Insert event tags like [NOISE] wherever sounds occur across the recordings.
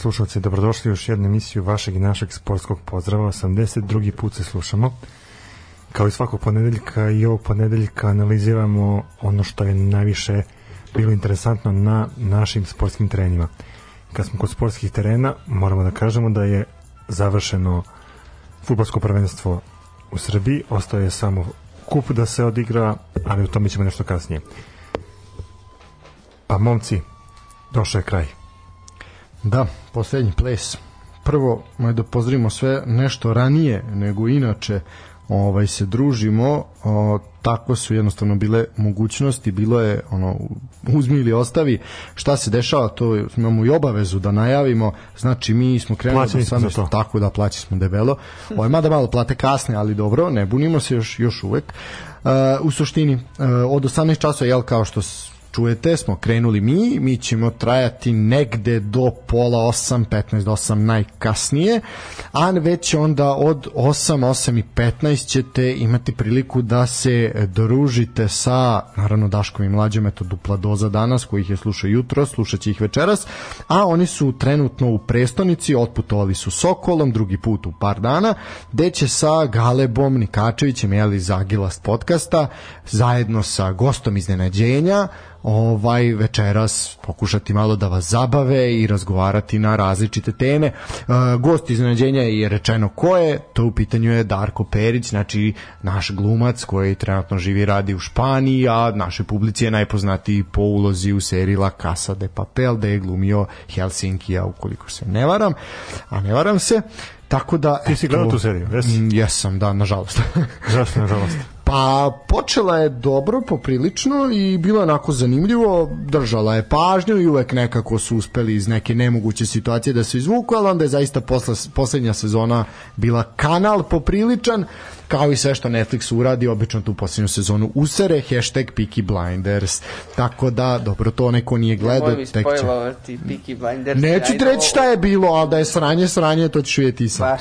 slušalci, dobrodošli u još jednu emisiju vašeg i našeg sportskog pozdrava. 82. put se slušamo. Kao i svakog ponedeljka i ovog ponedeljka analiziramo ono što je najviše bilo interesantno na našim sportskim terenima. Kad smo kod sportskih terena, moramo da kažemo da je završeno futbolsko prvenstvo u Srbiji, ostao je samo kup da se odigra, ali o tome ćemo nešto kasnije. Pa momci, došao je kraj. Da, poslednji ples. Prvo, moj da pozdravimo sve nešto ranije nego inače ovaj se družimo, o, tako su jednostavno bile mogućnosti, bilo je ono uzmi ili ostavi, šta se dešava, to imamo i obavezu da najavimo, znači mi smo krenuli smo 18, to. tako da plaći smo debelo. Ovaj mada malo plate kasne, ali dobro, ne bunimo se još još uvek. Uh, u suštini uh, od 18 časova jel kao što čujete smo krenuli mi, mi ćemo trajati negde do pola 8, 15 do 8 najkasnije, a već onda od 8, 8 i 15 ćete imati priliku da se družite sa, naravno Daškom i Mlađom, eto dupla doza danas, koji ih je slušao jutro, slušat ih večeras, a oni su trenutno u prestonici, otputovali su Sokolom, drugi put u par dana, gde će sa Galebom Nikačevićem, jeli iz Agilast podcasta, zajedno sa gostom iznenađenja, ovaj večeras pokušati malo da vas zabave i razgovarati na različite teme. E, gost iznenađenja je rečeno ko je, to u pitanju je Darko Perić, znači naš glumac koji trenutno živi i radi u Španiji, a našoj publici je najpoznatiji po ulozi u seriji La Casa de Papel, da je glumio Helsinkija, ukoliko se ne varam, a ne varam se. Tako da... Ti si gledao tu seriju, jesi? Mm, Jesam, da, nažalost. Zašto, nažalost? [LAUGHS] Pa počela je dobro, poprilično i bilo je onako zanimljivo, držala je pažnju i uvek nekako su uspeli iz neke nemoguće situacije da se izvuku, ali onda je zaista posla, poslednja sezona bila kanal popriličan, kao i sve što Netflix uradi, obično tu poslednju sezonu usere, hashtag Peaky Blinders, tako da, dobro, to neko nije gledao, Nemoj mi tek će... Peaky Blinders. Neću ti reći šta je bilo, ali da je sranje, sranje, to ćeš vidjeti i sam. Baš.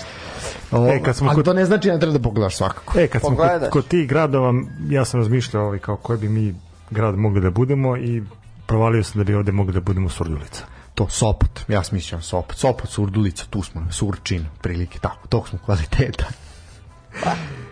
O, E, kad smo ali kod- to ne znači da ne treba da pogledaš svakako. E, kad smo kod, Pogledaš. kod tih gradova, ja sam razmišljao ovaj, kao koji bi mi grad mogli da budemo i provalio sam da bi ovde mogli da budemo Surdulica. to Sopot, ja smišljam Sopot, Sopot, Surdulica, tu smo, Surčin, prilike, tako, tog smo kvaliteta. [LAUGHS]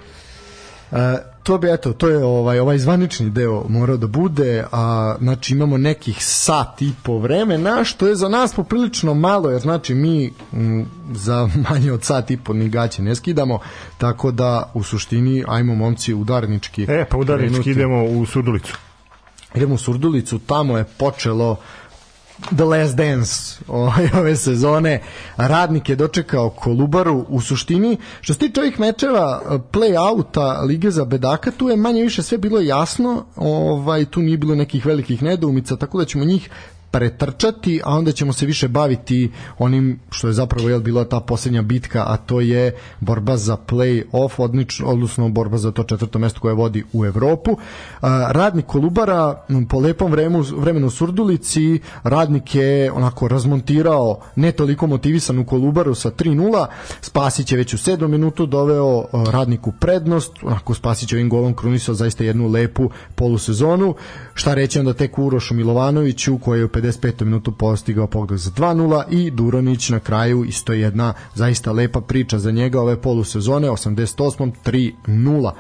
E, to bi eto to je ovaj ovaj zvanični deo morao da bude a znači imamo nekih sat i po vremena što je za nas poprilično malo jer znači mi m, za manje od sat i po ni gaće ne skidamo tako da u suštini ajmo momci udarnički E, pa udarnički krenuti. idemo u Surdulicu. idemo u Surdulicu, tamo je počelo The Last Dance [LAUGHS] ovaj, ove sezone. Radnik je dočekao Kolubaru u suštini. Što se tiče ovih mečeva play-outa Lige za bedaka, tu je manje više sve bilo jasno. Ovaj, tu nije bilo nekih velikih nedoumica, tako da ćemo njih pretrčati, a onda ćemo se više baviti onim što je zapravo jel, bila ta posljednja bitka, a to je borba za play-off, odlično, odnosno borba za to četvrto mesto koje vodi u Evropu. Radnik Kolubara po lepom vremenu, vremenu Surdulici, radnik je onako razmontirao ne toliko motivisan u Kolubaru sa 3-0, Spasić je već u 7 minutu doveo radniku prednost, onako Spasić je ovim golom krunisao zaista jednu lepu polusezonu. Šta reći onda tek Urošu Milovanoviću koji je u 55. minutu postigao pogodak za 2-0 i Duronić na kraju isto jedna zaista lepa priča za njega ove polusezone 88. 3-0.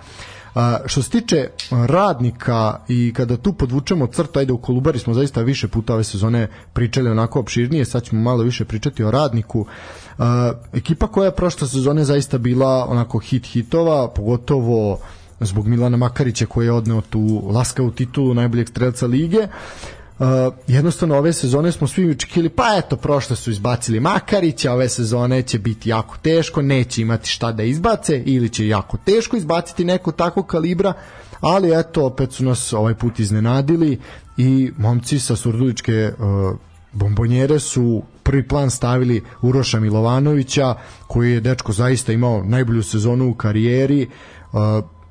A, što se tiče radnika i kada tu podvučemo crtu, ajde u Kolubari smo zaista više puta ove sezone pričali onako opširnije, sad ćemo malo više pričati o radniku. A, ekipa koja je prošle sezone zaista bila onako hit hitova, pogotovo zbog Milana Makarića koji je odneo tu laskavu titulu najboljeg strelca lige. Uh, jednostavno ove sezone smo svi očekivali pa eto prošle su izbacili Makarića ove sezone će biti jako teško neće imati šta da izbace ili će jako teško izbaciti neko tako kalibra ali eto opet su nas ovaj put iznenadili i momci sa Surduličke uh, bombonjere su prvi plan stavili Uroša Milovanovića koji je dečko zaista imao najbolju sezonu u karijeri uh,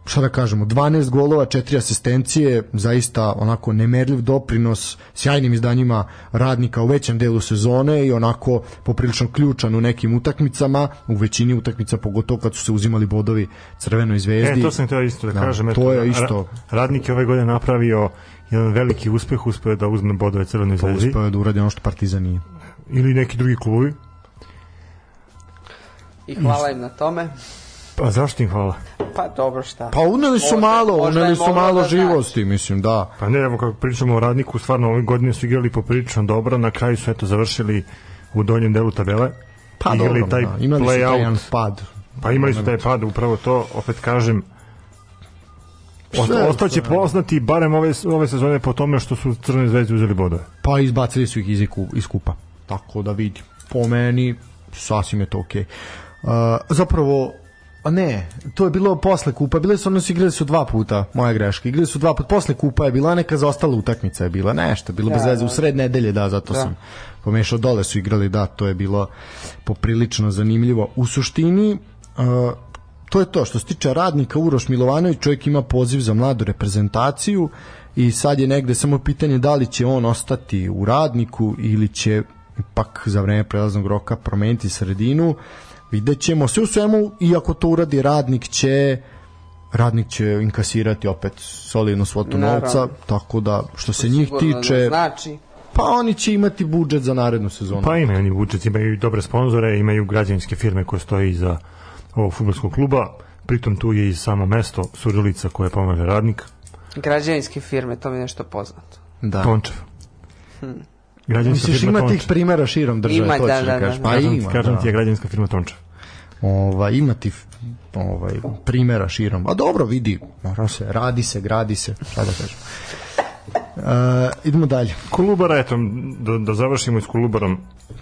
šta da kažemo, 12 golova, 4 asistencije, zaista onako nemerljiv doprinos sjajnim izdanjima radnika u većem delu sezone i onako poprilično ključan u nekim utakmicama, u većini utakmica, pogotovo kad su se uzimali bodovi Crvenoj zvezdi. E, to sam teo isto da, Da, kažem. to je isto. Radnik je ove godine napravio jedan veliki uspeh, uspeo je da uzme bodove Crvenoj Pa zvezdi uspeo je da uradi ono što Partizan nije. ili neki drugi klubovi. I hvala im na tome. Pa zašto im hvala? Pa dobro šta. Pa uneli su Možda- malo, možda uneli su malo da znači. živosti, mislim, da. Pa ne, evo kako pričamo o radniku, stvarno ove godine su igrali poprilično dobro, na kraju su eto završili u donjem delu tabele. Pa igrali dobro, taj da. imali su taj play-out. jedan pad. Pa imali su taj pad, upravo to, opet kažem, ostaće poznati barem ove, ove sezone po tome što su Crne zvezde uzeli bodove. Pa izbacili su ih iz, iz kupa. Tako da vidi. Po meni, sasvim je to okej. Uh, zapravo, a ne, to je bilo posle kupa, bile su, ono su igrali su dva puta, moja greška, igrali su dva puta, posle kupa je bila neka zaostala utakmica je bila, nešto, bilo bez Da, veze, u da. sred nedelje, da, zato Da. sam pomešao, dole su igrali, da, to je bilo poprilično zanimljivo. U suštini, uh, to je to, što se tiče radnika Uroš Milovanović, čovjek ima poziv za mladu reprezentaciju i sad je negde samo pitanje da li će on ostati u radniku ili će ipak za vreme prelaznog roka promeniti sredinu vidjet ćemo sve u svemu iako to uradi radnik će radnik će inkasirati opet solidnu svotu Naravno. novca tako da što se njih da tiče Znači, pa oni će imati budžet za narednu sezonu Pa imaju oni budžet, imaju i dobre sponzore, imaju građevinske firme koje stoje iza ovog futbolskog kluba, pritom tu je i samo mesto Surdulica koje pomaže radnik. građevinske firme, to mi je nešto poznato. Da. Tončev. Građevinska Misliš firma ima tih primera širom države, Ima, to da, da, da, da, kažeš. da. Pa Kažem, ima, kažem da. ti je građevinska firma Tončev. Ova, ima ti ovaj, primera širom. A dobro, vidi, mora se, radi se, gradi se, šta da kažem. E, idemo dalje. Kolubara, eto, da, da završimo s Kolubarom.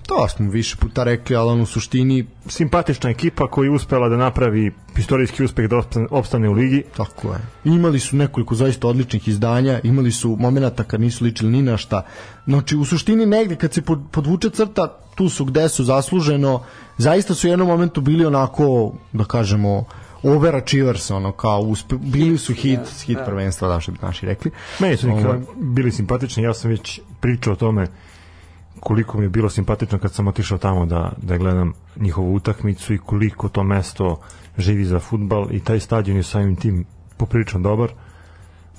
To smo više puta rekli, ali on u suštini Simpatična ekipa koja je uspela da napravi istorijski uspeh da opstane- u ligi. Tako je. Imali su nekoliko zaista odličnih izdanja, imali su momenata kad nisu ličili ni na šta. Znači, u suštini negde kad se pod- podvuče crta, tu su gde su zasluženo, zaista su u jednom momentu bili onako, da kažemo, overachievers, ono, kao uspe, bili su hit, hit prvenstva, da što bi naši rekli. Meni su nikada bili simpatični, ja sam već pričao o tome koliko mi je bilo simpatično kad sam otišao tamo da, da gledam njihovu utakmicu i koliko to mesto živi za futbal i taj stadion je samim tim poprilično dobar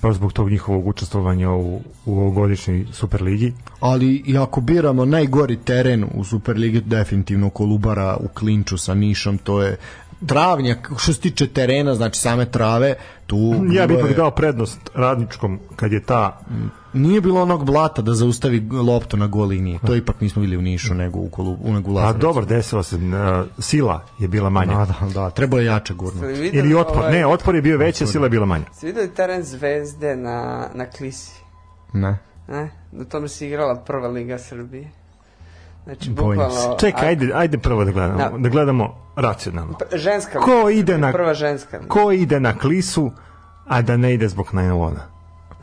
baš zbog tog njihovog učestvovanja u, u ovogodišnjoj Superligi. ali i ako biramo najgori teren u Superligi, definitivno Kolubara u klinču sa Nišom, to je travnjak, što se tiče terena, znači same trave, tu Ja bih ipak dao prednost radničkom kad je ta Nije bilo onog blata da zaustavi loptu na gol liniji. To ipak nismo bili u Nišu nego u Kolu, u nego a dobro desila se uh, sila je bila manja. Da, da, da, trebalo je jače gurnuti. Videli Ili otpor, ovaj- ne, otpor je bio veći, a sila je bila manja. Jeste videli teren Zvezde na, na Klisi? Ne. Ne? Na tome se igrala prva liga Srbije. Znači, Bojim bukvalno... Čekaj, ajde, ajde prvo da gledamo, Da. da gledamo racionalno. Ženska Ko ide na Prva ženska ko ide na klisu, a da ne ide zbog najloda?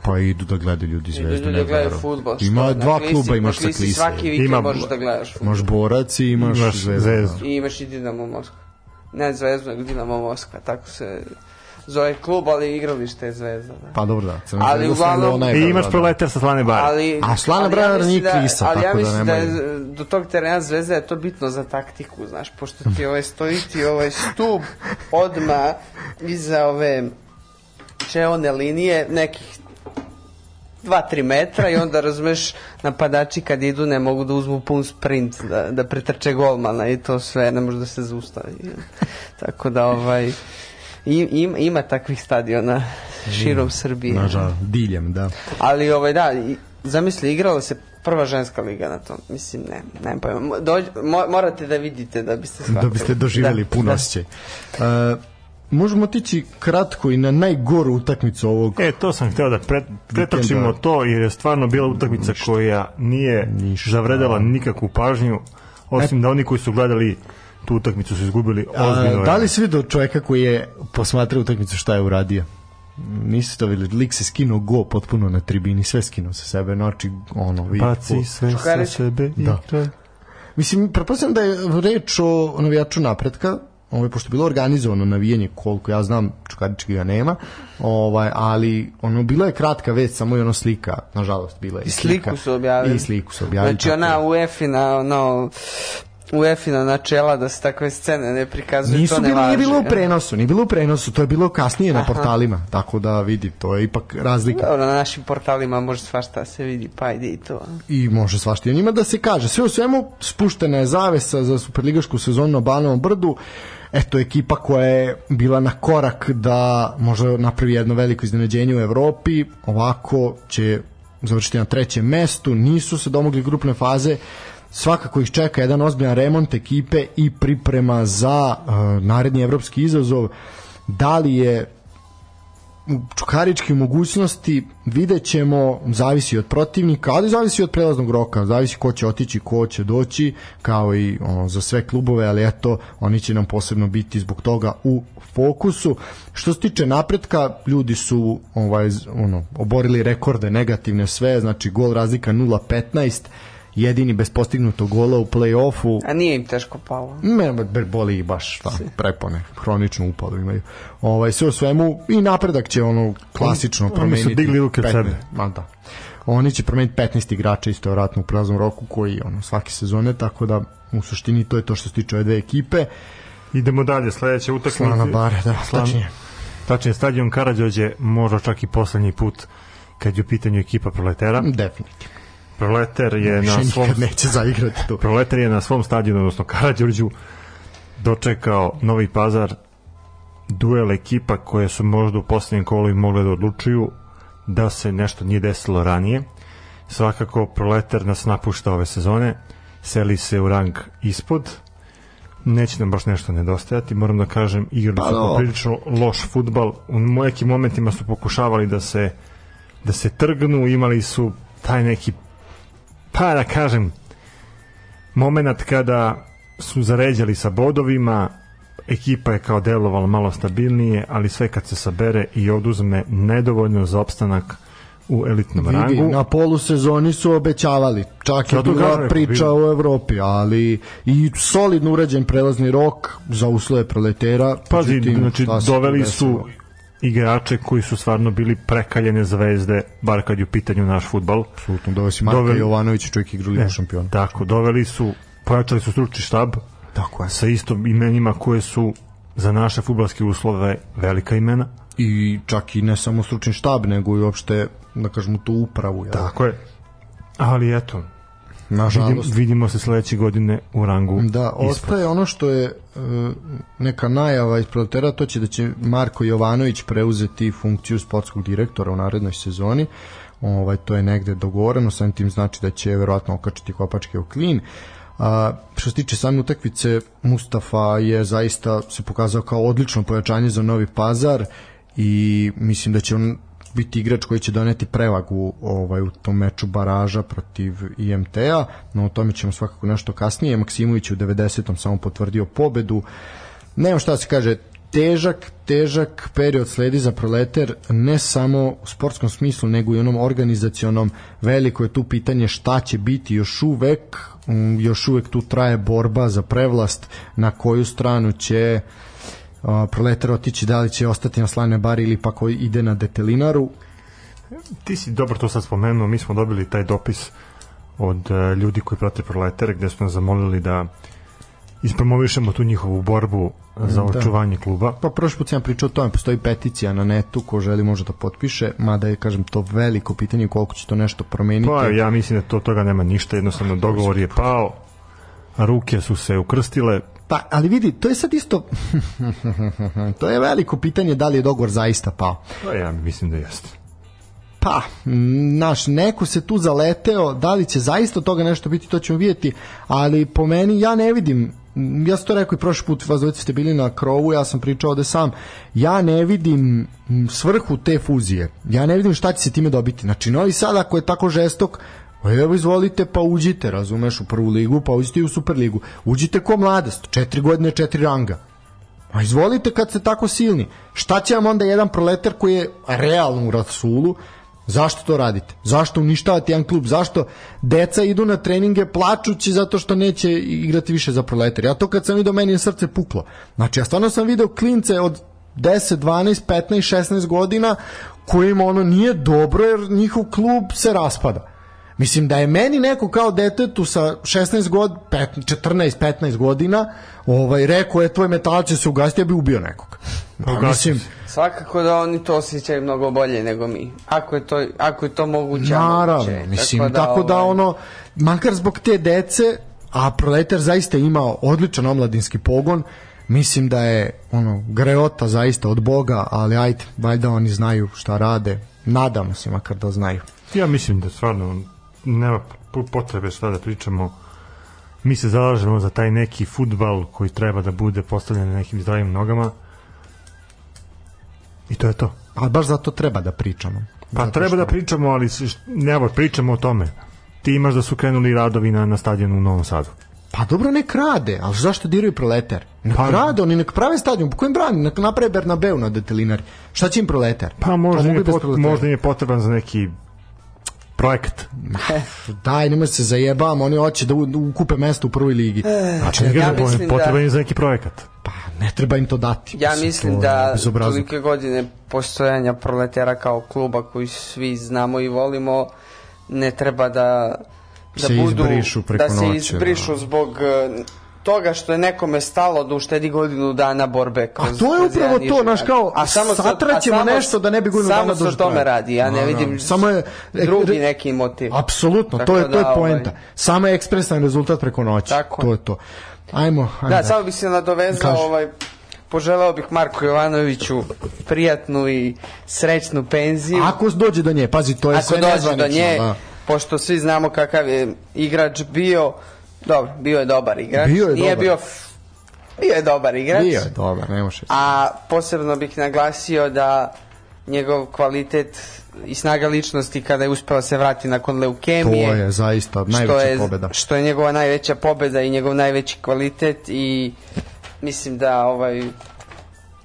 Pa idu da gledaju ljudi Idu zvezdu. ne da gledaju futbol. što Ima na dva Klisi- kluba imaš sa klise. Svaki vikend Ima- možeš da gledaš futbol. Imaš borac i imaš, Imaš zvezdu. Zvezdu. I imaš i Dinamo Moskva. Ne Zvezdu, nego Dinamo Moskva. Tako se zove klub, ali igralište je Zvezda. Da. Pa dobro da. Crna Ali Zvezda uglavnom- I imaš da. proletar sa slane bare. Ali, A Slana Brana mislim nije da- Klisa, ali ja tako da mislim da, nemoj- je do tog terena zvezda je to bitno za taktiku, znaš, pošto ti ovaj stoji ti ovaj stup odma iza ove čeone linije nekih 2-3 metra i onda razumeš napadači kad idu ne mogu da uzmu pun sprint da, da pretrče golmana i to sve ne može da se zaustavi tako da ovaj i- ima, ima takvih stadiona širom Srbije Nažal, diljem, da. ali ovaj da, zamisli igrala se prva ženska liga na tom. Mislim ne, nemam pojma. Mo- Dođ, mo, morate da vidite da biste shvatili. Da biste doživjeli Da, pun da. osjećaj. E, možemo otići kratko i na najgoru utakmicu ovog E, to sam hteo da pre, pretočimo to, jer je stvarno bila utakmica koja nije Ništa. zavredala nikakvu pažnju, osim da oni koji su gledali tu utakmicu su izgubili A, ozbiljno. da li si vidio čoveka koji je posmatrao utakmicu šta je uradio? Nisi to vidjeli, lik se skinuo go potpuno na tribini, sve skinuo sa sebe, znači, ono, vi, Baci sve sa sebe i Da. kraj. Mislim, pretpostavljam da je reč o navijaču napretka, ovaj, pošto je bilo organizovano navijanje, koliko ja znam, Čukarički ga nema, ovaj, ali ono, bila je kratka vest, samo i ono slika, nažalost, bila je I sliku su objavili. I sliku su objavili. Znači ona da. UEFA-ina, ono, UEFA-ina načela da se takve scene ne prikazuju, Nisu to ne bilo, važi. nije bilo u prenosu, nije bilo u prenosu, to je bilo kasnije na portalima, tako da vidi, to je ipak razlika. Dobro, na našim portalima može svašta da se vidi, pa ide i to. i može svašta i njima da se kaže. Sve u svemu spuštena je zavesa za superligašku sezonu na Banovom brdu. Eto, ekipa koja je bila na korak da može napravi jedno veliko iznenađenje u Evropi, ovako će završiti na trećem mestu, nisu se domogli grupne faze, svakako ih čeka jedan ozbiljan remont ekipe i priprema za uh, naredni evropski izazov. Da li je u Čukaričke mogućnosti vidjet ćemo, zavisi od protivnika, ali zavisi od prelaznog roka, zavisi ko će otići, ko će doći, kao i ono, za sve klubove, ali eto, oni će nam posebno biti zbog toga u fokusu. Što se tiče napretka, ljudi su ovaj, ono, oborili rekorde negativne sve, znači gol razlika 0-15, jedini bez postignutog gola u play-offu, A nije im teško palo. Me ber- boli ih baš šta, prepone, hroničnu upalu imaju. Ovaj sve u svemu i napredak će ono klasično oni su promeniti. digli ruke od 15 sebe. Ma da. Oni će promeniti 15 igrača isto vjerojatno u praznom roku koji ono svake sezone, tako da u suštini to je to što se tiče ove dve ekipe. Idemo dalje, sledeća utakmica. Slana bare, da, Slan- tačnije. Tačnije, stadion Karadžođe možda čak i poslednji put kad je u pitanju ekipa Proletera. Definitivno. Proleter je Više na svom neće zaigrati to. Proletar je na svom stadionu, odnosno Karadžorđu, dočekao Novi Pazar duel ekipa koje su možda u poslednjem kolu i mogle da odlučuju da se nešto nije desilo ranije. svakako proletar nas napušta ove sezone, seli se u rang ispod, neće nam baš nešto nedostajati, moram da kažem, igrali Pa su dobro. poprilično loš futbal, u nekim momentima su pokušavali da se da se trgnu, imali su taj neki pa da kažem moment kada su zaređali sa bodovima ekipa je kao delovala malo stabilnije ali sve kad se sabere i oduzme nedovoljno za opstanak u elitnom Vidi, rangu na polusezoni su obećavali, čak je Zato bila priča bilo. o Evropi, ali i solidno urađen prelazni rok za uslove proletera. pazi, znači doveli su? Igrače koji su stvarno bili prekaljene zvezde bar kad je u pitanju naš futbal Apsolutno, doveo si Marka Doveli- Jovanović, čovjek igra Ligu šampiona. tako, doveli su pojačali su stručni štab Tako je. sa istom imenima koje su za naše futbalske uslove velika imena I čak i ne samo stručni štab, nego i uopšte, da kažemo, tu upravu. Jel? Tako je. Ali eto, vidim, Nažalost. vidimo se sledeće godine u rangu Da, ispod. ostaje ono što je e, neka najava iz proletera, to će da će Marko Jovanović preuzeti funkciju sportskog direktora u narednoj sezoni. Ovaj to je negde dogovoreno, samim tim znači da će verovatno okačiti kopačke u klin. A, što se tiče same utakmice, Mustafa je zaista se pokazao kao odlično pojačanje za Novi Pazar i mislim da će on biti igrač koji će doneti prevagu ovaj u tom meču baraža protiv IMT-a, no o tome ćemo svakako nešto kasnije. Maksimović u 90. samo potvrdio pobedu. Nemam šta da se kaže, težak, težak period sledi za proleter, ne samo u sportskom smislu, nego i onom organizacionom. Veliko je tu pitanje šta će biti još uvek, mm, još uvek tu traje borba za prevlast, na koju stranu će a, proletar otići, da li će ostati na slavne bari ili pa koji ide na detelinaru. Ti si dobro to sad spomenuo, mi smo dobili taj dopis od e, ljudi koji prate proletere gde smo zamolili da ispromovišemo tu njihovu borbu za Da. očuvanje kluba. Pa prošli put sam pričao o tome, postoji peticija na netu ko želi može da potpiše, mada je, kažem, to veliko pitanje koliko će to nešto promeniti. Pa ja mislim da to toga nema ništa, jednostavno dogovor je pao, ruke su se ukrstile, Pa, ali vidi, to je sad isto [LAUGHS] to je veliko pitanje da li je dogovor zaista pao. pa ja mislim da jeste. Pa, naš, neko se tu zaleteo, da li će zaista toga nešto biti, to ćemo vidjeti, ali po meni ja ne vidim, ja sam to rekao i prošli put, vas dvojica ste bili na krovu, ja sam pričao ovde sam, ja ne vidim svrhu te fuzije, ja ne vidim šta će se time dobiti. Znači, Novi Sad ako je tako žestok, pa evo izvolite pa uđite, razumeš, u prvu ligu, pa uđite i u Superligu. Uđite ko mladost, četiri godine, četiri ranga. A izvolite kad ste tako silni. Šta će vam onda jedan proletar koji je realno u rasulu? Zašto to radite? Zašto uništavate jedan klub? Zašto deca idu na treninge plačući zato što neće igrati više za proletar? Ja to kad sam vidio, meni je srce puklo. Znači, ja stvarno sam video klince od 10, 12, 15, 16 godina kojima ono nije dobro jer njihov klub se raspada. Mislim da je meni neko kao detetu sa 16 god, 15, 14, 15 godina ovaj, rekao je tvoj metal će se ugasiti, ja bi ubio nekog. Pa, mislim. Svakako da oni to osjećaju mnogo bolje nego mi. Ako je to, ako je to moguće, naravno, moguće mislim, tako da, ovaj, ono, makar zbog te dece, a Proletar zaista imao odličan omladinski pogon, mislim da je ono greota zaista od Boga, ali ajde, valjda oni znaju šta rade. Nadamo se makar da znaju. Ja mislim da stvarno nema potrebe šta da pričamo. Mi se zalažemo za taj neki futbal koji treba da bude postavljen na nekim zdravim nogama. I to je to. Ali baš zato treba da pričamo. Pa Zato treba što- da pričamo, ali ne, pričamo o tome. Ti imaš da su krenuli radovi na, na stadionu u Novom Sadu. Pa dobro nek rade, ali zašto diraju proletar? Nek Pa- rade, oni nek prave stadion, po kojem brani, nek naprave Bernabeu na detelinari. Šta će im proletar? Pa možda, im mogu je, pot, možda im je potreban za neki projekat. Daj, nema se zajebam, oni hoće da u- da ukupe mesto u prvoj ligi. Znači, ja ja mislim potreban da- je za neki projekat. Pa ne treba im to dati. Ja Mislim, mislim da tolike godine postojanja proletera kao kluba koji svi znamo i volimo ne treba da da Se budu izbrišu preko da se noći, izbrišu da. zbog e, toga što je nekome stalo da uštedi godinu dana borbe kroz A to je upravo to, znaš, kao, se- satraćemo samo- nešto da ne bi godinu samo dana se o duže tome radi ja ne da. vidim Samo je- drugi neki motiv Apsolutno, to je to je da, ovaj, poenta. Samo je ekspresan rezultat preko noći. Tako to je. to. Ajmo, ajmo. Da, samo bih se nadovezao, ovaj, poželeo bih Marku Jovanoviću prijatnu i srećnu penziju. Ako dođe do nje, pazi, to je Ako sve dođe nezvanično. do nje, da. pošto svi znamo kakav je igrač bio, dobro, bio je dobar igrač. Bio je Nije dobar. bio bio je dobar igrač. Bio je dobar, ne može. A posebno bih naglasio da njegov kvalitet i snaga ličnosti kada je uspeo se vrati nakon To leukemije. je zaista najveća što je, pobeda. Što je njegova najveća pobeda i njegov najveći kvalitet i mislim da ovaj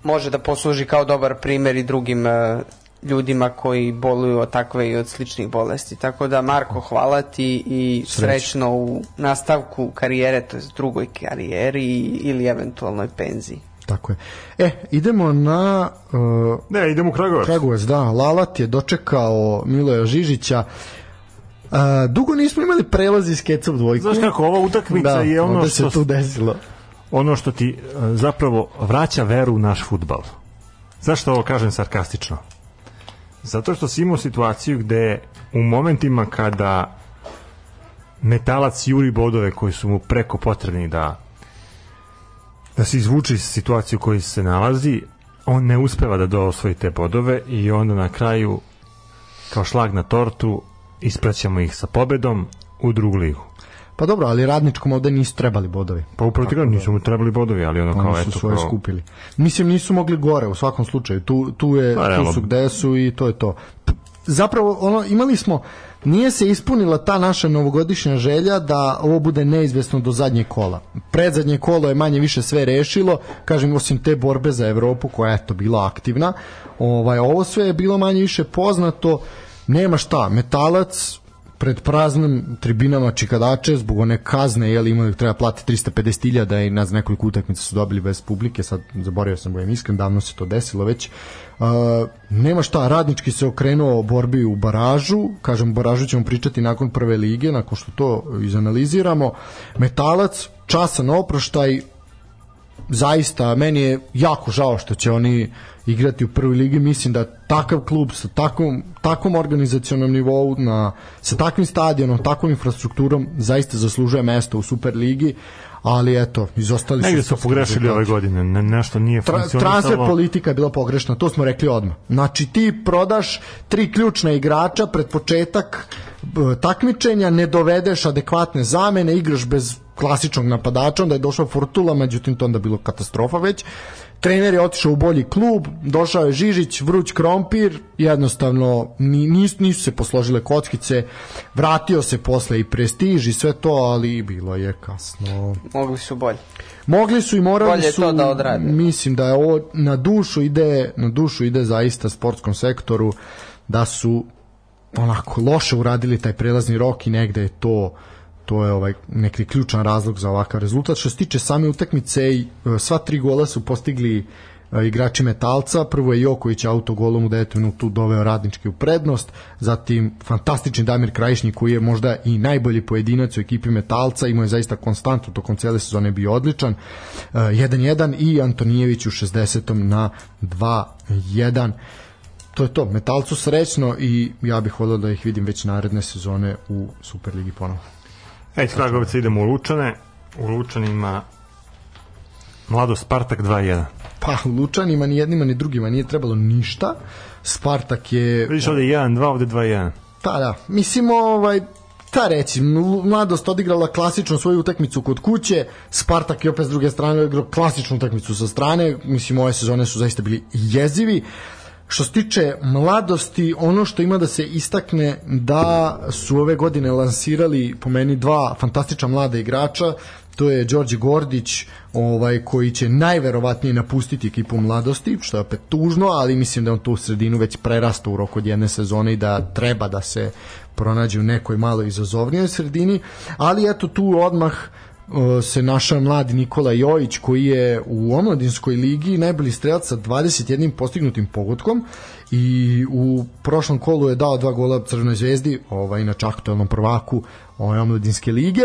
može da posluži kao dobar primjer i drugim eh, ljudima koji boluju od takve i od sličnih bolesti. Tako da Marko hvala ti i srećno u nastavku karijere, to je drugoj karijeri ili eventualnoj penziji. Tako je. E, idemo na uh, Ne, idemo u Kragovac. Kragujevac, da. Lalat je dočekao Miloja Žižića. Uh, dugo nismo imali prelaz iz keca u dvojku. Znaš kako, ova utakmica da, je ono što, se tu desilo. ono što ti e, zapravo vraća veru u naš futbal. Zašto ovo kažem sarkastično? Zato što si imao situaciju gde u momentima kada metalac juri bodove koji su mu preko potrebni da da se izvuče iz situacije u kojoj se nalazi, on ne uspeva da do osvoji te bodove i onda na kraju kao šlag na tortu ispraćamo ih sa pobedom u drugu ligu. Pa dobro, ali radničkom ovde nisu trebali bodovi. Pa upravo ti kažem, nisu mu trebali bodovi, ali ono kao Oni su eto svoje kao, skupili. Mislim, nisu mogli gore u svakom slučaju. Tu, tu, je, Pa, tu su gde su i to je to. Zapravo, ono, imali smo, nije se ispunila ta naša novogodišnja želja da ovo bude neizvesno do zadnjeg kola. Predzadnje kolo je manje više sve rešilo, kažem, osim te borbe za Evropu koja je eto bila aktivna. Ovaj, ovo sve je bilo manje više poznato, nema šta, metalac pred praznim tribinama čikadače zbog one kazne, jel imaju treba platiti 350.000 i nas nekoliko utakmica su dobili bez publike, sad zaboravio sam budem iskren, davno se to desilo već. Uh, nema šta, radnički se okrenuo borbi u baražu, kažem, baražu ćemo pričati nakon prve lige, nakon što to izanaliziramo. Metalac, časan oproštaj, zaista meni je jako žao što će oni igrati u prvoj ligi mislim da takav klub sa takvom, takvom organizacionom nivou na, sa takvim stadionom, takvom infrastrukturom zaista zaslužuje mesto u Superligi ali eto, izostali Negde su su pogrešili ove godine, ne, nešto nije Tra, funkcionisalo. transfer politika je bila pogrešna, to smo rekli odmah. Znači ti prodaš tri ključna igrača pred početak takmičenja, ne dovedeš adekvatne zamene, igraš bez klasičnog napadača, onda je došao Fortula, međutim to onda bilo katastrofa već. Trener je otišao u bolji klub, došao je Žižić, vruć krompir, jednostavno ni- nisu, nisu se posložile kockice, vratio se posle i prestiž i sve to, ali bilo je kasno. Mogli su bolje. Mogli su i morali Bolje su to da odrade. mislim da je ovo na dušu ide na dušu ide zaista sportskom sektoru da su onako loše uradili taj prelazni rok i negde je to to je ovaj neki ključan razlog za ovakav rezultat. Što se tiče same utakmice, e, sva tri gola su postigli e, igrači Metalca. Prvo je Joković autogolom u devetu minutu doveo radnički u prednost, zatim fantastični Damir Krajišnik koji je možda i najbolji pojedinac u ekipi Metalca, imao je zaista konstantu tokom cele sezone bio odličan. E, 1-1 i Antonijević u 60. na 2-1 to je to, Metalcu srećno i ja bih volio da ih vidim već naredne sezone u Superligi ponovo. E, iz Kragovica idemo u Lučane. U Lučanima Mlado Spartak 2-1. Pa Lučanima ni jednima ni drugima nije trebalo ništa. Spartak je Vidiš ovde 1-2, ovde 2-1. Pa da, mislim ovaj ta reći, Ml- Mladost odigrala klasično svoju utakmicu kod kuće, Spartak je opet s druge strane odigrao klasičnu utakmicu sa strane, mislim ove sezone su zaista bili jezivi. Što se tiče mladosti, ono što ima da se istakne da su ove godine lansirali po meni dva fantastična mlada igrača, to je Đorđe Gordić, ovaj koji će najverovatnije napustiti ekipu mladosti, što je opet tužno, ali mislim da on tu sredinu već prerasta u roku od jedne sezone i da treba da se pronađe u nekoj malo izazovnijoj sredini, ali eto tu odmah se našao mladi Nikola Jojić koji je u omladinskoj ligi najbolji strelac sa 21 postignutim pogodkom i u prošlom kolu je dao dva gola Crvenoj zvezdi, ovaj na aktuelnom prvaku ove omladinske lige.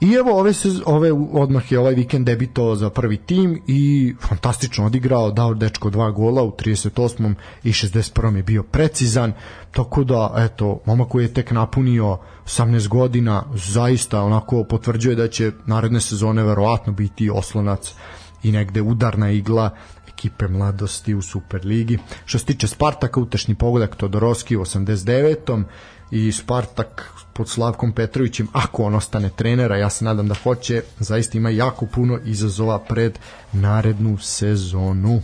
I evo ove se ove odmah je ovaj vikend debitovao za prvi tim i fantastično odigrao, dao dečko dva gola u 38. i 61. je bio precizan. Tako da eto, momak koji je tek napunio 18 godina, zaista onako potvrđuje da će naredne sezone verovatno biti oslonac i negde udarna igla ekipe mladosti u Superligi. Što se tiče Spartaka, utešnji pogodak Todorovski u 89 i Spartak pod Slavkom Petrovićem, ako on ostane trenera, ja se nadam da hoće, zaista ima jako puno izazova pred narednu sezonu.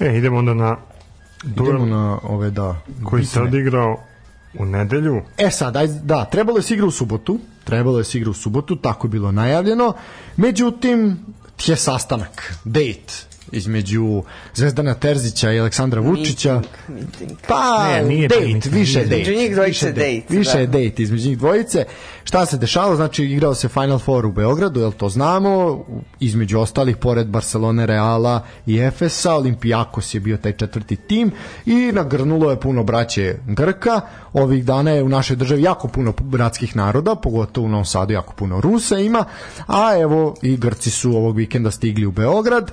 E, idemo onda na Idemo duel na ove, da, koji se odigrao u nedelju. E sad, aj, da, trebalo je se igra u subotu, trebalo je se igra u subotu, tako je bilo najavljeno, međutim, je sastanak, date, između Zvezdana Terzića i Aleksandra Vučića. Meeting. Pa, Ne, nije date, meeting, više date. Između njih dvojice više date, Više da. je date između njih dvojice. Šta se dešavalo? Znači, igrao se Final Four u Beogradu, jel to znamo? Između ostalih, pored Barcelone, Reala i Efesa, Olimpijakos je bio taj četvrti tim i nagrnulo je puno braće Grka. Ovih dana je u našoj državi jako puno bratskih naroda, pogotovo u Novom Sadu jako puno Rusa ima, a evo i Grci su ovog vikenda stigli u Beograd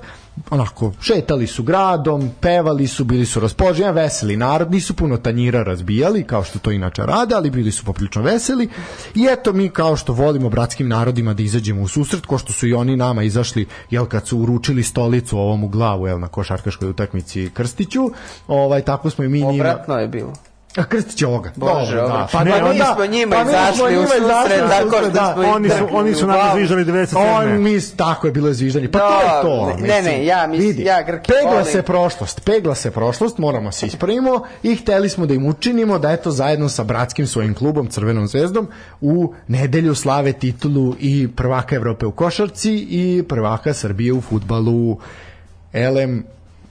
onako, šetali su gradom, pevali su, bili su raspoloženi, veseli narod, nisu puno tanjira razbijali, kao što to inače rade, ali bili su poprilično veseli. I eto mi kao što volimo bratskim narodima da izađemo u susret, ko što su i oni nama izašli, jel kad su uručili stolicu ovom u glavu, jel na košarkaškoj utakmici Krstiću, ovaj, tako smo i mi njima... Obratno je bilo. A Krstić ovoga. Bože, Dobro, dobro. Pa, Ne, pa mi da, smo njima pa mi izašli u susret, tako da. smo ih Oni su, oni su nama Wow. zvižali 97. On mis tako je bilo zviždanje. Pa to Da, je to. ne, ne, ne, ja mislim- vidi, ja Grke Pegla volim. se prošlost, pegla se prošlost, moramo se ispravimo i hteli smo da im učinimo da eto zajedno sa bratskim svojim klubom Crvenom zvezdom u nedelju slave titulu i prvaka Evrope u košarci i prvaka Srbije u futbalu. Elem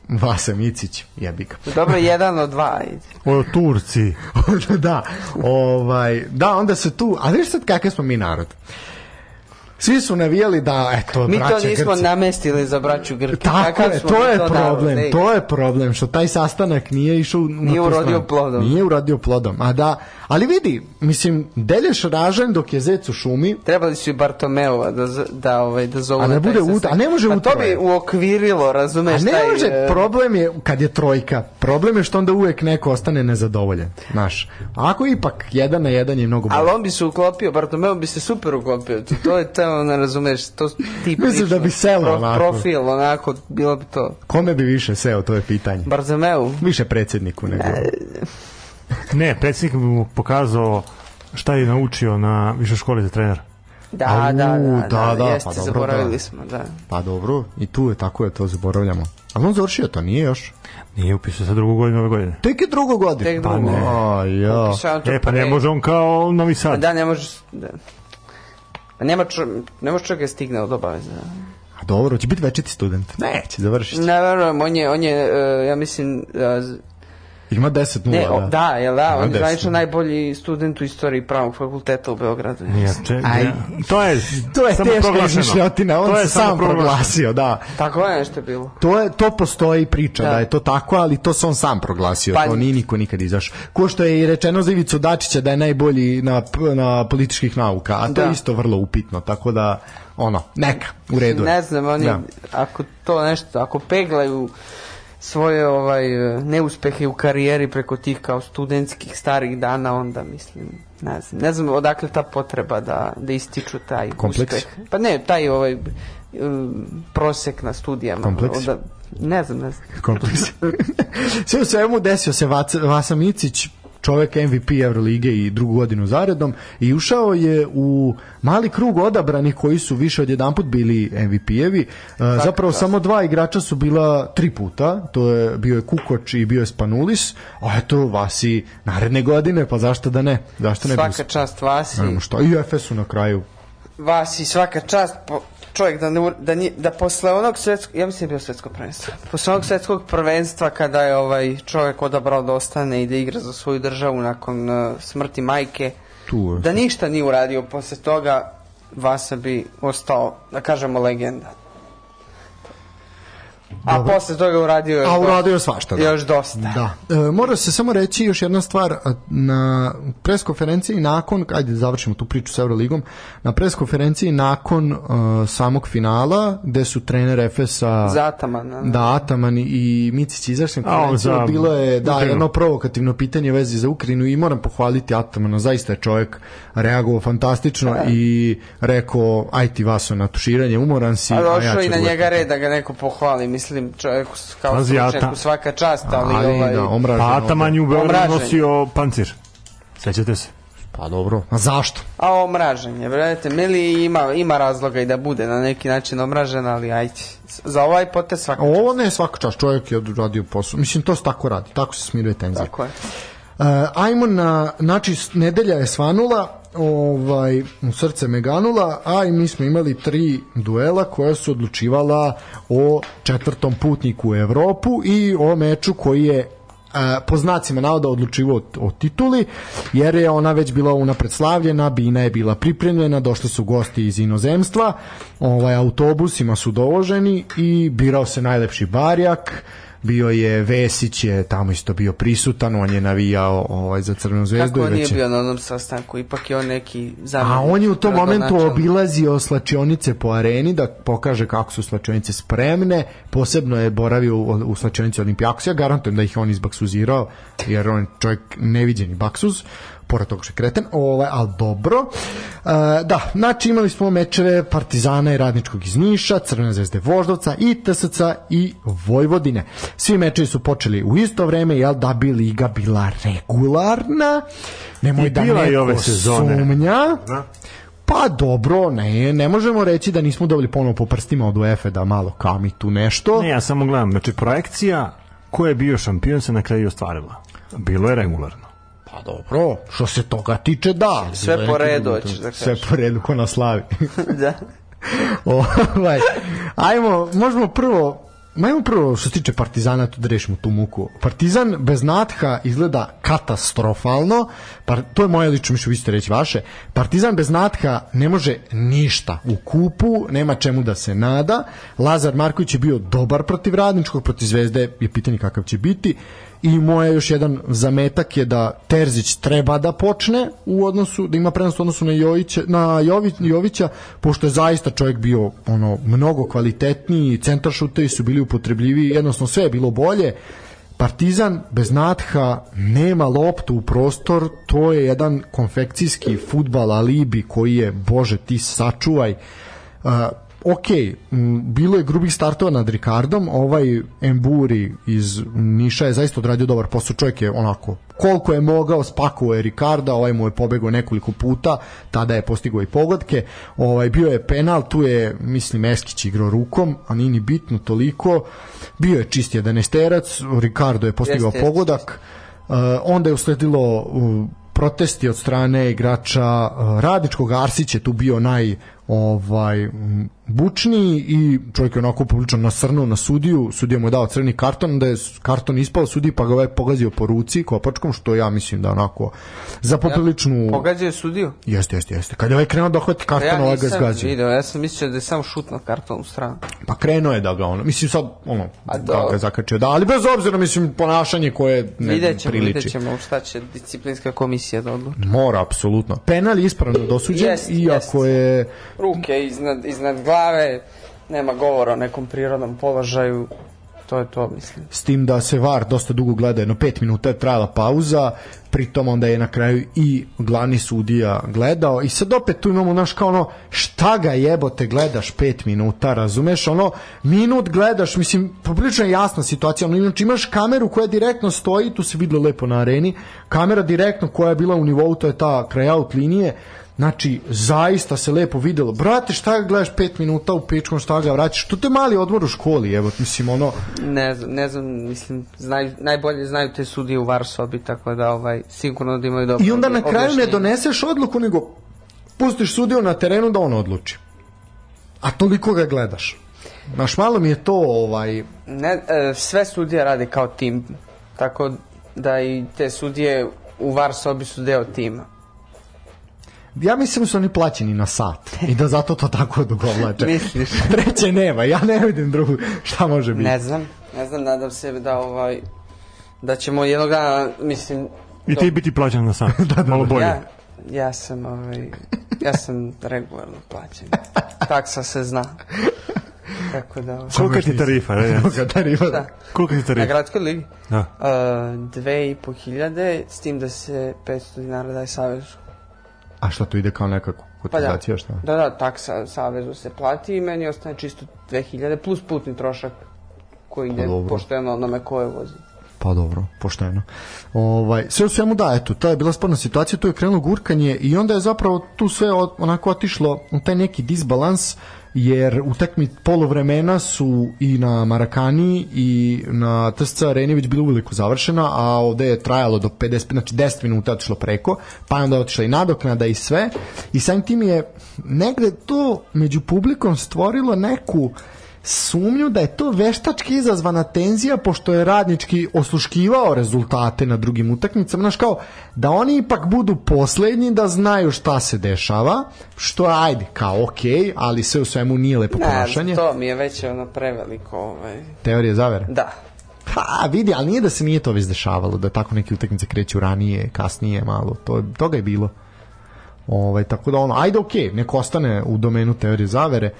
[LAUGHS] Vasa Micić, jebi ga. Dobro, jedan od dva. O Turci. [LAUGHS] da, ovaj, da, onda se tu, a viš sad kakav smo mi narod. Svi su navijali da, eto, Mi to nismo Grci. namestili za braću Grke. Tako je, to je narod, problem, ej. to je problem, što taj sastanak nije išao u- Nije urodio plodom. Nije uradio plodom, a da, ali vidi, mislim, Delješ ražan dok je zec u šumi, Trebali su i Bartomeova da, da, ovaj, da zovu A ne bude ut- a ne može Pa to bi uokvirilo, a razumeš? ne taj, može, e, problem je kad je trojka, problem je što onda uvek neko ostane nezadovoljan, znaš. A ako ipak jedan na jedan je mnogo bolje. Ali on bi se uklopio, Bartomeu bi se super uklopio. To- To je to, ne razumeš, to ti Mislim da bi selo onako. Profil, onako, bilo bi to. Kome bi više seo, to je pitanje. Bartomeu, Više predsjedniku nego... Ne, predsjednik bi mu pokazao šta je naučio na višoj školi za trenera. da, Au, da, da, da, da, da, jeste, pa dobro, zaboravili da. smo, da. Pa dobro, i tu je tako je, to zaboravljamo. Ali on završio to, nije još. Nije upisao sa drugu godinu ove godine. Tek je drugo godine. Tek pa drugo. ne. A, ja. E, pa ne može on kao Novi Sad. Da, ne može... Da. Pa nema čo, ne može čovjek da stigne od obaveza. A dobro, će biti večiti student. Neće, završit će. Ne verujem, on je, on je e, ja mislim, z- Ima 10 nula, ne, o, da. da, jel da, Ima on je 10. zvanično najbolji student u istoriji pravog fakulteta u Beogradu. Nije, če, Aj. to je, To je samo teška izmišljotina, on To je se samo sam proglasio, da. Tako je nešto bilo. To, je, to postoji priča da. Da. je to tako, ali to se on sam proglasio, Pa- to nije niko nikad izašao. Ko što je i rečeno za Ivicu Dačića da je najbolji na, na političkih nauka, a to Da. je isto vrlo upitno, tako da, ono, neka, u redu. je. Ne znam, oni, Da. ako to nešto, ako peglaju svoje ovaj neuspehe u karijeri preko tih kao studentskih starih dana, onda mislim, ne znam, ne znam odakle ta potreba da, da ističu taj Kompleks? uspeh. Pa ne, taj ovaj e, prosek na studijama. Kompleks? Onda, ne znam, ne znam. kompleks. [LAUGHS] Sve u svemu desio se Vaca, Vasa Micić, čovek MVP Evrolige i drugu godinu zaredom i ušao je u mali krug odabranih koji su više od jedanput bili MVP-evi. E, Zapravo čast. samo dva igrača su bila tri puta, to je bio je Kukoč i bio je Spanulis, a eto Vasi naredne godine, pa zašto da ne? Zašto ne bi Svaka čast Vasi. Nemamo šta. I Efesu na kraju. Vasi, svaka čast po, čovjek da, ne, da, nije, da posle onog svetskog, ja mislim da je bio svetsko prvenstvo, posle onog svetskog prvenstva kada je ovaj čovjek odabrao da ostane i da igra za svoju državu nakon uh, smrti majke, Tu je. da ništa nije uradio posle toga, Vasa bi ostao, da kažemo, legenda. A Dobro. posle toga uradio još A uradio je svašta. Da. Još dosta. Da. E, mora se samo reći još jedna stvar na preskonferenciji nakon, ajde da završimo tu priču sa Euroligom, na preskonferenciji nakon e, samog finala gde su trener Efesa Zataman. a? da, Ataman i Micić izašli konferenciju, za bilo je da, Ukrajinu. jedno provokativno pitanje vezi za Ukrajinu i moram pohvaliti Atamana, zaista je čovjek reagovao fantastično i rekao, aj ti Vaso na tuširanje, umoran si, A a ja došao ću i na odgovoriti." njega red da ga neko pohvali, mislim, mislim čovjeku s- kao stručnjaku Ata- svaka čast, ali, Ali ovaj, da, omražen. Pa Ataman je u Beogradu nosio pancir. Sećate se? Pa dobro. A zašto? a omražen je, brate, Mili ima, ima razloga i da bude na neki način omražen, ali ajde, za ovaj potez svaka A ovo ne je svaka čast, čovjek je odradio posao. Mislim, to se tako radi, tako se smiruje tenzija. Tako je. Uh, ajmo na, znači nedelja je svanula, ovaj, u srce me ganula, a i mi smo imali tri duela koja su odlučivala o četvrtom putniku u Evropu i o meču koji je a, po znacima navoda odlučivo o, o tituli, jer je ona već bila unapred slavljena, Bina je bila pripremljena, došli su gosti iz inozemstva, ovaj, autobusima su dovoženi i birao se najlepši barjak, bio je Vesić je tamo isto bio prisutan, on je navijao ovaj za Crvenu zvezdu Kako i on nije već je- bio na onom sastanku, ipak je on neki a zamjenik. on je u tom momentu obilazio slačionice po areni da pokaže kako su slačionice spremne. Posebno je boravio u, u slačionici Olimpijakos. Ja garantujem da ih on izbaksuzirao, jer on je čovjek neviđeni baksuz pored toga što je kreten, ovaj, ali dobro. E, da, znači imali smo mečeve Partizana i Radničkog iz Niša, Crvene zvezde Voždovca i TSC i Vojvodine. Svi mečevi su počeli u isto vreme, jel da bi liga bila regularna, nemoj I da bila i neko ove sezone. sumnja. Da. Pa dobro, ne, ne možemo reći da nismo dobili ponovo po prstima od UEFA da malo kami tu nešto. Ne, ja samo gledam, znači projekcija ko je bio šampion se na kraju ostvarila. Bilo je regularno. Pa dobro, što se toga tiče, da. Sve po redu, hoćeš to- da Sve kažeš. po redu, ko na slavi. [LAUGHS] da. [LAUGHS] ovaj, ajmo, možemo prvo Majmo prvo što se tiče Partizana tu da rešimo tu muku. Partizan bez Natha izgleda katastrofalno. Par, to je moje lično mišljenje, vi ćete reći vaše. Partizan bez Natha ne može ništa u kupu, nema čemu da se nada. Lazar Marković je bio dobar protiv Radničkog, protiv Zvezde je pitanje kakav će biti. I moje još jedan zametak je da Terzić treba da počne u odnosu, da ima prednost u odnosu na Jovića, na Jović, Jovića, pošto je zaista čovjek bio ono mnogo kvalitetniji, centar šutevi su bili upotrebljiviji, jednostavno sve je bilo bolje. Partizan bez Natha nema loptu u prostor, to je jedan konfekcijski futbal alibi koji je, bože ti sačuvaj, ok, bilo je grubih startova nad Ricardom, ovaj Emburi iz Niša je zaista odradio dobar posao, čovjek je onako koliko je mogao spakovao je Ricarda, ovaj mu je pobegao nekoliko puta, tada je postigao i pogodke, ovaj, bio je penal, tu je, mislim, Eskić igrao rukom, a nije ni bitno toliko, bio je čist 11 Ricardo je postigao Jeste, pogodak, Uh, onda je usledilo uh, protesti od strane igrača uh, Radničkog Arsić je tu bio naj ovaj m, bučniji i čovjek je onako poprilično nasrnuo na sudiju, sudija mu je dao crveni karton, onda je karton ispao sudiji pa ga ovaj pogazio po ruci kopačkom, što ja mislim da onako za popriličnu Pogađaju sudiju. jeste, jeste, jeste. Kad je ovaj krenuo da hvati karton, Ja ovaj ga zgazio. video, ja sam mislio da je samo šutno karton u stranu. Pa krenuo je da ga ono, mislim sad ono, A da do- ga zakačio, da, ali bez obzira mislim ponašanje koje ne Vidjet ćemo, priliči. vidjet ćemo šta će disciplinska komisija da odluči. Mora, apsolutno. Penal je ispravno dosuđen, Jest, iako jest. je... Ruke iznad, iznad glave, nema govora o nekom prirodnom položaju, to je to, mislim. S tim da se VAR dosta dugo gleda, jedno pet minuta je trajala pauza, pritom onda je na kraju i glavni sudija gledao i sad opet tu imamo naš kao ono šta ga jebote gledaš pet minuta, razumeš, ono minut gledaš, mislim, poprilično je jasna situacija, ono, znači imaš kameru koja direktno stoji, tu se videlo lepo na areni, kamera direktno koja je bila u nivou, to je ta kraj out linije, Znači, zaista se lepo videlo. Brate, šta ga gledaš pet minuta u pičkom, šta ga vraćaš? To te mali odmor u školi, evo, mislim, ono, Ne znam, ne znam, mislim, znaju, najbolje znaju te sudije u var sobi, tako da ovaj, sigurno da imaju dobro I onda na kraju ne doneseš odluku, nego pustiš sudiju na terenu da on odluči. A toliko ga gledaš. Znaš, malo mi je to, ovaj, Ne, e, sve sudije rade kao tim, tako da i te sudije u var sobi su deo tima. Ja mislim da su oni plaćeni na sat i da zato to tako odugovlače. Misliš? [LAUGHS] Treće nema, ja ne vidim drugu šta može biti. Ne znam, ne znam, nadam se da ovaj da ćemo jednog dana, mislim, I ti biti plaćan na sat. [LAUGHS] da, da, Malo bolje. ja, ja sam ovaj, ja sam regularno plaćen. Taksa se zna. Tako da, ovaj, Kolika ti tarifa? Ne, Koga da riva- da. Kolika ti Na tarifa? gradskoj ligi? Da. Uh, dve i po hiljade, s tim da se 500 dinara daje savezu. A šta tu ide kao nekako Pa da, kotizacija, šta? da, da, taksa savezu se plati i meni ostane čisto 2000 plus putni trošak koji ide dobro. pošteno onome ko je vozi. Pa dobro, pošteno. Ovaj, sve u svemu da, eto, ta je bila sporna situacija, tu je krenulo gurkanje i onda je zapravo tu sve onako otišlo taj neki disbalans, jer utakmi polovremena su i na Marakani i na TSC areni već bilo uveliko završena, a ovde je trajalo do 50, znači 10 minuta otišlo preko, pa je onda otišla i nadoknada i sve. I samim tim je negde to među publikom stvorilo neku sumnju da je to veštački izazvana tenzija pošto je radnički osluškivao rezultate na drugim utakmicama, znaš kao da oni ipak budu poslednji da znaju šta se dešava, što je ajde kao okej, ali sve u svemu nije lepo Ne, ponašanje. to mi je već ono preveliko. Ovaj. Teorija zavere. Da. Pa vidi, ali nije da se nije to već dešavalo, da tako neke utakmice kreću ranije, kasnije malo, to, toga je bilo. Ovaj, tako da ono, ajde okej, neko ostane u domenu teorije zavere.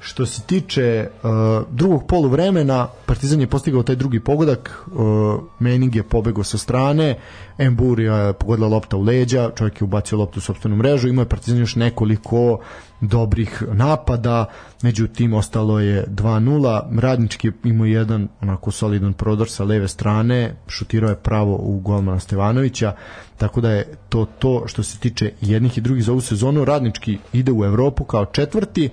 Što se tiče uh, drugog polu vremena, Partizan je postigao taj drugi pogodak, uh, Mening je pobegao sa strane, Emburija je pogodila lopta u leđa, čovjek je ubacio loptu u sopstvenu mrežu, imao je Partizan još nekoliko dobrih napada, međutim ostalo je 2-0, Radnički imao jedan onako solidan prodor sa leve strane, šutirao je pravo u golmana Stevanovića, tako da je to to što se tiče jednih i drugih za ovu sezonu, Radnički ide u Evropu kao četvrti,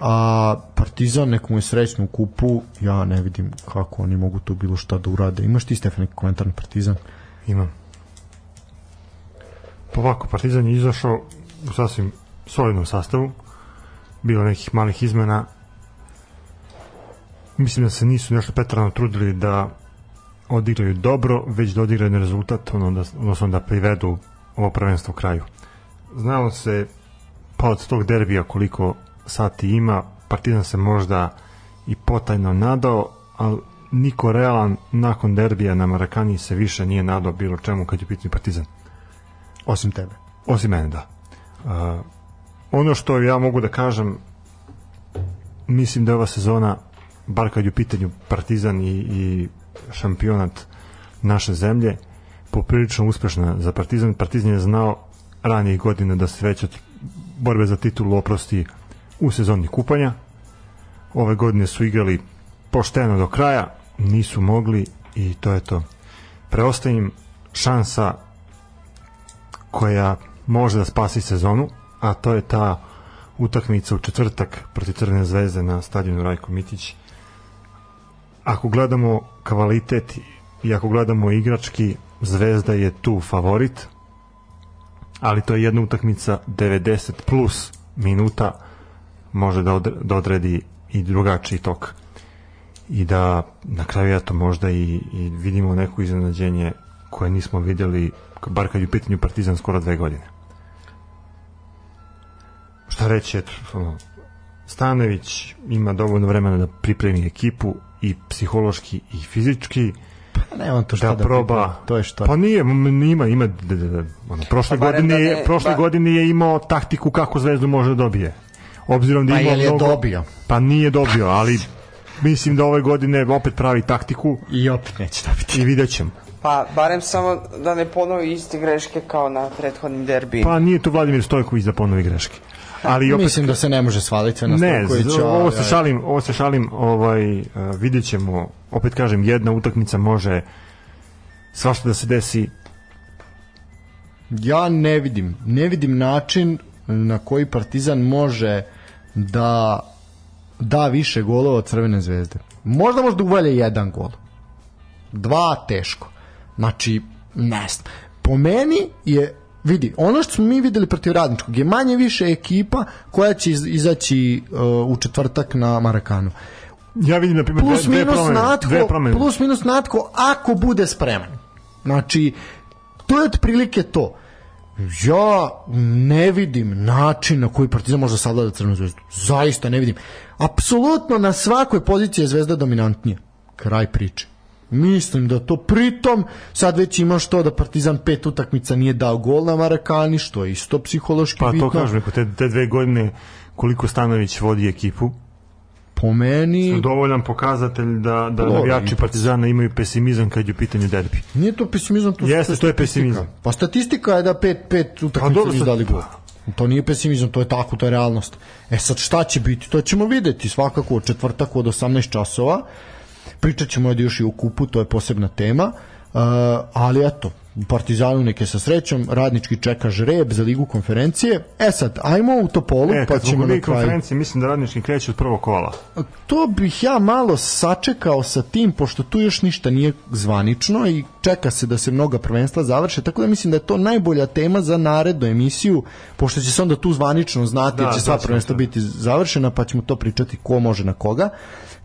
a Partizan nekom je srećno u kupu, ja ne vidim kako oni mogu tu bilo šta da urade. Imaš ti Stefan neki komentar na Partizan? Imam. Pa ovako, Partizan je izašao u sasvim solidnom sastavu. Bilo nekih malih izmena. Mislim da se nisu nešto petrano trudili da odigraju dobro, već da odigraju na rezultat, ono da, odnosno da privedu ovo prvenstvo kraju. Znalo se pa od tog derbija koliko sati ima, Partizan se možda i potajno nadao, ali niko realan nakon derbija na Marakani se više nije nadao bilo čemu kad je u pitanju Partizan. Osim tebe. Osim mene, da. Uh, ono što ja mogu da kažem, mislim da je ova sezona, bar kad je u pitanju Partizan i, i šampionat naše zemlje, poprilično uspešna za Partizan. Partizan je znao ranijih godina da se već od borbe za titulu oprosti u sezoni kupanja. Ove godine su igrali pošteno do kraja, nisu mogli i to je to. Preostaje im šansa koja može da spasi sezonu, a to je ta utakmica u četvrtak protiv Crvene zvezde na stadionu Rajko Mitić. Ako gledamo kvalitet i ako gledamo igrački, Zvezda je tu favorit, ali to je jedna utakmica 90 plus minuta može da, odre, da odredi i drugačiji tok i da na kraju eto možda i, i vidimo neko iznenađenje koje nismo videli bar kad je u pitanju Partizan skoro dve godine. Šta reći, eto, Stanović ima dovoljno vremena da pripremi ekipu i psihološki i fizički Pa ne, on to šta da, da, proba. pripremi, To je što. Pa nije, ima, ima, ono, prošle, Pa godine, da ne- prošle ba- godine je imao taktiku kako Zvezdu može da dobije. Obzirom da Pa ima je mnogo... dobio? Pa nije dobio, ali mislim da ove godine opet pravi taktiku I opet neće dobiti. i vidjet ćemo. Pa, barem samo da ne ponovi iste greške kao na prethodnim derbijima. Pa nije tu Vladimir Stojković da ponovi greške. Ali opet, Mislim da se ne može svaliti na ne, Stojkovića. ovo se ali- šalim, ovo se šalim, ovaj, uh, vidjet ćemo, opet kažem, jedna utakmica može svašta da se desi, Ja ne vidim, ne vidim način na koji Partizan može da da više golova od Crvene zvezde. Možda možda uvalje jedan gol. Dva teško. Znači, ne znam. Po meni je vidi, ono što smo mi videli protiv Radničkog je manje više ekipa koja će iz, izaći uh, u četvrtak na Marakanu. Ja vidim, na primjer, Plus dve, dve minus promene, natko, dve promene. plus minus natko ako bude spreman. Znači, to je otprilike to. Ja ne vidim način na koji Partizan može savlada Crvenu zvezdu. Zaista ne vidim. Apsolutno na svakoj poziciji je zvezda dominantnija. Kraj priče. Mislim da to pritom sad već imaš to da Partizan pet utakmica nije dao gol na Marakani, što je isto psihološki Pa bitno. to kažem, te, te dve godine koliko Stanović vodi ekipu, Po meni... dovoljan pokazatelj da, da Dobro, navijači. Partizana imaju pesimizam kad je u pitanju derbi. Nije to pesimizam, to, Jeste, je to je pesimizam. Pa statistika je da pet, pet Pa utakmica dobro, nisu sad- dali gol. To nije pesimizam, to je tako, to je realnost. E sad šta će biti, to ćemo videti svakako u četvrtak od 18 časova. Pričat ćemo ovdje još i o kupu, to je posebna tema. Uh, ali eto, Partizanu neke sa srećom, radnički čeka žreb za ligu konferencije. E sad, ajmo u Topolu, E, pa ćemo na kraju. konferencije, mislim da radnički kreće od prvog kola. To bih ja malo sačekao sa tim, pošto tu još ništa nije zvanično i čeka se da se mnoga prvenstva završe, tako da mislim da je to najbolja tema za narednu emisiju, pošto će se onda tu zvanično znati Da, da, će sva znaćemo prvenstva to. biti završena, pa ćemo to pričati ko može na koga.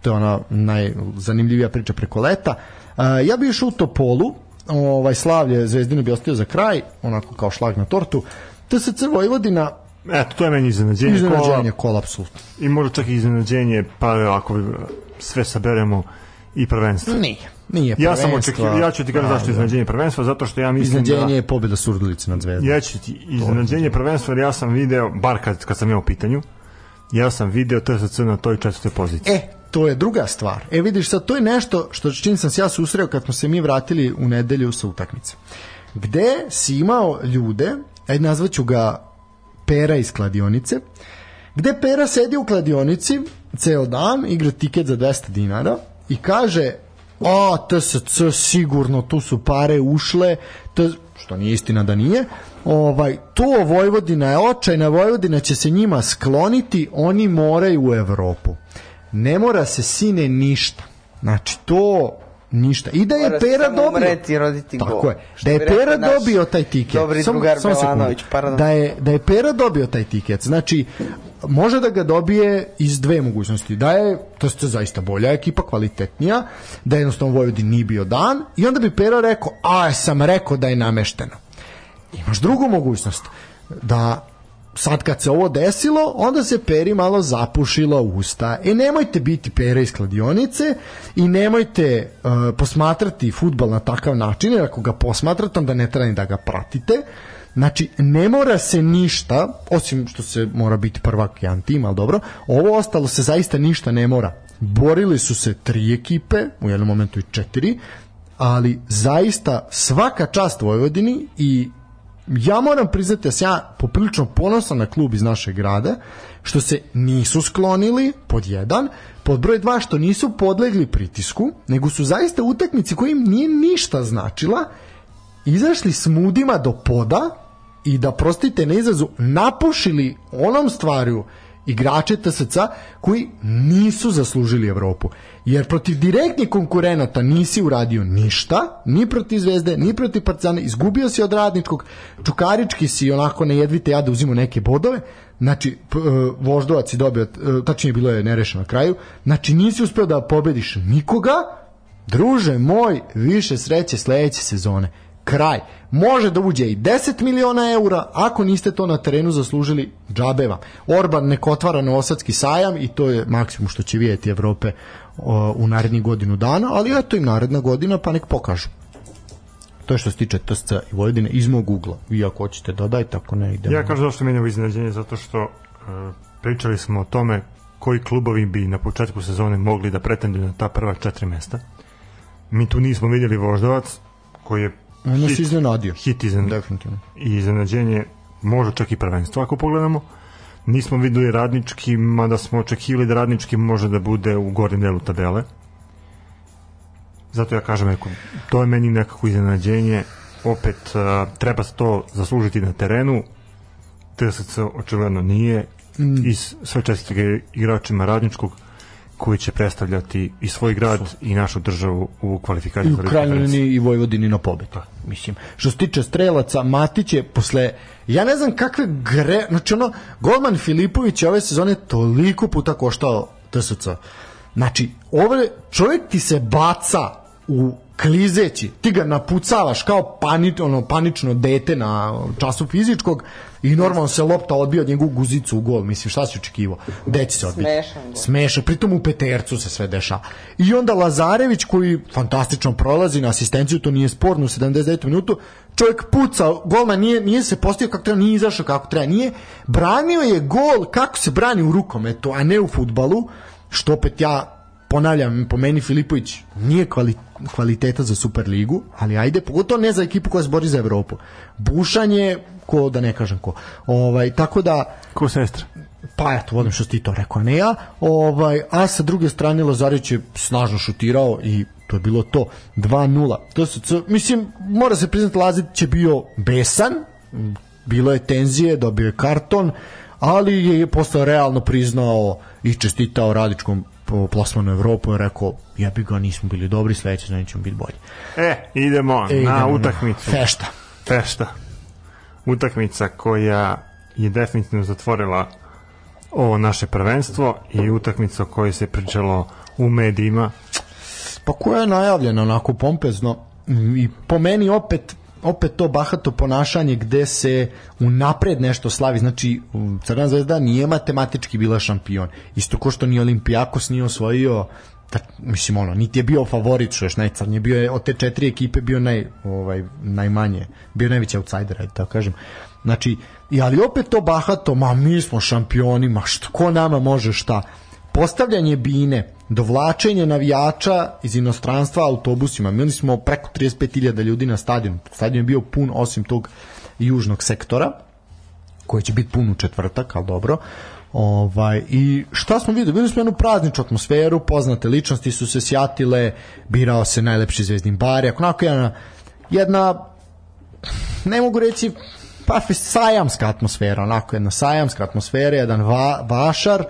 To je ona najzanimljivija priča preko leta. Ja bih išao u Topolu, ovaj slavlje Zvezdinu bi ostavio za kraj, onako kao šlag na tortu. TSC Vojvodina Eto, to je meni iznenađenje. iznenađenje kola apsolutno. I možda čak i iznenađenje, pa ako sve saberemo i prvenstvo. Nije. Nije Ja sam očekivao, ja ću ti kažem Da, zašto da. je iznenađenje prvenstva, zato što ja mislim Iznenađenje da... je pobjeda Surdulice nad Zvezdom. Ja ću ti iznenađenje prvenstva, jer ja sam video, bar kad, kad sam imao u pitanju, ja sam video TSC na toj četvrtoj poziciji. E, to je druga stvar. E vidiš sad, to je nešto što čim sam se ja susreo kad smo se mi vratili u nedelju sa utakmice. Gde si imao ljude, ajde nazvaću ga Pera iz kladionice, gde Pera sedi u kladionici ceo dan, igra tiket za 200 dinara i kaže a TSC sigurno tu su pare ušle to, što nije istina da nije ovaj, to Vojvodina je očajna Vojvodina će se njima skloniti oni moraju u Evropu. Ne mora se sine ništa. Znači to ništa. I da je Mora Pera dobio. umreti roditi tako gol. je. Da je Pera naš dobio taj tiket. dobri Samo- drugar sekundu. Belanović, pardon. da je, da je Pera dobio taj tiket. Znači može da ga dobije iz dve mogućnosti. Da je, to je zaista bolja ekipa kvalitetnija, da jednostavno Vojvodin nije bio dan i onda bi Pera rekao a sam rekao da je namešteno imaš drugu mogućnost da sad kad se ovo desilo, onda se Peri malo zapušila usta. E nemojte biti Pera iz kladionice i nemojte uh, posmatrati futbal na takav način, jer ako ga posmatrate, onda ne treba ni da ga pratite. Znači, ne mora se ništa, osim što se mora biti prvak jedan tim, ali dobro, ovo ostalo se zaista ništa ne mora. Borili su se tri ekipe, u jednom momentu i četiri, ali zaista svaka čast Vojvodini i ja moram priznati da sam ja poprilično ponosan na klub iz našeg grada, što se nisu sklonili, pod jedan, pod broj dva, što nisu podlegli pritisku, nego su zaista utakmici koja im nije ništa značila, izašli s mudima do poda i da, prostite na izrazu, napušili onom stvarju igrače TSC koji nisu zaslužili Evropu. Jer protiv direktnih konkurenata nisi uradio ništa, ni protiv Zvezde, ni protiv Partizana, izgubio si od radničkog, Čukarički si onako ne jedvite da uzimo neke bodove, znači e, Voždovac si dobio, e, tačnije bilo je nerešeno na kraju, znači nisi uspeo da pobediš nikoga, druže moj, više sreće sledeće sezone. Kraj. Može da uđe i 10 miliona eura, ako niste to na terenu zaslužili, džabe vam. Orban nek otvara Novosadski sajam i to je maksimum što će vidjeti Evrope o, u narednih godinu dana, ali eto im naredna godina pa nek pokažu. To je što se tiče TSC i Vojvodine iz mog ugla. Vi ako hoćete dodajte, ako ne idemo. Ja kažem zašto meni je ovo iznenađenje, zato što uh, pričali smo o tome koji klubovi bi na početku sezone mogli da pretenduju na ta prva četiri mesta. Mi tu nismo vidjeli Voždovac, koji je Ono hit, se iznenadio. hit iznen, Definitivno. i iznenađenje, možda čak i prvenstvo ako pogledamo. Nismo videli radnički, mada smo očekivali da radnički može da bude u gornjem delu tabele. Zato ja kažem, eko, to je meni nekako iznenađenje. Opet, uh, treba se to zaslužiti na terenu. TSC očigledno nije. Mm. I sve čestitke igračima radničkog koji će predstavljati i svoj grad i našu državu u kvalifikaciji I u krajnjoj liniji i Vojvodini na pobedu. Mislim, što se tiče strelaca, Matić je posle, ja ne znam kakve gre, znači ono, Golman Filipović je ove sezone toliko puta koštao TSC. Znači, ove, čovjek ti se baca u klizeći, ti ga napucavaš kao panič, ono, panično dete na času fizičkog i normalno se lopta odbija od njegovu guzicu u gol. Mislim, šta si očekivao? Gde će se odbiti? Smešan gol. Smešan, pritom u petercu se sve dešava. I onda Lazarević koji fantastično prolazi na asistenciju, to nije sporno u 79. minutu, čovjek puca, golman nije, nije se postavio kako treba, nije izašao kako treba, nije, branio je gol kako se brani u rukometu, a ne u futbalu, što opet ja ponavljam, po meni Filipović nije kvali, kvaliteta za Superligu, ali ajde, pogotovo ne za ekipu koja se bori za Evropu. Bušan je, ko da ne kažem ko. Ovaj, tako da, Ko sestra? pa eto, volim što ti to rekao, ne ja. Ovaj, a sa druge strane Lazarić je snažno šutirao i to je bilo to 2-0. To su, mislim, mora se priznati Lazić je bio besan, bilo je tenzije, dobio je karton, ali je postao realno priznao i čestitao radičkom po plasmanu u Evropu i rekao, jebi ga, nismo bili dobri, sledeće znači ćemo biti bolji. E, idemo E, na idemo utakmicu. Fešta. Fešta. Utakmica koja je definitivno zatvorila ovo naše prvenstvo i utakmica o kojoj se pričalo u medijima. Pa koja je najavljena onako pompezno i po meni opet opet to bahato ponašanje gde se unapred nešto slavi znači Crna zvezda nije matematički bila šampion isto ko što ni Olimpijakos nije osvojio ta, mislim ono, niti je bio favorit što još najcrnije, bio je od te četiri ekipe bio naj, ovaj, najmanje, bio najveći outsider, ajde tako kažem. Znači, ali opet to bahato, ma mi smo šampioni, ma što, ko nama može šta? Postavljanje bine, dovlačenje navijača iz inostranstva autobusima, imali smo preko 35.000 ljudi na stadionu, stadion je bio pun osim tog južnog sektora, koji će biti pun u četvrtak, ali dobro. Ovaj, I šta smo videli? Videli smo jednu prazničnu atmosferu, poznate ličnosti su se sjatile, birao se najlepši zvezdin bar, ako onako jedna, jedna ne mogu reći pa sajamska atmosfera, onako jedna sajamska atmosfera, jedan va, vašar,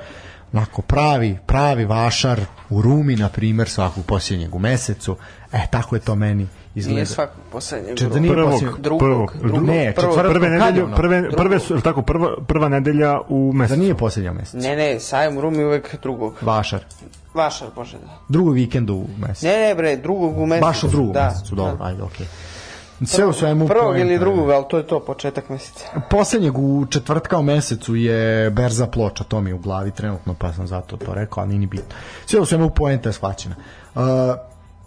onako pravi, pravi vašar u Rumi, na primjer, svakog posljednjeg u mesecu. E, tako je to meni izgleda. Nije svakog poslednjeg Čet- da drugog. nije Prvog, posljednjeg- drugog, prvog, drugog, ne, prvog. četvrtog. Prve nedelje, prve, prve su, tako, prva, prva nedelja u Da mesecu. nije posljednja mesec. Ne, ne, sajam u Rumi uvek drugog. Vašar. Vašar, bože da. Drugog vikenda u mesecu. Ne, ne, bre, drugog u mesecu. Baš u drugom da, mesecu, dobro, da. ajde, okej. Sve u svemu Prvog ili drugog, ali to je to, početak meseca. Poslednjeg u četvrtka u mesecu je berza ploča, to mi je u glavi trenutno, pa sam zato to rekao, ali ni bitno. Sve u svemu poenta je shvaćena. Uh,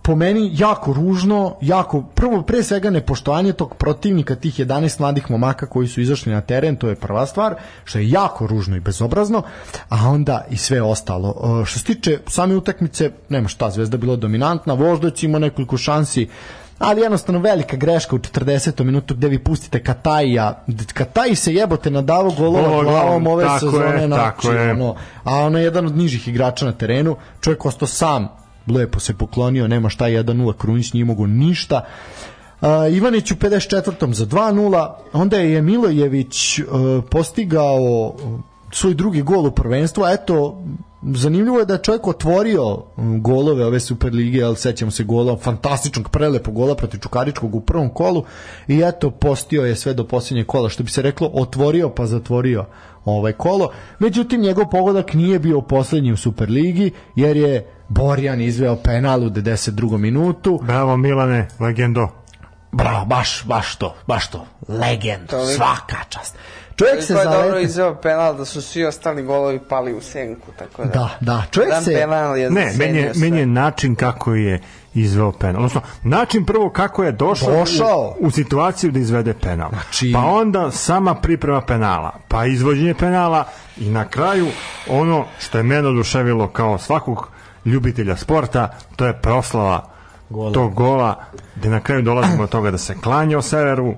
po meni jako ružno, jako, prvo pre svega nepoštovanje tog protivnika, tih 11 mladih momaka koji su izašli na teren, to je prva stvar, što je jako ružno i bezobrazno, a onda i sve ostalo. Uh, što se tiče same utakmice, nema šta, Zvezda bila dominantna, Voždoć ima nekoliko šansi, ali jednostavno velika greška u 40. minutu gde vi pustite Katajija Kataj se jebote nadavo golova Golova glavom glavom, ove tako sezone je, znači, tako je. ono, a ono je jedan od nižih igrača na terenu čovjek ostao sam lepo se poklonio nema šta 1-0 Krunić nije mogo ništa Uh, Ivanić u 54. za 2-0 onda je Milojević uh, postigao uh, svoj drugi gol u prvenstvu a eto zanimljivo je da je čovjek otvorio golove ove Superlige, ali sećamo se gola, fantastičnog prelepog gola protiv Čukaričkog u prvom kolu i eto postio je sve do posljednjeg kola, što bi se reklo otvorio pa zatvorio ovaj kolo. Međutim, njegov pogodak nije bio poslednji u Superligi, jer je Borjan izveo penal u 92. minutu. Bravo Milane, legendo. Bravo, baš, baš to, baš to. Legend, svaka čast. Čovjek se je dobro zaleti... izveo penal da su svi ostali golovi pali u senku, tako da. Da, da, čovjek se... penal je Ne, meni je, meni je način kako je izveo penal. Odnosno, način prvo kako je došao, Došao. U, u situaciju da izvede penal. Znači- Pa onda sama priprema penala, pa izvođenje penala i na kraju ono što je mene oduševilo kao svakog ljubitelja sporta, to je proslava Gola. tog gola, gde na kraju dolazimo do toga da se klanja o severu,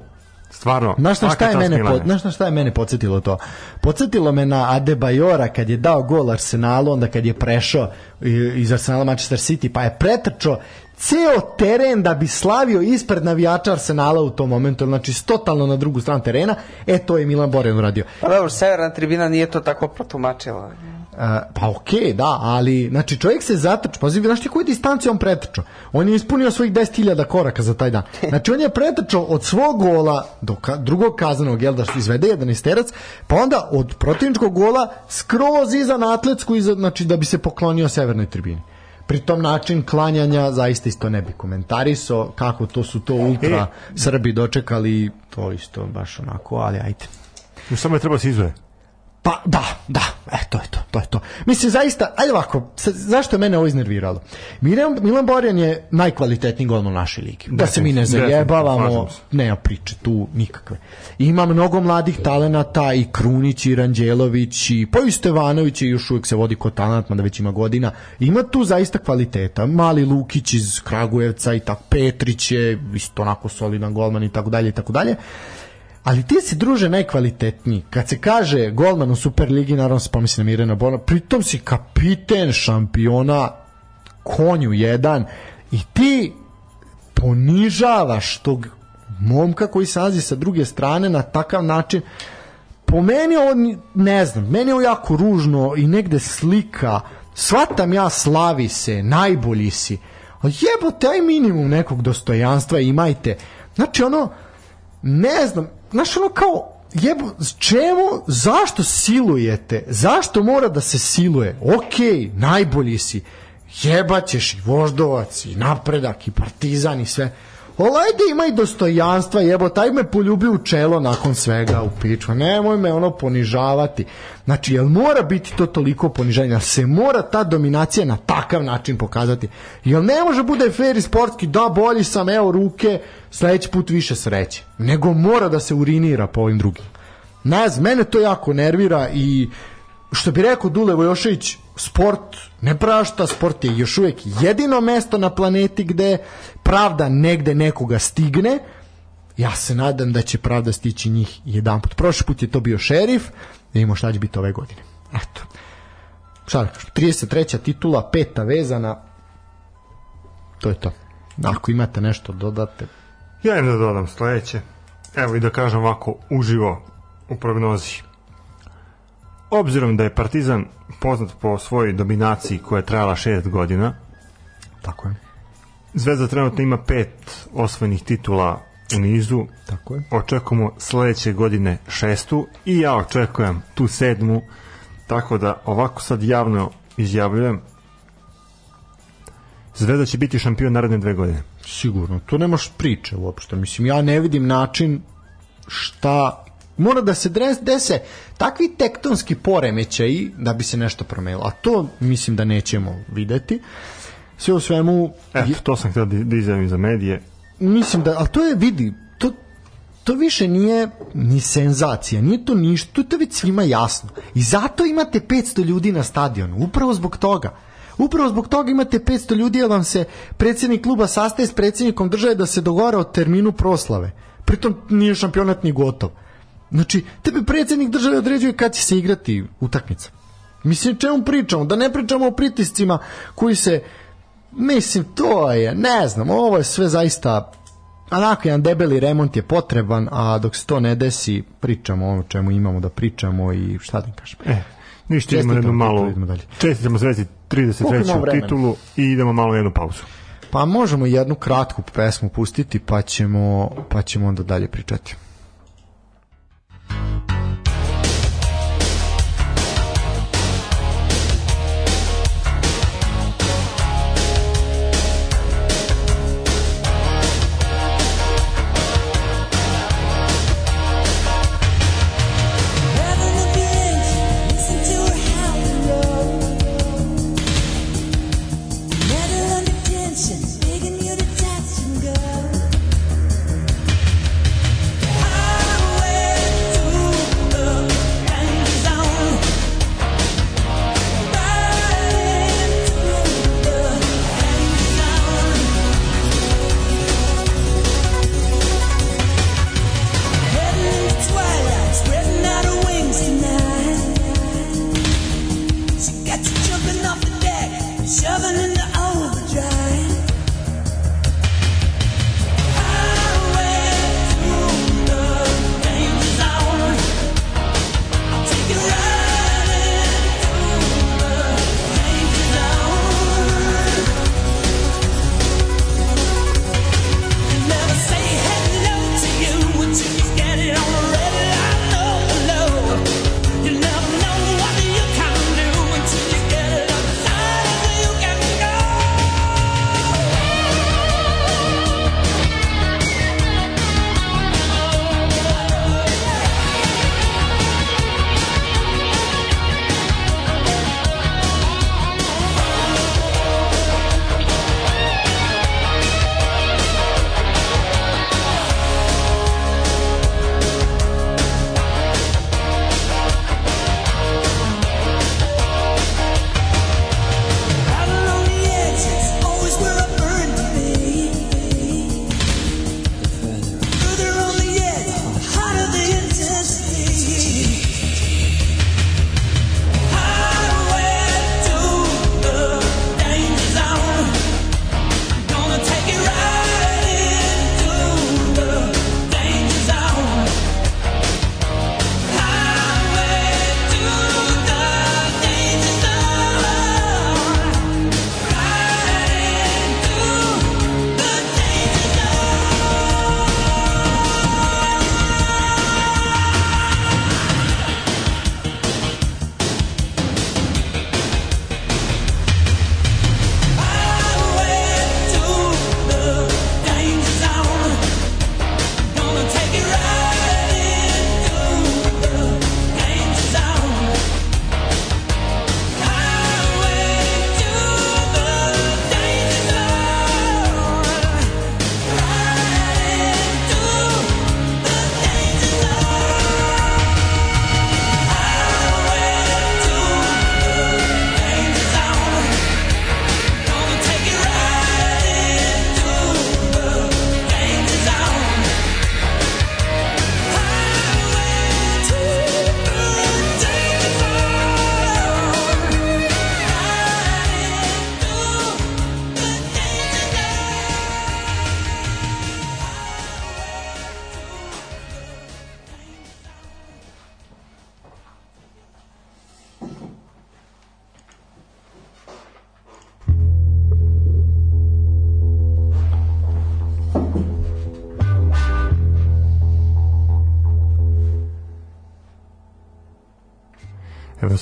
stvarno, Znaš na šta je mene po, znaš na šta je mene podsjetilo to? Podsjetilo me na Adebayora kad je dao gol Arsenalu, onda kad je prešao iz Arsenala Manchester City, pa je pretrčao ceo teren da bi slavio ispred navijača Arsenala u tom momentu, znači totalno na drugu stranu terena, e to je Milan Borjan uradio. Pa dobro, severna tribina nije to tako protumačila. Pa okej, da, ali znači čovjek se zatrčao, pazi, znaš ti koju distanciju on pretrčao? On je ispunio svojih 10.000 koraka za taj dan. Znači on je pretrčao od svog gola do ka, drugog kazanog, jel da izvede jedan isterac, pa onda od protivničkog gola skroz iza na atletsku, iza, znači da bi se poklonio severnoj tribini. Pri tom način klanjanja zaista isto ne bi komentarisao kako to su to ultra Srbi dočekali to isto baš onako, ali ajde. Još samo je treba se izve. Pa da, da, e, to je to, to je to. Mislim, zaista, ajde ovako, sa- zašto je mene ovo iznerviralo? Milan, Milan Borjan je najkvalitetniji golman u našoj ligi. Da se mi ne zajebavamo, nema priče tu nikakve. Ima mnogo mladih talenata i Krunić i Ranđelović i pa i Stevanović i još uvijek se vodi kod talent, mada već ima godina. Ima tu zaista kvaliteta. Mali Lukić iz Kragujevca i tako Petrić je isto onako solidan golman i tako dalje i tako dalje. Ali ti si druže najkvalitetniji. Kad se kaže golman u Superligi, naravno se pomisli na Mirena Bona, pritom si kapiten šampiona konju jedan i ti ponižavaš tog momka koji se nalazi sa druge strane na takav način. Po meni ovo ne znam, meni je ovo jako ružno i negde slika. Shvatam ja slavi se, najbolji si. A jebote, aj minimum nekog dostojanstva imajte. Znači ono ne znam, znaš ono kao jebo, čemu, zašto silujete? Zašto mora da se siluje? Ok, najbolji si. Jebaćeš i voždovac i napredak i partizan i sve Ali ajde imaj dostojanstva, jebo, taj me poljubi u čelo nakon svega u piču. Nemoj me ono ponižavati. Znači, jel mora biti to toliko ponižanje? Jel se mora ta dominacija na takav način pokazati? Jel ne može bude fair i sportski, da bolji sam, evo ruke, sledeći put više sreće. Nego mora da se urinira po ovim drugim. Ne znam, mene to jako nervira i što bi rekao Dule Vojošević, sport ne prašta, sport je još uvijek jedino mesto na planeti gde pravda negde nekoga stigne. Ja se nadam da će pravda stići njih jedan put. Prošli put je to bio šerif, da vidimo šta će biti ove godine. Eto. Šta da kažem, 33. titula, peta vezana, to je to. Ako imate nešto dodate, Ja im da dodam sledeće. Evo i da kažem ovako uživo u prognozi. Obzirom da je Partizan poznat po svojoj dominaciji koja je trajala šest godina, tako je. Zvezda trenutno ima pet osvojenih titula u nizu, Tako je. očekujemo sledeće godine šestu i ja očekujem tu sedmu, tako da ovako sad javno izjavljujem Zvezda će biti šampion naredne dve godine. Sigurno, to nemaš priče uopšte. Mislim, ja ne vidim način šta mora da se dres, dese takvi tektonski poremećaji da bi se nešto promenilo. A to mislim da nećemo videti. Sve u svemu, Eto, to sam htio da, izjavim za medije. mislim da, ali to je, vidi, to, to više nije ni senzacija, nije to ništa, to je to već svima jasno. I zato imate 500 ljudi na stadionu, upravo zbog toga. Upravo zbog toga imate 500 ljudi jer vam se predsjednik kluba sastaje s predsjednikom države da se dogovara o terminu proslave. Pritom nije šampionat ni gotov. Znači, tebe predsjednik države određuje kad će se igrati utakmica. Mislim, čemu pričamo? Da ne pričamo o pritiscima koji se Mislim, to je, ne znam, ovo je sve zaista onako jedan debeli remont je potreban, a dok se to ne desi, pričamo ono čemu imamo da pričamo i šta da im kažem. E, ništa Čestitam, jednu dalje. čestitamo imamo 33. vremena? titulu i idemo malo jednu pauzu. Pa možemo jednu kratku pesmu pustiti, pa ćemo, pa ćemo onda dalje pričati.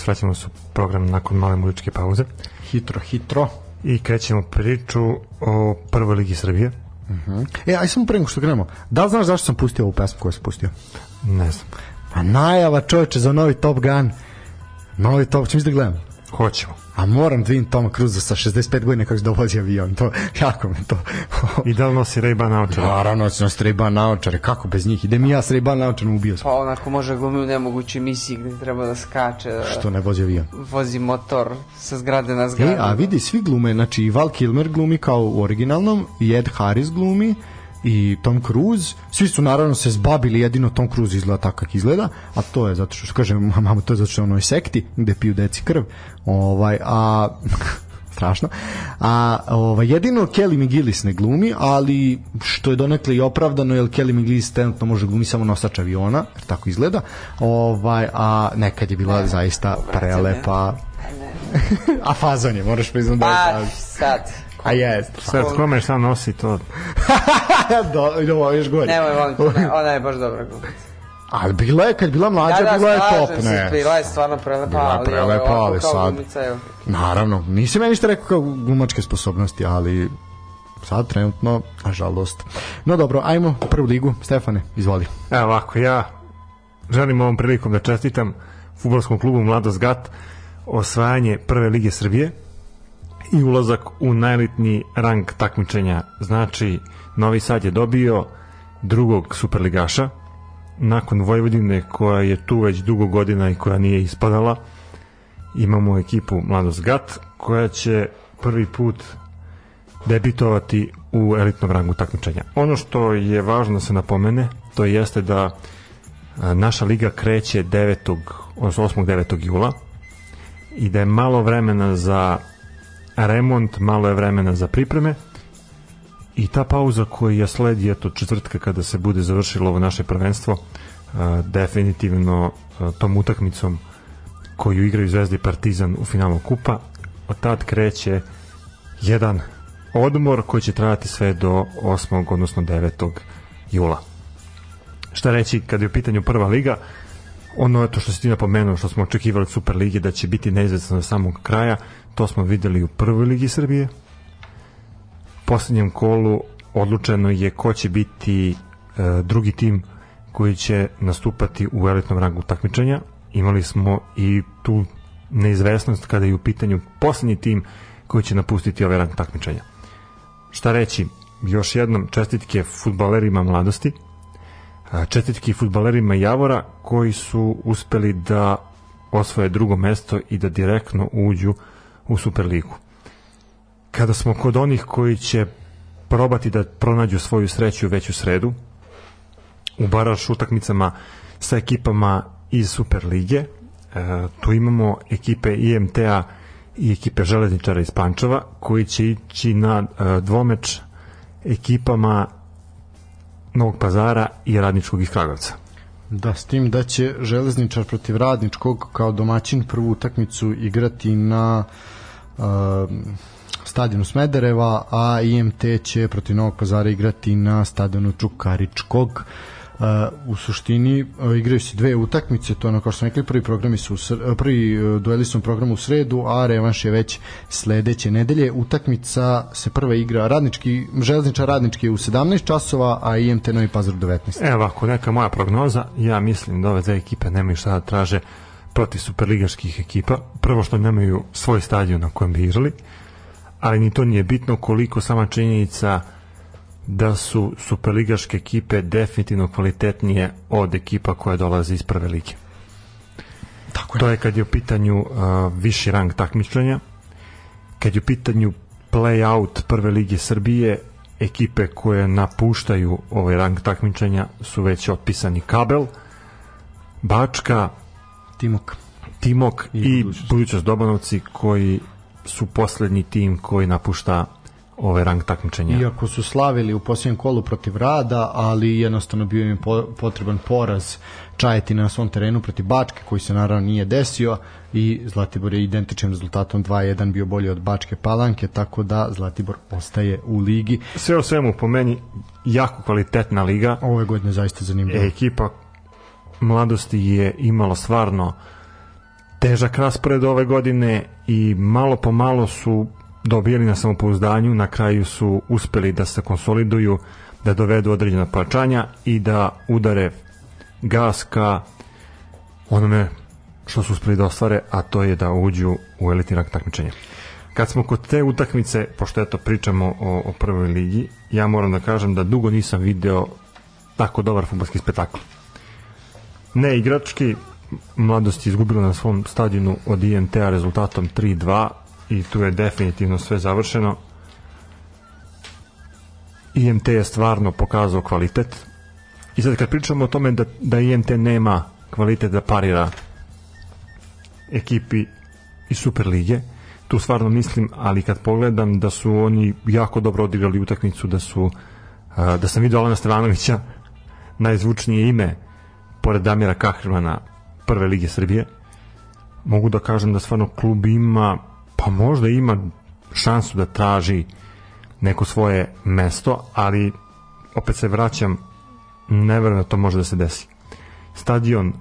Se vraćamo su program nakon male muzičke pauze Hitro, hitro. i krećemo priču o prvoj ligi Srbije. E, aj samo pre nego što krenemo. Da li znaš zašto sam pustio ovu pesmu koju sam pustio? Ne znam. Pa najava čoveče za novi Top Gun. Novi Top, čim da gledam? Hoćemo. A moram da vidim Toma Cruza sa 65 godina kako se dovozi avion. To, jako me to... I da li nosi Ray-Ban naočara? Naravno, će nas treba naočare, kako bez njih? Idem i ja s Ray-Ban naočarom ubio sam. Pa onako može glumi u nemogućoj misiji gde treba da skače, da Što ne vozi avion? vozi motor sa zgrade na zgradu. E, a vidi, svi glume, znači i Val Kilmer glumi kao u originalnom, i Ed Harris glumi, i Tom Cruise, svi su naravno se zbabili, jedino Tom Cruise izgleda tako kako izgleda, a to je zato što, kažem, [LAUGHS] mama, to je zato što je onoj sekti, gde piju deci krv, ovaj, a [LAUGHS] strašno. A ovaj jedino Kelly McGillis ne glumi, ali što je donekle i opravdano, jer Kelly McGillis trenutno može glumi samo nosač aviona, jer tako izgleda. Ovaj a nekad je bila zaista prelepa. [LAUGHS] a fazon je, moraš priznati da je Pa, fazon. sad. A jest. Sad kome šta nosi to? [LAUGHS] Do, do, još gore. Nemoj, molim te, ne, ona je baš dobra glumica. Ali bila je, kad bila mlađa, Da, da, bila je slažem top, se, ne. bila je stvarno prelepa, Bila je ali prelepa, ali sad- glumica je- Naravno, nisi meni ništa rekao kao glumačke sposobnosti, ali sad trenutno, nažalost. No dobro, ajmo u prvu ligu. Stefane, izvoli. Evo ovako, ja želim ovom prilikom da čestitam futbolskom klubu Mladost Gat osvajanje prve lige Srbije i ulazak u najelitniji rang takmičenja. Znači, Novi Sad je dobio drugog superligaša nakon Vojvodine koja je tu već dugo godina i koja nije ispadala imamo ekipu Mladost Gat koja će prvi put debitovati u elitnom rangu takmičenja. Ono što je važno da se napomene, to jeste da naša liga kreće 9. odnosno 8. 9. jula i da je malo vremena za remont, malo je vremena za pripreme i ta pauza koja sledi eto četvrtka kada se bude završilo ovo naše prvenstvo definitivno tom utakmicom koju igraju Zvezda i Partizan u finalu kupa od tad kreće jedan odmor koji će trajati sve do 8. odnosno 9. jula šta reći kad je u pitanju prva liga ono eto što si ti napomenuo što smo očekivali od Super Lige da će biti neizvesno do samog kraja to smo videli u prvoj ligi Srbije. Poslednjem kolu odlučeno je ko će biti e, drugi tim koji će nastupati u elitnom rangu takmičenja. Imali smo i tu neizvesnost kada je u pitanju poslednji tim koji će napustiti ovaj rang takmičenja. Šta reći? Još jednom čestitke futbalerima mladosti a, čestitke futbalerima Javora koji su uspeli da osvoje drugo mesto i da direktno uđu u Superligu. Kada smo kod onih koji će probati da pronađu svoju sreću već u sredu u baraš utakmicama sa ekipama iz Superlige e, tu imamo ekipe IMT-a i ekipe železničara iz Pančeva koji će ići na e, dvomeč ekipama Novog pazara i Radničkog iz Kragovca. Da, s tim da će železničar protiv radničkog kao domaćin prvu utakmicu igrati na uh, stadionu Smedereva, a IMT će protiv Novog pazara igrati na stadionu Čukaričkog. Uh, u suštini uh, igraju se dve utakmice, to ono kao što smo rekli, prvi programi su uh, prvi uh, dueli su u programu u sredu, a revanš je već sledeće nedelje. Utakmica se prva igra radnički, železničar radnički u 17 časova, a IMT Novi Pazar u 19. Evo ovako, neka moja prognoza, ja mislim da ove dve ekipe nemaju šta da traže protiv superligaških ekipa. Prvo što nemaju svoj stadion na kojem bi igrali, ali ni to nije bitno koliko sama činjenica da su superligaške ekipe definitivno kvalitetnije od ekipa koje dolaze iz prve lige. Tako To je kad je u pitanju uh, viši rang takmičenja, kad je u pitanju play-out prve lige Srbije, ekipe koje napuštaju ovaj rang takmičenja su već otpisani Kabel, Bačka, Timok. Timok I i. Budućnost Dobanovci koji su poslednji tim koji napušta ovaj rang takmičenja. Iako su slavili u posljednjem kolu protiv Rada, ali jednostavno bio im potreban poraz Čajetina na svom terenu protiv Bačke, koji se naravno nije desio i Zlatibor je identičnim rezultatom 2-1 bio bolji od Bačke Palanke, tako da Zlatibor ostaje u ligi. Sve o svemu po meni jako kvalitetna liga. Ove godine zaista zanimljivo. ekipa mladosti je imala stvarno težak raspored ove godine i malo po malo su dobijali na samopouzdanju, na kraju su uspeli da se konsoliduju, da dovedu određena pojačanja i da udare gas ka onome što su uspeli da ostvare, a to je da uđu u elitni rak takmičenja. Kad smo kod te utakmice, pošto eto pričamo o, o prvoj ligi, ja moram da kažem da dugo nisam video tako dobar futbolski spektakl. Ne igrački, mladost je izgubila na svom stadionu od IMT-a rezultatom 3-2 i tu je definitivno sve završeno. IMT je stvarno pokazao kvalitet i sad kad pričamo o tome da, da IMT nema kvalitet da parira ekipi iz Superlige, tu stvarno mislim, ali kad pogledam da su oni jako dobro odigrali utakmicu, da su da sam vidio Alana Stevanovića najzvučnije ime pored Damira Kahrimana prve lige Srbije mogu da kažem da stvarno klub ima pa možda ima šansu da traži neko svoje mesto, ali opet se vraćam ne verujem da to može da se desi. Stadion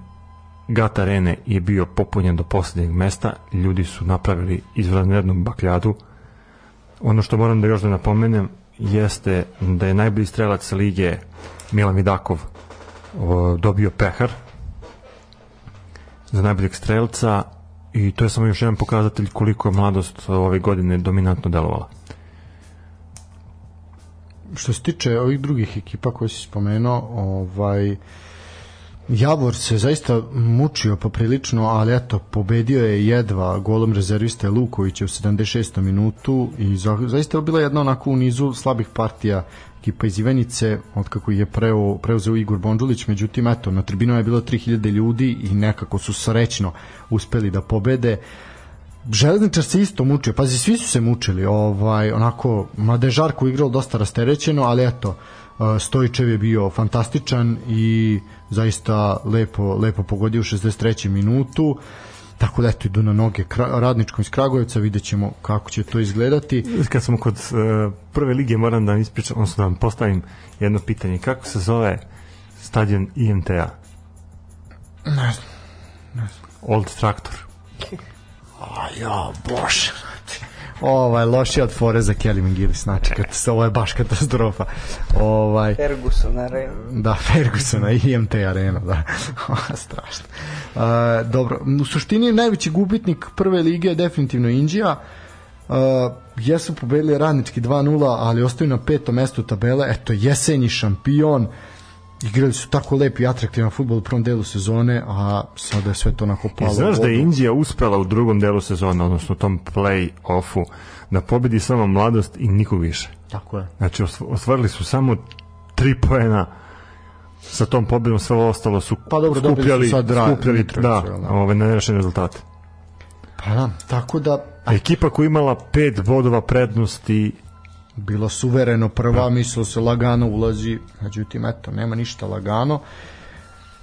Gat Arene je bio popunjen do poslednjeg mesta, ljudi su napravili izvanrednu bakljadu. Ono što moram da još da napomenem jeste da je najbolji strelac lige Milan Vidakov dobio pehar za najboljeg strelca i to je samo još jedan pokazatelj koliko je mladost ove godine dominantno delovala. Što se tiče ovih drugih ekipa koje si spomenuo, ovaj Javor se zaista mučio poprilično, ali eto, pobedio je jedva golom rezerviste Lukovića u 76. minutu i za, zaista je bila jedna onako u nizu slabih partija ekipa iz Ivanice, od kako je preo, preuzeo Igor Bondžulić, međutim, eto, na tribinu je bilo 3000 ljudi i nekako su srećno uspeli da pobede. Železničar se isto mučio, pazi, svi su se mučili, ovaj, onako, mada je Žarko igrao dosta rasterećeno, ali eto, Uh, Stojičev je bio fantastičan i zaista lepo, lepo pogodio u 63. minutu tako da eto idu na noge radničkom iz Kragujevca vidjet ćemo kako će to izgledati Kad smo kod uh, prve lige moram da vam ispričam, odnosno da vam postavim jedno pitanje. Kako se zove stadion IMT-a? ne znam Old Traktor. a ja bože ovaj loši od fore za Kelly McGillis znači kad se ovo je baš katastrofa ovaj Ferguson Arena. Da, Fergusona i IMT arena, da. [LAUGHS] Strašno. Uh, dobro, u suštini najveći gubitnik prve lige je definitivno Indija. Uh, jesu pobedili radnički 2-0, ali ostaju na petom mestu tabele. Eto, jesenji šampion. Igrali su tako lep i atraktivan futbol u prvom delu sezone, a sada je sve to onako palo. I znaš da je. Indija uspela u drugom delu sezona, odnosno u tom play-offu, da pobedi samo mladost i nikog više. Tako je. Znači, ostvarili su samo tri poena sa tom pobedom, sve ostalo su Pa dobro, su skupljali, sad Dra- skupljali Mitrovicu, da, da? ove nerešene rezultate. Pa da, tako da Ekipa koja imala pet bodova prednosti bilo suvereno prva, mislilo se lagano ulazi, međutim, eto, nema ništa lagano.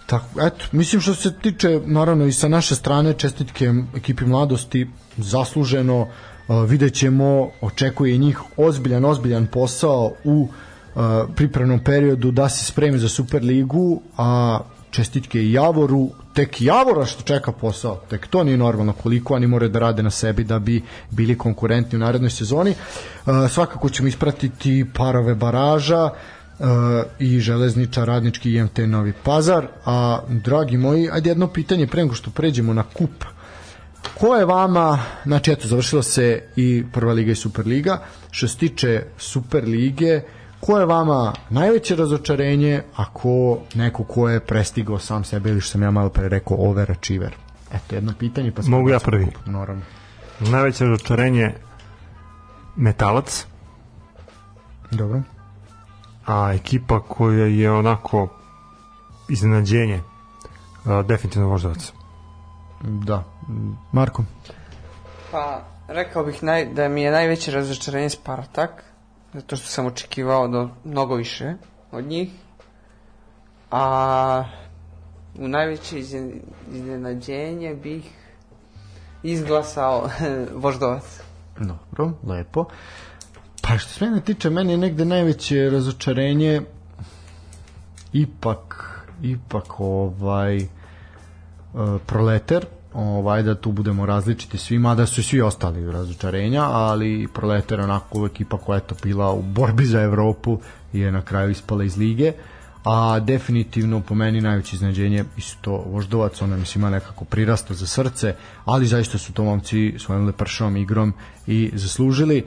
Tako, eto, mislim što se tiče, naravno i sa naše strane, čestitke ekipi mladosti, zasluženo, uh, vidjet ćemo, očekuje njih ozbiljan, ozbiljan posao u uh, pripremnom periodu da se spremi za Superligu, a čestitke i Javoru, tek Javora što čeka posao, tek to nije normalno koliko oni moraju da rade na sebi da bi bili konkurentni u narednoj sezoni. Uh, svakako ćemo ispratiti parove baraža, uh, i železniča radnički IMT Novi Pazar a dragi moji, ajde jedno pitanje pre nego što pređemo na kup ko je vama, znači eto završila se i prva liga i superliga što se tiče superlige ko je vama najveće razočarenje ako neko ko je prestigao sam sebe ili što sam ja malo pre rekao overachiever eto jedno pitanje pa Mogu ja prvi? kup, naravno. Najveće razočarenje metalac. Dobro. A ekipa koja je onako iznenađenje a, definitivno voždovac. Da. Marko? Pa, rekao bih naj, da mi je najveće razočarenje Spartak, zato što sam očekivao da mnogo više od njih. A u najveće izne- iznenađenje bih izglasao [LAUGHS] Voždovac. Dobro, lepo. Pa što se mene tiče, meni je negde najveće razočarenje ipak, ipak ovaj uh, proleter, ovaj da tu budemo različiti svi, mada su svi ostali razočarenja, ali Proletar je onako ekipa koja je to bila u borbi za Evropu i je na kraju ispala iz lige a definitivno po meni najveće iznenađenje isto Voždovac, ona mislim ima nekako prirasto za srce, ali zaista su to momci svojom lepršavom igrom i zaslužili,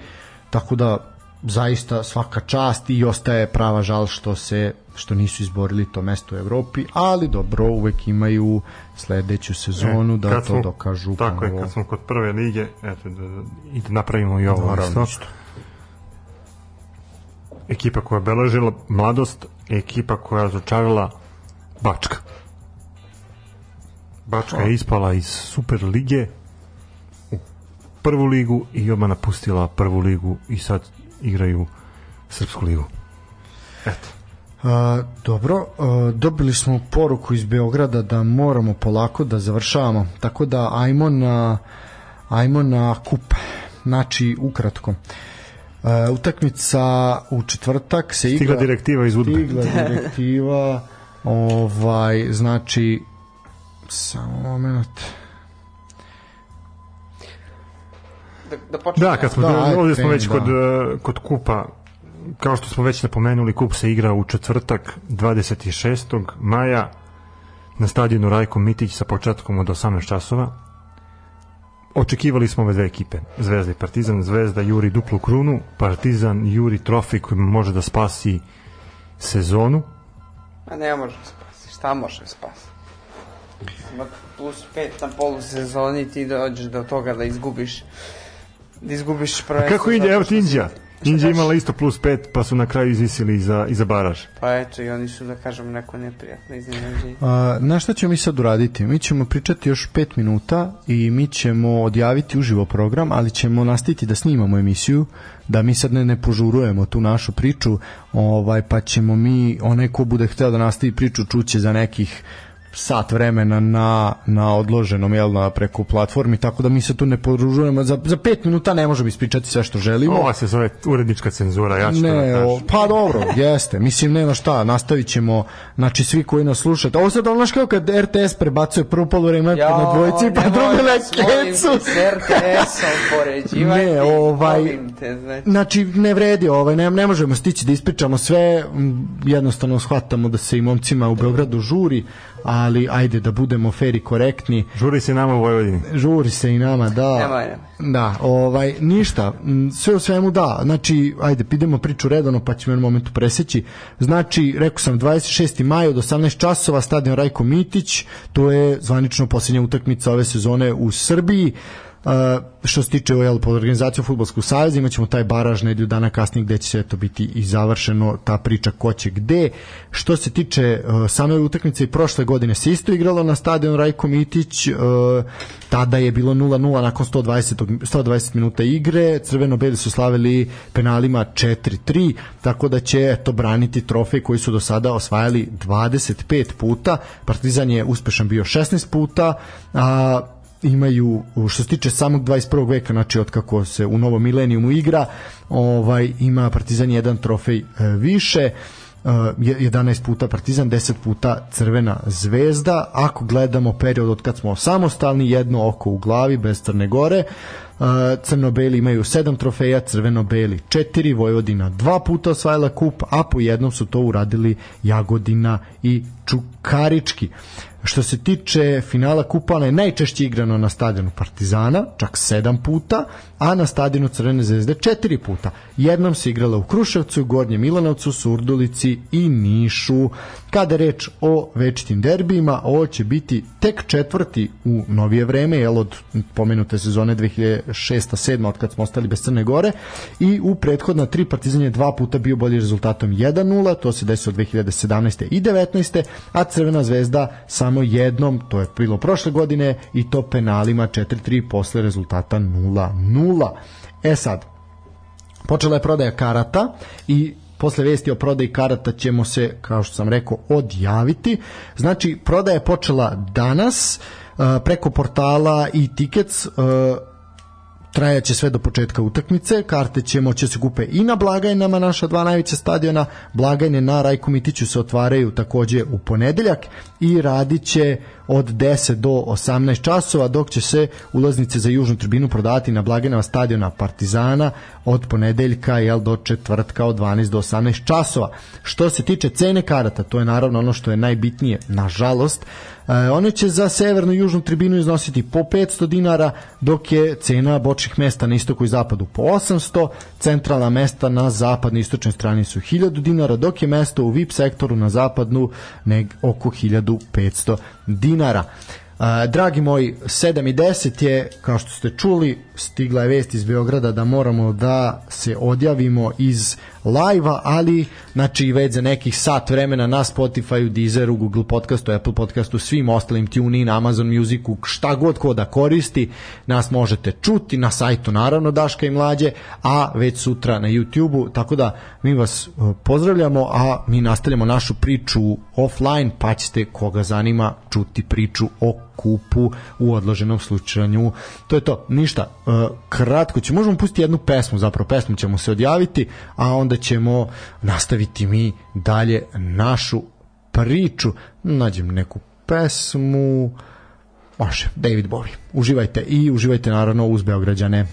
tako da zaista svaka čast i ostaje prava žal što se što nisu izborili to mesto u Evropi, ali dobro, uvek imaju sledeću sezonu da E, Kad to dokažu Tako je, ponovo. kad smo kod prve lige, eto, da, da, i da napravimo i ovo Naravno, isto. Ekipa koja je beležila mladost, ekipa koja je razočarala Bačka. Bačka je ispala iz Super lige u prvu ligu i odmah napustila prvu ligu i sad igraju Srpsku ligu. Eto. A, dobro, a, dobili smo poruku iz Beograda da moramo polako da završavamo, tako da ajmo na ajmo na kup. Znači, ukratko. A, utakmica u četvrtak se Stigla igra... direktiva iz Udbe. Stigla [LAUGHS] direktiva, ovaj, znači, samo moment. Da, da počnemo. Da, kad smo Da, da, ajde, ovdje smo već da. kod, e, kod kupa kao što smo već napomenuli, kup se igra u četvrtak 26. maja na stadionu Rajko Mitić sa početkom od 18 časova. Očekivali smo ove dve ekipe, Zvezda i Partizan. Zvezda juri duplu krunu, Partizan juri trofej koji može da spasi sezonu. A ne može spasi. Šta može spasi? Ima plus pet na polusezoni ti dođeš do toga da izgubiš da izgubiš A prvenstvo. kako ide, evo ti Indija. Indija kažeš? imala isto plus 5, pa su na kraju izvisili za, i za baraž. Pa eto i oni su da kažem neko neprijatno iznenađenje. A, na šta ćemo mi sad uraditi? Mi ćemo pričati još 5 minuta i mi ćemo odjaviti uživo program, ali ćemo nastaviti da snimamo emisiju, da mi sad ne, ne požurujemo tu našu priču, ovaj, pa ćemo mi, onaj ko bude hteo da nastavi priču, čuće za nekih sat vremena na, na odloženom jel, na preko platformi, tako da mi se tu ne podružujemo. Za, za pet minuta ne možemo ispričati sve što želimo. Ova se zove urednička cenzura, ja ću to da Ne, kažem. o, pa dobro, jeste. Mislim, nema šta, nastavit ćemo, znači svi koji nas slušate. Ovo sad, ono što kad RTS prebacuje prvo polovreme Ja, na dvojici, pa drugo na kecu. RTS-om. Ne, ovaj- te, znači. Znači, ne vredi, ovaj, ne, ne možemo stići da ispričamo sve, jednostavno shvatamo da se i momcima u Beogradu žuri, ali ajde da budemo fair i korektni. Žuri se nama u Vojvodini. Žuri se i nama, da. Nemoj, nemoj. Da, ovaj, ništa, m, sve u svemu da, znači, ajde, idemo priču redano, pa ćemo u momentu preseći. Znači, rekao sam, 26. maj od 18 časova, stadion Rajko Mitić, to je zvanično posljednja utakmica ove sezone u Srbiji. Što se tiče jel, pod organizaciju Futbolskog savjeza imaćemo taj baraž nedelju dana kasnije gde će sve to biti i završeno ta priča ko će gde. Što se tiče uh, same utakmice i prošle godine se isto igralo na stadionu Rajko Mitić uh, tada je bilo 0-0 nakon 120, 120 minuta igre crveno-beli su slavili penalima 4-3 tako da će eto braniti trofej koji su do sada osvajali 25 puta. Partizan je uspešan bio 16 puta a imaju što se tiče samog 21. veka znači od kako se u novom milenijumu igra ovaj ima Partizan jedan trofej e, više Uh, je- 11 puta Partizan, 10 puta Crvena zvezda. Ako gledamo period od kad smo samostalni, jedno oko u glavi, bez Crne Gore, uh, Crno-beli imaju 7 trofeja, Crveno-beli 4, Vojvodina dva puta osvajala kup, a po jednom su to uradili Jagodina i Čukarički. Što se tiče finala kupa, ona je najčešće igrano na stadionu Partizana, čak 7 puta, a na stadionu Crvene zvezde 4 puta. Jednom se igrala u Kruševcu, Gornjem Milanovcu, Surdulici i Nišu. Kada reč o večitim derbijima, ovo će biti tek četvrti u novije vreme, jel od pomenute sezone 2006-7 od kad smo ostali bez Crne Gore i u prethodna tri Partizan je dva puta bio bolji rezultatom 1-0, to se desilo 2017. i 19. a Crvena zvezda samo jednom, to je bilo prošle godine i to penalima 4-3 posle rezultata 0-0. E sad, počela je prodaja karata i posle vesti o prodaji karata ćemo se, kao što sam rekao, odjaviti. Znači, prodaja je počela danas uh, preko portala i tickets uh, trajaće sve do početka utakmice, karte će moći da se kupe i na blagajnama naša dva najveća stadiona, blagajne na Rajku Mitiću se otvaraju takođe u ponedeljak i radit će od 10 do 18 časova, dok će se ulaznice za južnu tribinu prodavati na blagajnama stadiona Partizana od ponedeljka jel, do četvrtka od 12 do 18 časova. Što se tiče cene karata, to je naravno ono što je najbitnije, nažalost, one će za severnu i južnu tribinu iznositi po 500 dinara, dok je cena bočnih mesta na istoku i zapadu po 800, centralna mesta na zapadnoj i istočnoj strani su 1000 dinara, dok je mesto u VIP sektoru na zapadnu neg oko 1500 dinara. Uh, dragi moji, 7 i 10 je, kao što ste čuli, stigla je vest iz Beograda da moramo da se odjavimo iz live-a, ali znači već za nekih sat vremena na Spotify, Deezeru, Google podcastu, Apple podcastu, svim ostalim TuneIn, Amazon Musicu, šta god ko da koristi, nas možete čuti na sajtu naravno Daška i Mlađe, a već sutra na YouTubeu, tako da mi vas uh, pozdravljamo, a mi nastavljamo našu priču offline, pa ćete koga zanima čuti priču o kupu u odloženom slučaju. To je to, ništa. Uh, kratko ću, možemo pustiti jednu pesmu, zapravo pesmu ćemo se odjaviti, a onda ćemo nastaviti mi dalje našu priču. Nađem neku pesmu. Može, David Bowie. Uživajte i uživajte naravno uz Beograđane.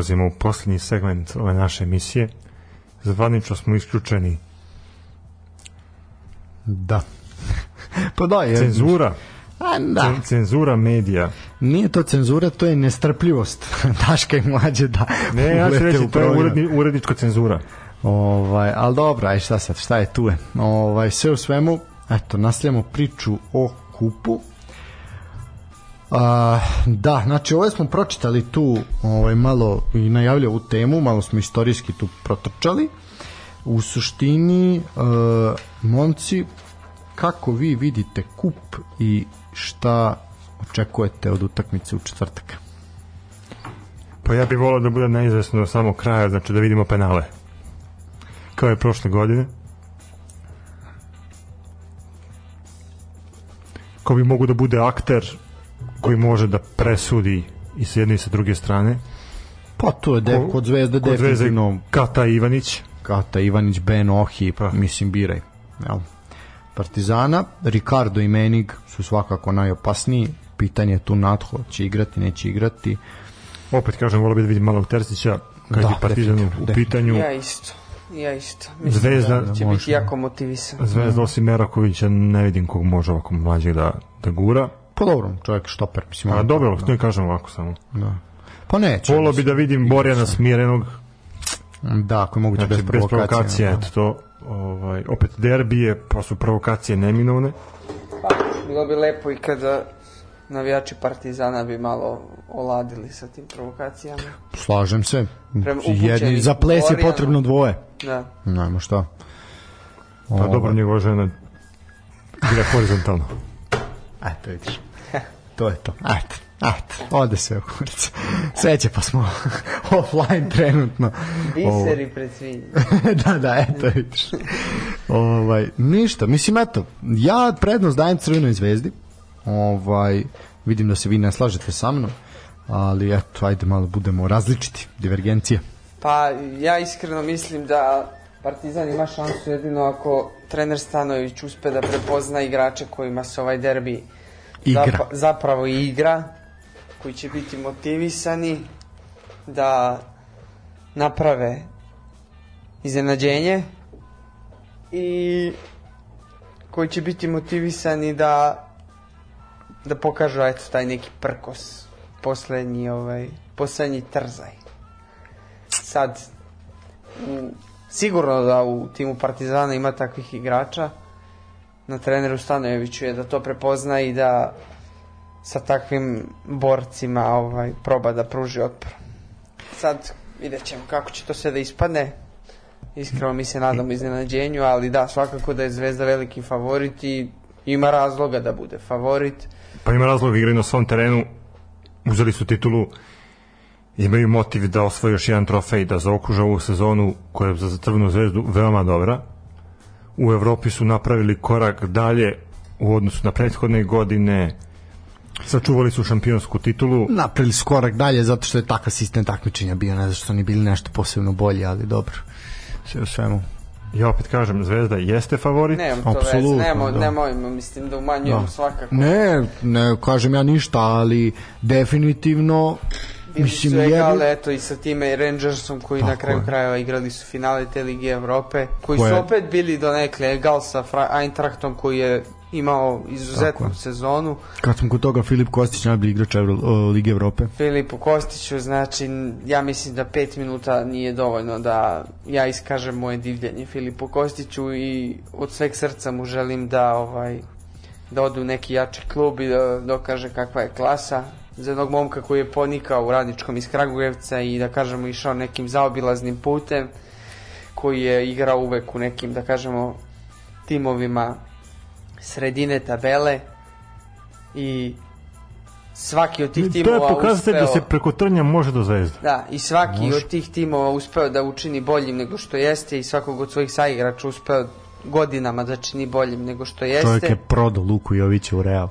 Ulazimo u posljednji segment ove naše emisije. Zvanično smo isključeni. Da. [LAUGHS] pa da, je... Cenzura. A, da. Cen- Cenzura medija. Nije to cenzura, to je nestrpljivost. [LAUGHS] Daška i mlađe da Ne, ja ću reći, to je uredni, urednička cenzura. Ovaj, ali dobro, aj šta sad, šta je tu je. Ovaj, sve u svemu, eto, nastavljamo priču o kupu. A, da, znači ovo smo pročitali tu ovaj, malo i najavili ovu temu, malo smo istorijski tu protrčali. U suštini, e, momci, kako vi vidite kup i šta očekujete od utakmice u četvrtak? Pa ja bih volao da bude neizvesno do samog kraja, znači da vidimo penale. Kao je prošle godine. Ko bi mogu da bude akter koji može da presudi i sa jedne i sa druge strane. Pa to je de, Ko- kod Zvezde Kod Zvezde definitivno Kata Ivanić. Kata Ivanić, Ben Ohi, Pa. mislim biraj. Jel? Partizana, Ricardo i Menig su svakako najopasniji. Pitanje je tu Natho, će igrati, neće igrati. Opet kažem, volao bih da vidim malog Terzića kad Da, je Partizan u pitanju. Ja isto. Ja isto. Mislim Zvezda- da će može. biti jako motivisan. Zvezda osim Merakovića ne vidim kog može ovako mlađeg da, da gura. Pa dobro, čovjek štoper. Mislim, A dobro, ne kažem ovako samo. Da. Pa neće. Volao bi da vidim Borjana smirenog, Da, ako je moguće znači bez bez provokacije. provokacije, da. eto to. Ovaj, opet derbije, pa su provokacije neminovne. Pa, bilo bi lepo i kada navijači Partizana bi malo oladili sa tim provokacijama. Slažem se. Prema Jedni, za ples je potrebno dvoje. Da. Nema šta. Pa Ovaj, dobro, njegova žena igra horizontalno. Eto, vidiš. To je to. Eto. Eto, ode sve u kurac. Sveće pa smo [LAUGHS] offline trenutno. Biseri pred svinjima. [LAUGHS] da, da, eto, vidiš. ovaj, ništa, mislim, eto, ja prednost dajem Crvenoj zvezdi. Ovaj, vidim da se vi ne slažete sa mnom, ali eto, ajde malo budemo različiti, divergencija. Pa ja iskreno mislim da Partizan ima šansu jedino ako trener Stanojević uspe da prepozna igrače kojima se ovaj derbi Igra. zapravo igra, koji će biti motivisani da naprave iznenađenje i koji će biti motivisani da da pokažu eto taj neki prkos poslednji ovaj poslednji trzaj sad u, sigurno da u timu Partizana ima takvih igrača na treneru Stanojeviću je da to prepozna i da sa takvim borcima ovaj proba da pruži otpor. Sad vidjet ćemo kako će to sve da ispadne. Iskreno mi se nadamo iznenađenju ali da svakako da je Zvezda veliki favorit i ima razloga da bude favorit. Pa ima razlog, igraju na svom terenu, uzeli su titulu, imaju motiv da osvoje još jedan trofej, da zaokruže ovu sezonu koja je za Crvenu zvezdu veoma dobra. U Evropi su napravili korak dalje u odnosu na prethodne godine, sačuvali su šampionsku titulu. Napravili su korak dalje zato što je takav sistem takmičenja bio, ne zato što oni bili nešto posebno bolji, ali dobro. Sve u svemu. Ja opet kažem, Zvezda jeste favorit. nemam to veze, Apsolutno, nemoj, da. nemojmo, mislim da umanjujemo Da. svakako Ne, ne kažem ja ništa, ali definitivno mislim su jedni- egale, eto i sa time Rangersom koji na Tako kraju je. krajeva igrali su finale te Lige Evrope, koji Koje- su opet bili donekle egal sa Fra Eintrachtom koji je imao Tako izuzetnu je. sezonu. Kad smo kod toga, Filip Kostić, najbolji igrač Euro, o, Lige Evrope. Filipu Kostiću, znači ja mislim da pet minuta nije dovoljno da ja iskažem moje divljenje Filipu Kostiću i od sveg srca mu želim da ovaj da ode u neki jači klub i da dokaže kakva je klasa za jednog momka koji je ponikao u radničkom iz Kragujevca i da kažemo išao nekim zaobilaznim putem koji je igrao uvek u nekim da kažemo timovima sredine tabele i svaki od tih To timova je pokazatelj da uspeo- se preko trnja može do Zvezde. Da, i svaki Može. od tih timova uspeo da učini boljim nego što jeste i svakog od svojih saigrača uspeo godinama da čini boljim nego što jeste. Čovjek je prodao Luku Jovića u Real.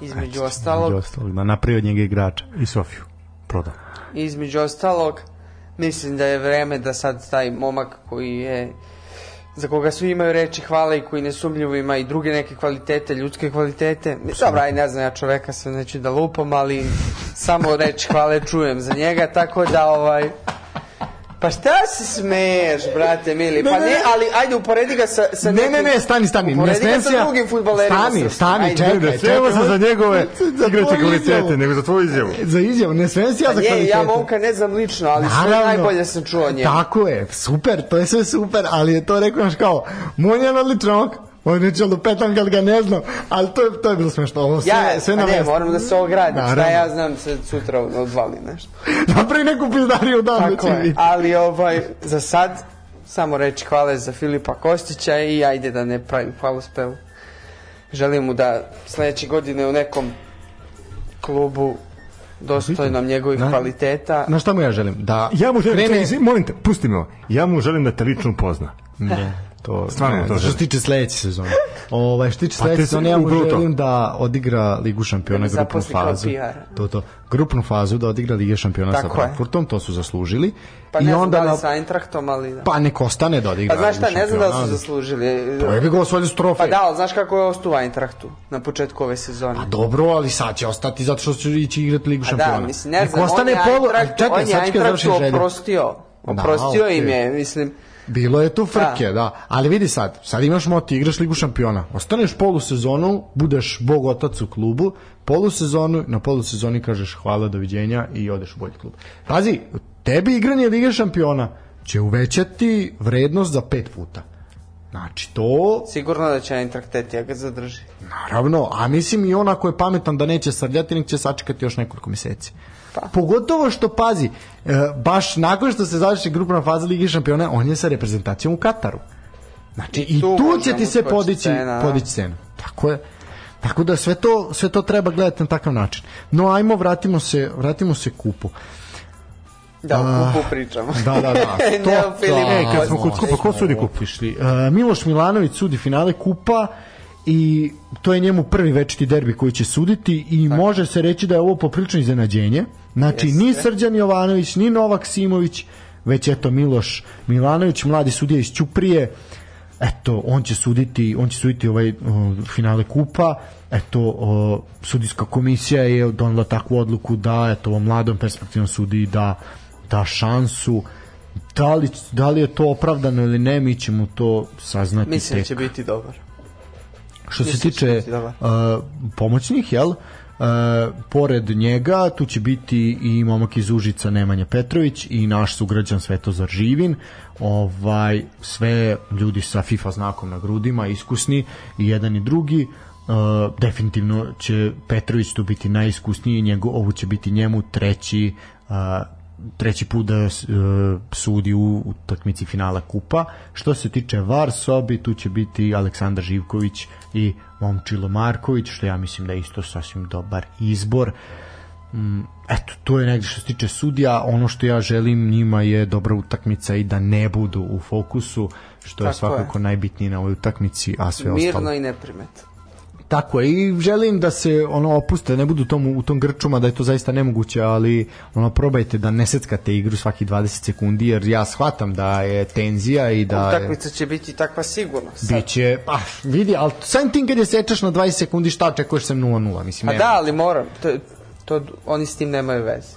Između Između ostalog, ostalog, da napravio njega igrača. I Sofiju. Prodao. između ostalog, mislim da je vreme da sad taj momak koji je za koga svi imaju reči hvale i koji nesumljivo ima i druge neke kvalitete, ljudske kvalitete. Dobro, aj ne znam ja čoveka se neću da lupam, ali samo reči hvale čujem za njega, tako da ovaj... Pa šta se smeješ, brate mili? Pa Ne, ne, ali ajde uporedi ga sa, sa Ne, ne, ne, stani, stani. Uporedi ga sa Nesvensija- drugim fudbalerima. Stani, stani, čekaj. Srema se za njegove [LAUGHS] Za igrače kvalitete, nego za tvoju izjavu. Za izjavu, ne svensija za Pa nije, kvalitete. ja momka ne znam lično, ali sve najbolje sam čuo njemu. Tako je, super, to je sve super, ali je to rekao naš kao, moj je odličan on je čelo petam kad ga ne znam, ali to je, to je bilo smešno, ovo sve, Ja, sve na ne, mestu. moram da se ogradim. Šta Naravno. ja znam se sutra odvali nešto. [LAUGHS] Napravi neku pizdariju dan da Tako će je. Ali ovaj, za sad, samo reći hvale za Filipa Kostića i ajde da ne pravim hvalospev. Želim mu da sledeće godine u nekom klubu dostojnom njegovih Na- kvaliteta. Na šta mu ja želim? Da Ja mu želim, krene... čekaj, molim te, pusti me ovo. Ja mu želim da te lično upozna. Ne, to Stvarno ne, to što se tiče sledeće sezone. [LAUGHS] Ovaj što se tiče Pa sledeće sezone, ja mu to. želim da odigra Ligu šampiona Da grupnu fazu. To to. Grupnu fazu da odigra Liga šampiona sa Tako je. Frankfurtom, to su zaslužili. Pa I ne znam onda da li na- sa Eintrachtom, ali da. pa nek ostane da odigra. Pa znaš šta, Ligu ne znam da li su zaslužili. Pa jebi ga osvojili su trofej. Pa da, ali znaš kako je ostao u Eintrachtu na početku ove sezone? Pa dobro, ali sad će ostati zato što će ići igrati Ligu A šampiona. da, mislim, ne Nek znam, ostane on je polu... Eintracht- Čekaj, on je Eintrachtu oprostio. Oprostio Da, im okej. je, mislim. Bilo je tu frke, da. Ali vidi sad, sad imaš moti, igraš Ligu šampiona. Ostaneš polusezonu, budeš bog otac u klubu, polusezonu, na polusezoni kažeš hvala, doviđenja i odeš u bolji klub. Pazi, tebi igranje Lige šampiona će uvećati vrednost za pet puta. Znači, to Sigurno da će Eintracht Tetija ga zadrži. Naravno, a mislim i on ako je pametan da neće srljati, nek će sačekati još nekoliko meseci. Pogotovo što, pazi, e, baš nakon što se završi grupna faza Ligi šampiona, on je sa reprezentacijom u Kataru. Znači, i tu tu, može će ti se podići, cena, podići cena. Tako je. Tako da sve to, sve to treba gledati na takav način. No, ajmo, vratimo se, vratimo se kupu. Da, o kupu pričamo. Da, da, da. Ne o Filipu E, kad smo kod kupa, ko sudi kup? Uh, Miloš Milanović sudi finale kupa i to je njemu prvi večiti derbi koji će suditi i može se reći da je ovo poprilično iznenađenje. Znači, Jeste. ni Srđan Jovanović, ni Novak Simović, već eto Miloš Milanović, mladi sudija iz Ćuprije, eto, on će suditi, on će suditi ovaj o, finale kupa, eto, o, sudijska komisija je donela takvu odluku da, eto, ovom mladom perspektivnom sudiji da, da šansu, da li, da li je to opravdano ili ne, mi ćemo to saznati Mislim da tek. će biti dobar. Što se tiče uh, pomoćnih, jel? Uh, pored njega tu će biti i momak iz Užica Nemanja Petrović i naš sugrađan Svetozar Živin ovaj, sve ljudi sa FIFA znakom na grudima iskusni i jedan i drugi Uh, definitivno će Petrović tu biti najiskusniji njegov, ovo će biti njemu treći uh, treći put da e, sudi u utakmici finala kupa. Što se tiče VAR sobi, tu će biti Aleksandar Živković i Momčilo Marković, što ja mislim da je isto sasvim dobar izbor. Mm, eto, to je negdje što se tiče sudija, ono što ja želim njima je dobra utakmica i da ne budu u fokusu, što je Tako je. svakako najbitnije na ovoj utakmici, a sve Mirno ostalo. i neprimet. Tako je, i želim da se ono opuste, ne budu tom, u tom grčuma, da je to zaista nemoguće, ali ono probajte da ne seckate igru svaki 20 sekundi, jer ja shvatam da je tenzija i da je, Utakmica će biti takva sigurno. Sad. biće, pa vidi, ali sam tim kad je sečeš na 20 sekundi, šta očekuješ sem 0-0, mislim, A nema. da, ali moram. To, to, oni s tim nemaju veze.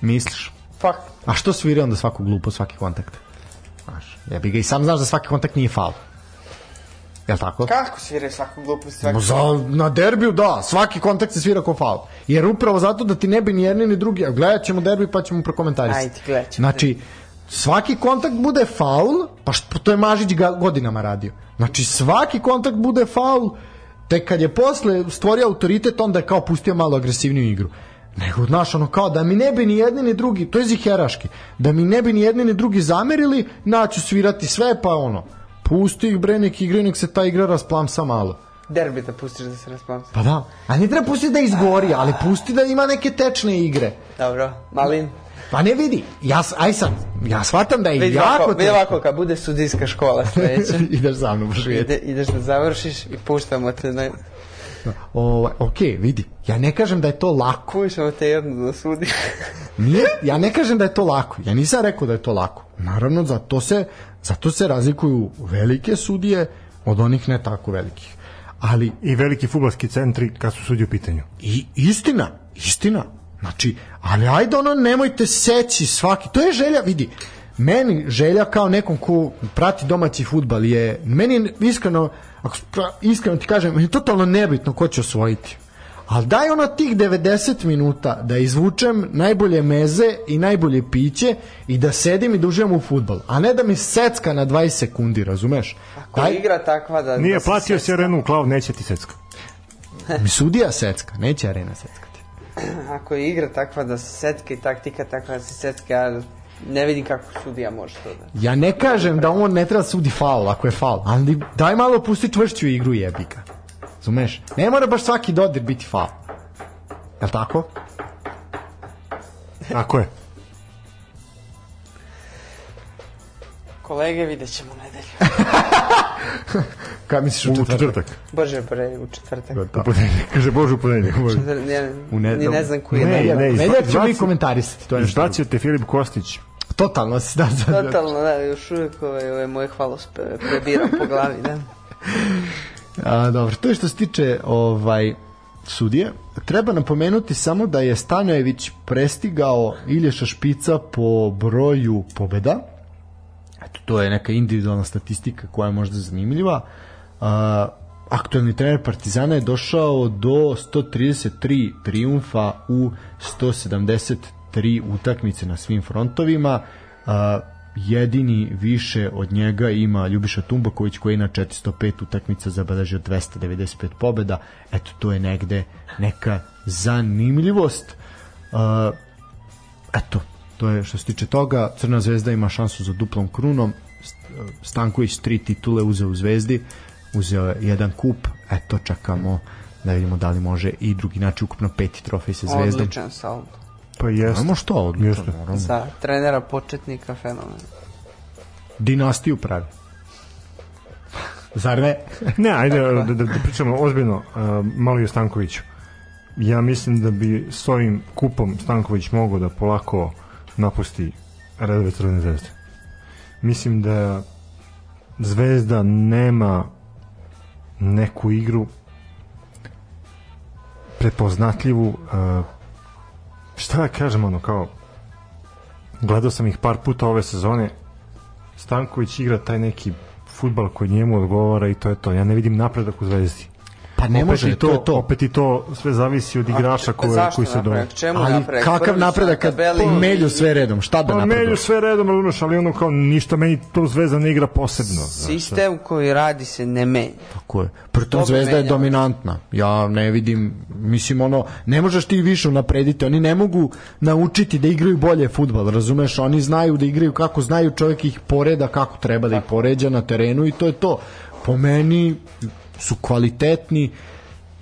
misliš? Fuck. A što svira onda svaku glupo, svaki kontakt? Znaš, ja bi ga i sam znaš da svaki kontakt nije faul. Jel tako? Kako sviraju svaku glupost? Svaku... za, na derbiju da, svaki kontakt se svira kao faul. Jer upravo zato da ti ne bi ni jedni ni drugi, a gledat ćemo derbi pa ćemo prokomentarisati. Ajde, gledat ćemo. Znači, svaki kontakt bude faul, pa što, to je Mažić ga godinama radio. Znači, svaki kontakt bude faul, tek kad je posle stvorio autoritet, onda je kao pustio malo agresivniju igru. Nego, znaš, ono kao da mi ne bi ni jedni ni drugi, to je ziheraški, da mi ne bi ni jedni ni drugi zamerili, naću svirati sve, pa ono, pusti ih bre, nek igraju, nek se ta igra rasplamsa malo. Derbi da pustiš da se rasplamsa. Pa da. A ne treba pustiti da izgori, ali pusti da ima neke tečne igre. Dobro, Malin. Pa ne vidi, ja, aj sad, ja shvatam da je Vidi jako ovako, vidi ovako, kad bude sudijska škola sledeća, [LAUGHS] Ideš za mnom, baš ide, ideš da završiš i puštamo te na... Ovaj, ok, vidi, ja ne kažem da je to lako. Kušamo te jednu da sudi. [LAUGHS] Nije, ja ne kažem da je to lako. Ja nisam rekao da je to lako. Naravno, zato se, zato se razlikuju velike sudije od onih ne tako velikih. Ali I veliki futbolski centri kad su sudi u pitanju. I istina, istina. Znači, ali ajde ono nemojte seći svaki. To je želja, vidi. Meni želja kao nekom ko prati domaći futbal je meni je iskreno ako iskreno ti kažem, je totalno nebitno ko će osvojiti. Ali daj ono tih 90 minuta da izvučem najbolje meze i najbolje piće i da sedim i da uživam u futbal, a ne da mi secka na 20 sekundi, razumeš? Ako je igra takva da... Nije da se platio secka. si arenu u klav, neće ti secka. [LAUGHS] Mi sudija secka, neće arena seckati. [CLEARS THROAT] Ako je igra takva da se secka i taktika takva da se secka, ja ne vidim kako sudija može to da... Ja ne kažem da on ne treba da sudi faul ako je faul, ali daj malo pusti čvršću igru jebika. Zumeš? Ne mora baš svaki dodir biti faul. Jel tako? Tako je. Kolege, vidjet ćemo nedelju. Kada misliš u U četvrtak? četvrtak. Bože, bre, u četvrtak. U ponedeljak. Kaže Bože u ponedeljak. Četvr- Ne, U ne- ne znam koji je Ne, nedelja. ne, Nedeljak ćemo mi izbaci- komentarisati. To je nešto. Izbacio te Filip Kostić. Totalno si, da, da, da. Totalno, da, još uvijek ove, ove moje hvalospe prebiram po glavi, da. A, dobro, to je što se tiče ovaj sudije. Treba napomenuti samo da je Stanojević prestigao Ilješa Špica po broju pobeda. Eto, to je neka individualna statistika koja je možda zanimljiva. A, aktuelni trener Partizana je došao do 133 triumfa u 173 utakmice na svim frontovima. A, jedini više od njega ima Ljubiša Tumbaković koji je na 405 utakmica zabeležio 295 pobeda. Eto, to je negde neka zanimljivost. A, eto, to je što se tiče toga. Crna zvezda ima šansu za duplom krunom. St- Stanković tri titule uzeo u zvezdi, uzeo je jedan kup. Eto, čekamo da vidimo da li može i drugi način ukupno peti trofej sa zvezdom. Odličan saldo. Pa jeste. Znamo što odlično, Jeste. Za trenera početnika fenomen. Dinastiju pravi. Zar ne? [LAUGHS] Ne, ajde da, da, da pričamo ozbiljno, uh, malo i o Stankoviću. Ja mislim da bi s ovim kupom Stanković mogao da polako napusti redove Crvene zvezde. Mislim da Zvezda nema neku igru prepoznatljivu uh, šta da kažem ono kao gledao sam ih par puta ove sezone Stanković igra taj neki futbal koji njemu odgovara i to je to. Ja ne vidim napredak u Zvezdi. Pa ne Opet može je i to je to. Opet i to sve zavisi od igrača koje, Zašto koji se dođe. napredak? Čemu Ali napredak? kakav napredak na kad tabeli melju sve redom? Šta da Pa napreduje? melju sve redom, razumeš, ali ono kao ništa meni to Zvezda ne igra posebno. znaš. Sistem koji radi se ne menja. Tako je. Pritom Zvezda je menjamo. dominantna. Ja ne vidim, mislim ono, ne možeš ti više naprediti. Oni ne mogu naučiti da igraju bolje futbal, razumeš? Oni znaju da igraju kako znaju, čovjek ih poreda kako treba da ih poređa na terenu i to je to. Po meni su kvalitetni.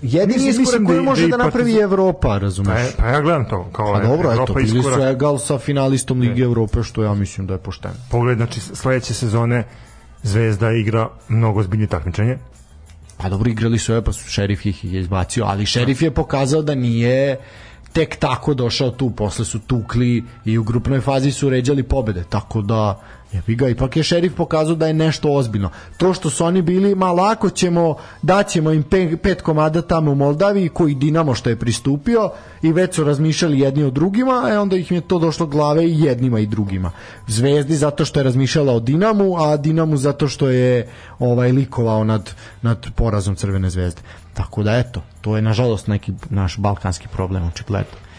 Jedini iskorak da koji i- može da da napravi Partizan- Evropa, Pa, razumeš? je- pa ja gledam to. Kao Pa dobro, eto, Evropa bili su. Egal sa finalistom Lige Evrope, što ja mislim da je pošteno. Pogled, znači sledeće sezone Zvezda igra mnogo zbiljnije takmičenje. Pa dobro, igrali su, evo, pa su šerif ih je izbacio, ali šerif je pokazao da nije tek tako došao tu, posle su tukli i u grupnoj fazi su ređali pobede, tako da jebi ga, ipak je šerif pokazao da je nešto ozbiljno. To što su oni bili, ma lako ćemo, daćemo im pe, pet komada tamo u Moldaviji, koji Dinamo što je pristupio i već su razmišljali jedni o drugima, e onda ih je to došlo glave i jednima i drugima. Zvezdi zato što je razmišljala o Dinamu, a Dinamu zato što je ovaj likovao nad, nad porazom Crvene zvezde. Tako da eto, to je nažalost neki naš balkanski problem očigledno.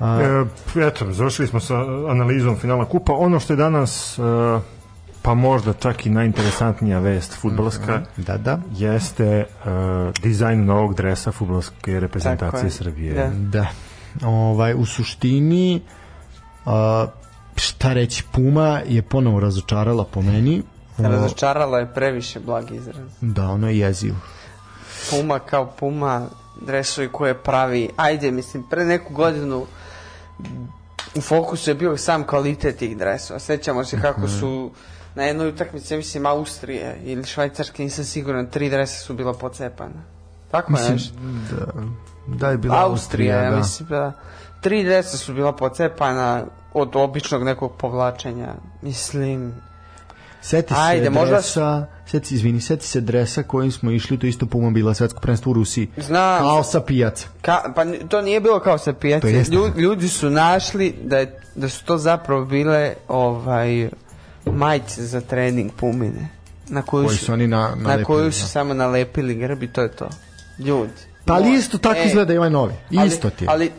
E, eto, završili smo sa analizom finala kupa. Ono što je danas e, pa možda čak i najinteresantnija vest futbolska Da, da. jeste e, dizajn novog dresa futbolske reprezentacije je. Srbije. Da. Da. Ovaj, u suštini a, šta reći, Puma je ponovo razočarala po meni. O, Razočarala je previše blag izraz. Da, ono je jezivo. Puma kao Puma, dresovi koje pravi, ajde, mislim, pre neku godinu u fokusu je bio sam kvalitet tih dresova. Sećamo se kako su na jednoj utakmici, mislim, Austrije ili Švajcarske, nisam siguran, tri dresa su bila pocepana. Tako Mislim, nešto. da, da je bila Austrija, Austrija, ja da. mislim da. Tri dresa su bila pocepana od običnog nekog povlačenja. Mislim, Seti se Ajde, možda- dresa, seti, izvini, seti se dresa kojim smo išli, to isto Puma bila svetsko prvenstvo u Rusiji. Znam. Kao sa pijaca. Ka, pa to nije bilo kao sa To pijace. jeste. Lju, ljudi su našli da, je, da su to zapravo bile ovaj majice za trening pumine. Na koju, Koji su, oni na, na koju su da. samo nalepili grb i to je to. Ljudi. Pa ali isto tako E, izgleda i ovaj novi. ali- Isto ti je. Ali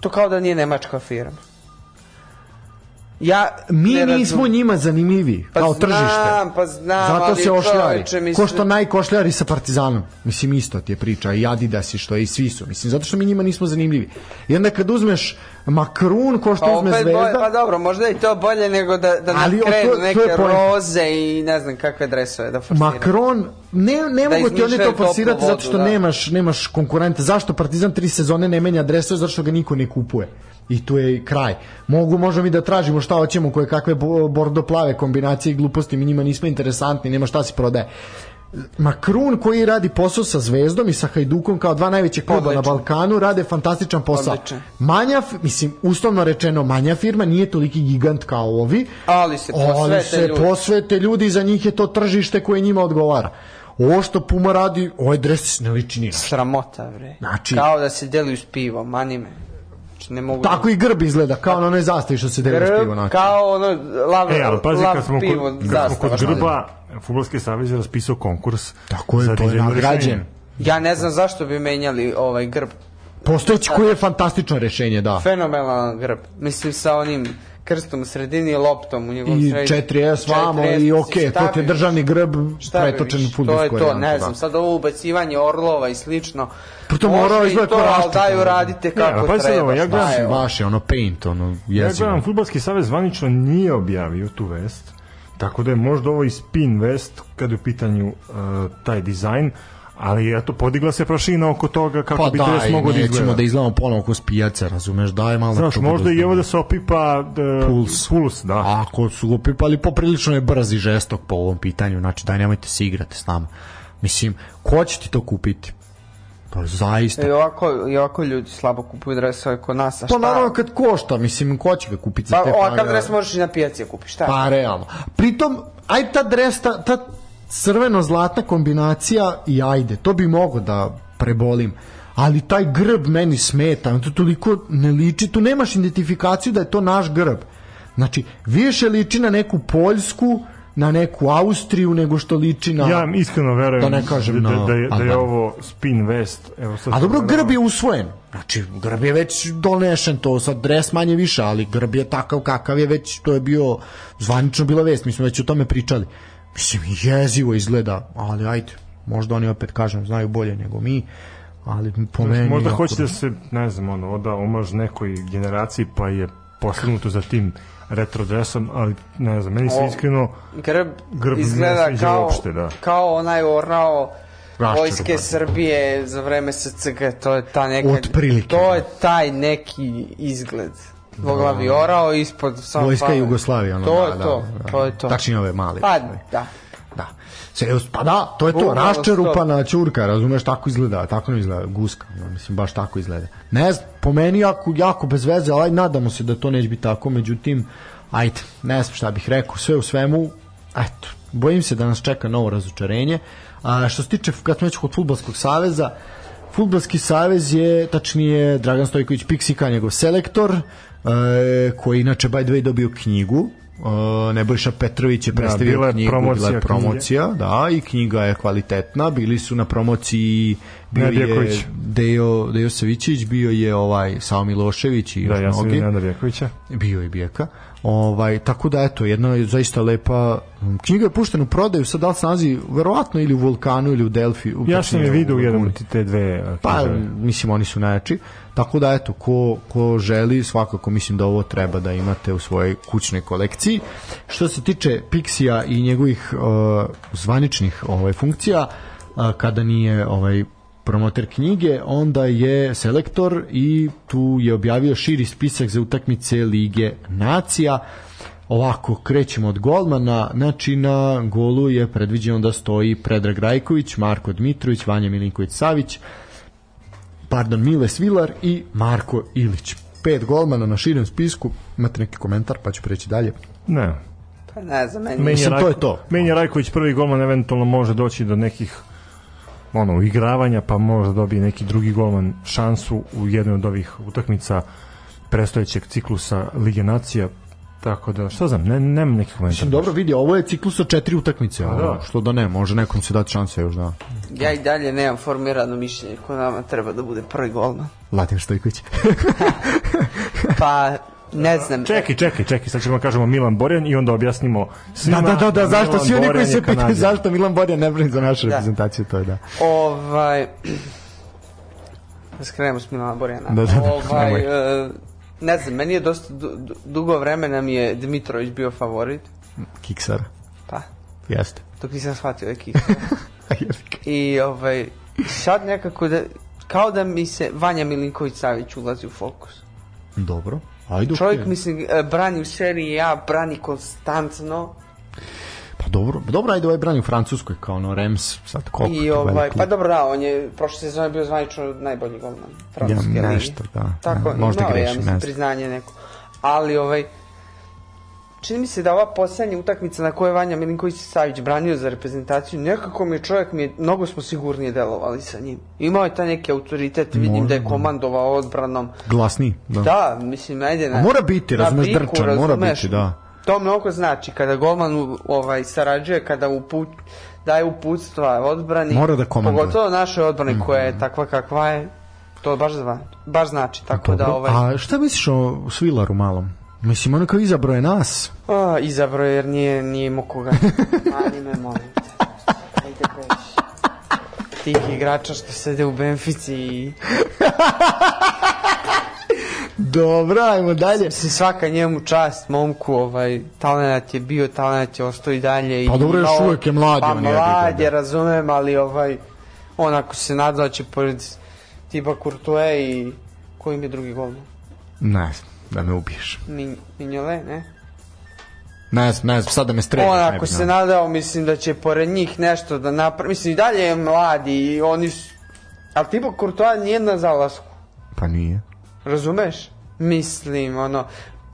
to kao da nije nemačka firma. Ja Mi ne nismo razum- njima zanimljivi, Pa kao znam, tržište. pa znam, Zato se ošljari. čoveče, mislim- Ko što najkošljari sa Partizanom. Mislim, isto ti je priča. I Adidas i što je, i svi su. Mislim, zato što mi njima nismo zanimljivi. I onda kad uzmeš Makrun, ko što Pa uzme Zvezda... bolje, pa dobro, možda je to bolje nego da, da Ali to- krenu to neke poenta. roze i ne znam kakve dresove da forsiraju. Macron ne ne Da mogu ti oni to forsirati toplu zato što vodu, da. nemaš nemaš konkurente. Zašto Partizan tri sezone ne menja dresove zato što ga niko ne kupuje. I tu je i kraj. Mogu možemo mi da tražimo šta hoćemo, koje kakve bo- bordo plave kombinacije i gluposti, mi njima nismo interesantni, nema šta se prodaje. Makrun koji radi posao sa Zvezdom i sa Hajdukom kao dva najveće kluba na. Balkanu rade fantastičan posao. Odličan. Manja, mislim, uslovno rečeno, manja firma nije toliki gigant kao ovi, Ali se ali posvete se ljudi. posvete ljudi, za njih je to tržište koje njima odgovara. Ovo što Puma radi, ovaj dres ne liči ni. Sramota, bre. Znači- Kao da se deli s pivom, mani me. Znači, ne mogu... Tako i grb izgleda, kao na onoj zastavi što se deli s pivo. Grb, znači. kao ono, lav, E, ali pazi, lav kad smo pivo, kod, kad smo zastava. kod grba, Futbolski savez je raspisao konkurs. Tako je, to je nagrađen. Ja ne znam zašto bi menjali ovaj grb. Postojeći koji je fantastično rešenje, da. Fenomenalan grb. Mislim, sa onim krstom u sredini i loptom u njegovom I središtu. 4S vamo 4S, i ok, to ti je državni grb pretočen u više, futbolsku To je to, ne da. znam, sad ovo ubacivanje orlova i slično. Pritom Može orao i izgleda to, raščepan. daju radite Ne, kako a pazi sad treba. ovo, ja gledam- je ono paint, ono Ja jezivo. gledam, Futbolski savez zvanično nije objavio tu vest, tako da je možda ovo i spin vest kad je u pitanju uh, taj dizajn, ali eto, podigla se prašina oko toga kako Pa bi dres daj, mogo da nećemo izgleda. da izgledamo ponovo ko s pijace, razumeš, daj malo. Znaš, možda i ovo da se opipa da, Puls. puls da. Ako su ga pipali, poprilično je brz i žestok po ovom pitanju, znači daj nemojte se igrati s nama. Mislim, ko će ti to kupiti? Pa zaista. I ovako, I ovako ljudi slabo kupuju dresove kod nas, a Pa šta? naravno kad košta, mislim, ko će ga kupiti za Pa te ovakav pare? dres možeš i na pijaci da kupiš, šta? Pa realno. Pritom, aj ta dres, ta, ta crveno-zlatna kombinacija i ajde, to bi mogo da prebolim. Ali taj grb meni smeta, to toliko ne liči, tu nemaš identifikaciju da je to naš grb. Znači, više liči na neku Poljsku, na neku Austriju, nego što liči na... Ja iskreno verujem Da ne kažem da, na da, je, da je ovo spin vest. Evo sad A dobro, grb je usvojen. Znači, grb je već donešen, to sad dres manje više, ali grb je takav kakav je već, to je bio, zvanično bila vest, mi smo već o tome pričali. Mislim, jezivo izgleda, ali ajde, možda oni opet, kažem, znaju bolje nego mi, ali po meni... Možda jako hoćete da se, ne znam, ono, oda omaž nekoj generaciji pa je postignuto za tim retro dresom, ali ne znam, meni se O, iskreno Grb, Grb ne izgleda sviđa kao, uopšte, da. kao onaj orao Raščarupan. vojske Srbije za vreme SCG, to je ta neka, Otprilike, to da. je taj neki izgled. Dvoglavi orao ispod samo Vojska fale. Jugoslavije, ono, to da, je da, to, da. to je to. Tačnije ove male. Pa, da. Da. Serios, pa da, to je to, raščerupana ćurka, razumeš, tako izgleda, tako ne izgleda, guska, no, mislim, baš tako izgleda. Ne znam, po meni jako, jako bez veze, ali nadamo se da to neće biti tako, međutim, ajde, ne znam šta bih rekao, sve u svemu, eto, bojim se da nas čeka novo razočarenje. A što se tiče, kad smo već kod Futbolskog saveza, Futbolski savez je, tačnije, Dragan Stojković Piksika, njegov selektor, koji inače, by the way, dobio knjigu, Uh, Nebojša Petrović je predstavio bila je knjigu, bila promocija je promocija, da, i knjiga je kvalitetna, bili su na promociji bio je. Dejo, Dejo Savićević, bio je ovaj Sao Milošević i da, još ja sam mnogi. Bio je Bijeka. Ovaj, tako da, eto, jedna je zaista lepa knjiga je puštena u prodaju, sad da li se nalazi verovatno ili u Vulkanu ili u Delfi. u- Ja sam je vidio u jednom te dve uh, Pa, knjige. mislim, oni su najjači. Tako da, eto, ko, ko želi, svakako mislim da ovo treba da imate u svojoj kućnoj kolekciji. Što se tiče Pixija i njegovih uh, zvaničnih ovaj, funkcija, uh, kada nije ovaj promoter knjige, onda je selektor i tu je objavio širi spisak za utakmice Lige nacija. Ovako, krećemo od golmana, znači na golu je predviđeno da stoji Predrag Rajković, Marko Dmitrović, Vanja Milinković-Savić, pardon, Mile Svilar i Marko Ilić. Pet golmana na širem spisku, imate neki komentar pa ću preći dalje. Ne. Pa ne znam, meni... Meni je, Mislim, to Rajko, je to. Meni je Rajković prvi golman eventualno može doći do nekih ono, igravanja, pa možda dobije neki drugi golman šansu u jednoj od ovih utakmica prestojećeg ciklusa Lige nacija. Tako da, šta znam, ne, nemam neki komentar. Mislim, dobro vidi, ovo je ciklus od četiri utakmice, ono, da. što da ne, može nekom se dati šanse još da. Ja i dalje nemam formirano mišljenje ko nama treba da bude prvi golman. Latin Stojković. [LAUGHS] Pa, ne znam. Čekaj, čekaj, čekaj, sad ćemo da kažemo Milan Borjan i onda objasnimo svima. da, da, da, da, zašto Milan svi oni koji se pitaju zašto Milan Borjan ne brani za našu Da. reprezentaciju, to je da. Ovaj... [CLEARS THROAT] Da skrenemo s Milana Borjana. Da, da, da, ovaj, e, ne znam, meni je dosta du, du- dugo vremena mi je Dmitrović bio favorit. Kiksar, Pa, jeste. dok nisam shvatio da je Kik. [LAUGHS] I ovaj, sad nekako da, kao da mi se Vanja Milinković-Savić ulazi u fokus. Dobro. Ajde, Čovjek, okej. mislim, e, brani u seriji A, brani konstantno. Pa dobro, dobro, ajde ovaj brani u Francuskoj kao ono Rems, sad koliko I ovaj, pa dobro, da, on je prošle sezone bio zvanično najbolji golman francuske Ja, nešto, da. Tako, Ne, možda imao je, ja grešim, mislim, priznanje neko. Ali, ovaj, čini mi se da ova poslednja utakmica na kojoj Vanja Milinković Savić branio za reprezentaciju, nekako mi je čovjek, mi je, mnogo smo sigurnije delovali sa njim. Imao je taj neki autoritet, vidim da je da. komandovao odbranom. Glasniji, da. Da, mislim, ajde na... A mora biti, razumeš, drčan, mora biti, da. To mnogo znači, kada golman ovaj, sarađuje, kada uput, daje uputstva odbrani, Mora da komanduje. Pogotovo našoj odbrani koja je takva kakva je, to baš, zva, baš znači, tako da Dobro. ovaj, A šta misliš o Svilaru malom? Mislim, ono kao izabro je nas. a, izabro je jer nije, nije imao koga. [LAUGHS] Mani me, molim te. Ajde preći. Tih igrača što sede u Benfici i [LAUGHS] Dobro, ajmo dalje. Mislim, svaka njemu čast, momku, ovaj, talent je bio, talent je ostao i dalje. i Pa dobro, još uvek je mlad, Pa on je, mlad da. je, razumem, ali ovaj, on ako se nada da će pored tipa Courtois i koji mi je drugi gol? Ne znam, da me ubiješ. Min, Minjole, ne? Ne znam, ne znam, sad da me streli. on ne ako bi se nadao, mislim da će pored njih nešto da napravi. Mislim, i dalje je mladi i oni su... Ali tipa Courtois nije na zalasku. Pa nije. Razumeš? Mislim, ono,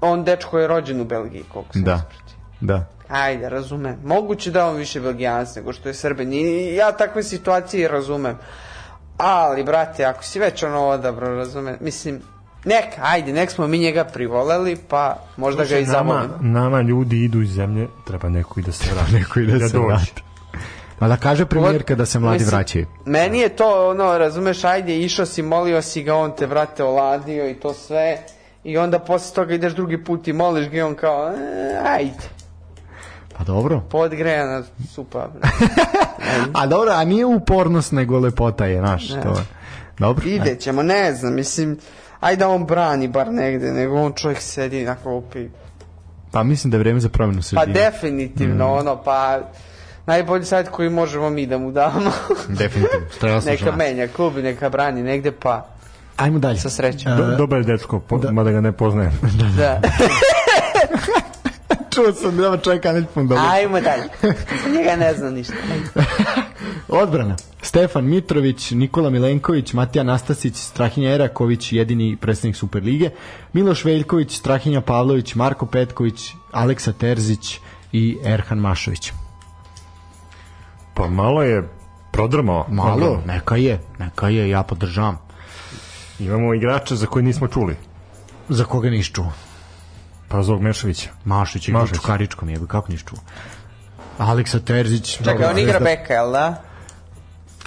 on dečko je rođen u Belgiji, koliko sam Da. ispratio. Da. Ajde, razumem. Moguće da on više belgijanac nego što je srbin. I ja takve situacije razumem. Ali, brate, ako si već ono odabro, razumem. Mislim, neka, ajde, nek smo mi njega privoleli, pa možda ga i nama, zavolimo. nama ljudi idu iz zemlje, treba neko i da se vrati. Neko i da se dođe. vrati. Ma da kaže premijerka da se mladi Mislim, vraćaju. Meni je to, ono, razumeš, ajde, išao si, molio si ga, on te, vrate, oladio i to sve. I onda posle toga ideš drugi put i moliš ga i on kao, e, ajde, Pa dobro. podgrejana supa. [LAUGHS] A dobro, a nije upornost nego lepota je, naš. Ne. To je. Dobro. Ide ćemo, ne znam, mislim, ajde da on brani bar negde, nego on čovjek sedi na klupi. Pa mislim da je vreme za promjenu Pa sredine. definitivno, Mm. ono, pa najbolji savjet koji možemo mi da mu damo. [LAUGHS] Definitivno. Treba slušati neka menja klub neka brani negde, pa Ajmo dalje. sa srećom. Do, dobar je dečko, po, mada ga ne poznajem. [LAUGHS] Da. [LAUGHS] Čuo sam da čovjeka neće pun dobro. Ajmo dalje. Njega ne znam ništa. Odbrana. Stefan Mitrović, Nikola Milenković, Matija Nastasić, Strahinja Eraković, jedini predstavnik Superlige, Miloš Veljković, Strahinja Pavlović, Marko Petković, Aleksa Terzić i Erhan Mašović. Pa malo je prodrmao. Malo, Odbranu. neka je, neka je, ja podržavam. Imamo igrača za koje nismo čuli. Za koga nisi čuo? Pa Zog Mešovića. Mašić i Mašić. Čukaričkom je, kako nisi čuo? Aleksa Terzić. Čekaj, on igra beka, jel da?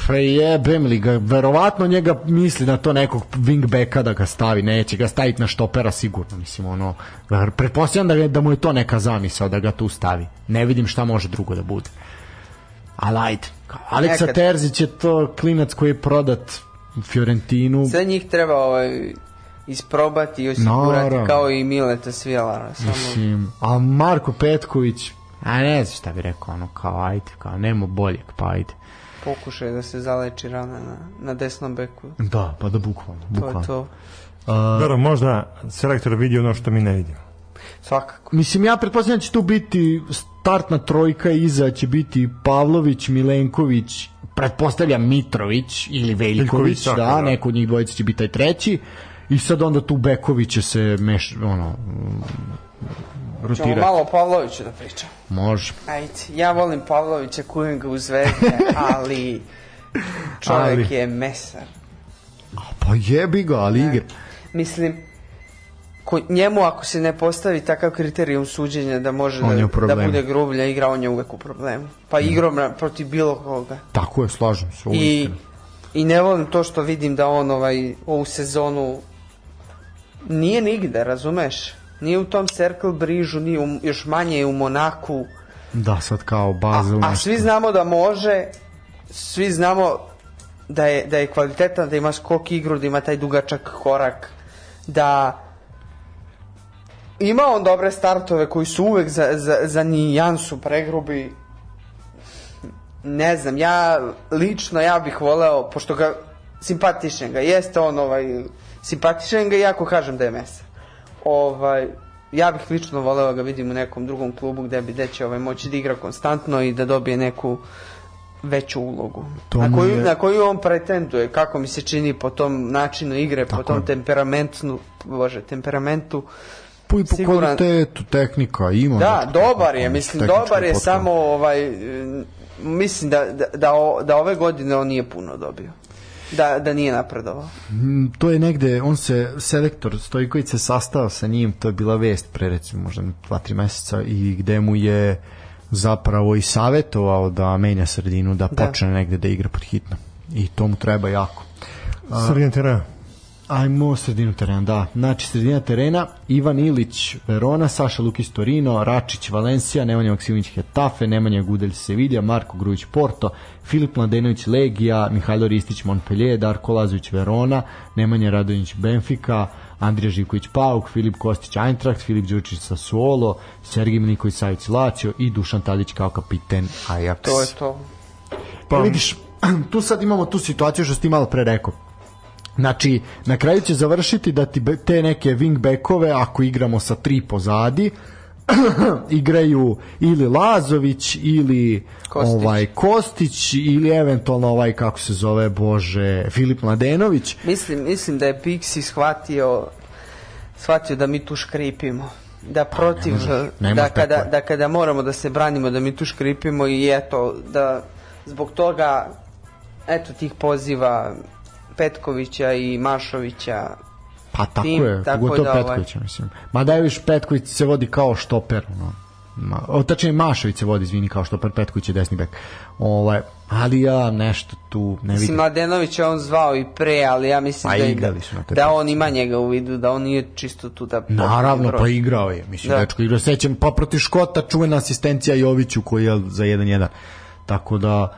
Pa jebem li ga, verovatno njega misli na to nekog wingbacka da ga stavi, neće ga staviti na štopera sigurno, mislim ono, pretpostavljam da, da mu je to neka zamisao da ga tu stavi, ne vidim šta može drugo da bude. Ali ajde, Aleksa Nekad. Terzić je to klinac koji je prodat Fiorentinu, Sve njih treba ovaj, isprobati i osigurati Naravno. kao i Mileta Svijelara. Samo... mislim, a Marko Petković, a ne znam šta bi rekao, ono, kao ajde, kao nemo boljeg, pa ajde. pokušaj da se zaleči rana na, na desnom beku. Da, pa da bukvalno, To bukvalno. je to. Dobro, možda selektor vidi ono što mi ne vidimo. Svakako. Mislim, ja pretpostavljam da će tu biti startna trojka iza će biti Pavlović, Milenković, pretpostavljam Mitrović ili Veljković, da, da. neko od njih dvojice će biti taj treći i sad onda tu Beković će se meš, ono, mm, Ćemo rotirati. malo o Pavloviću da pričam. Može. Ajde, ja volim Pavlovića, kujem ga u zvezde, [LAUGHS] ali čovjek Ali. je mesar. Pa jebi ga, ali igra. Mislim, ko, njemu ako se ne postavi takav kriterijum suđenja da može da, da bude grublja igra, on je uvek u problemu. Pa igrom na- protiv bilo koga. Tako je, slažem se. I. I ne volim to što vidim da on ovaj, ovu sezonu nije nigde, razumeš? Nije u tom Circle Brižu, nije u, još manje je u Monaku. Da, sad kao A, Bazel. a nešto. svi znamo da može, svi znamo da je, da je kvalitetan, da ima skok igru, da ima taj dugačak korak, da ima on dobre startove koji su uvek za, za, za nijansu pregrubi. Ne znam, ja lično ja bih voleo, pošto ga simpatičan ga, jeste on ovaj, simpatičan ga, iako kažem da je mesa. Ovaj, ja bih lično voleo da ga vidim u nekom drugom klubu gde bi gde će ovaj, moći da igra konstantno i da dobije neku veću ulogu. To na, koju, je- na koju on pretenduje, kako mi se čini po tom načinu igre, po Tako tom je. temperamentu, bože, temperamentu. Po, i po siguran- kvalitetu, tehnika, ima. Da, neki dobar je, mislim, dobar je, potklon. samo ovaj, e, mislim da, da, da, o- da ove godine on nije puno dobio. Da, da nije napredovao. Mm, to je negde, on se, selektor Stojković se sastao sa njim, to je bila vest pre recimo možda 2-3 meseca i gde mu je zapravo i savetovao da menja sredinu, da Da. počne negde da igra pod hitno. I to mu treba jako. Sredijan terena. Ajmo sredinu terena, da. Znači, sredina terena, Ivan Ilić, Verona, Saša Lukić Torino, Račić Valencija, Nemanja Maksimović Hetafe, Nemanja Gudelj Sevilla, Marko Grujić Porto, Filip Mladenović Legija, Mihajlo Ristić Montpellier, Darko Lazović Verona, Nemanja Radović Benfica, Andrija Živković Pauk, Filip Kostić Eintracht, Filip Đurčić Sassuolo, Sergij Miliković Savić Lazio i Dušan Tadić kao kapiten Ajax. To je to. Pa vidiš, [CLEARS THROAT] tu sad imamo tu situaciju što si ti malo pre rekao. Znači, na kraju će završiti da ti te neke wingbackove, ako igramo sa tri pozadi, [CLEARS THROAT] igraju ili Lazović ili Kostić. ovaj Kostić ili eventualno ovaj kako se zove Bože Filip Mladenović Mislim, mislim da je Pixi shvatio shvatio da mi tu škripimo da protiv ne da može kada tako da kada moramo da se branimo da mi tu škripimo i eto da zbog toga eto tih poziva Petkovića i Mašovića pa tako Tim, je tako pogotovo da, ovaj- Petković mislim ma da je viš Petković se vodi kao štoper ono Ma, o, tačnije Mašović se vodi, izvini, kao štoper, Petković je desni bek. Ovaj, ali ja nešto tu ne Mislim, vidim. Mladenović je on zvao i pre, ali ja mislim Pa da, te da on ima njega u vidu, da on nije čisto tu da... Naravno, pa igrao je. Mislim, Da. da. dečko igrao. Sećam, pa protiv Škota čuvena asistencija Joviću koji je za 1-1. Tako da,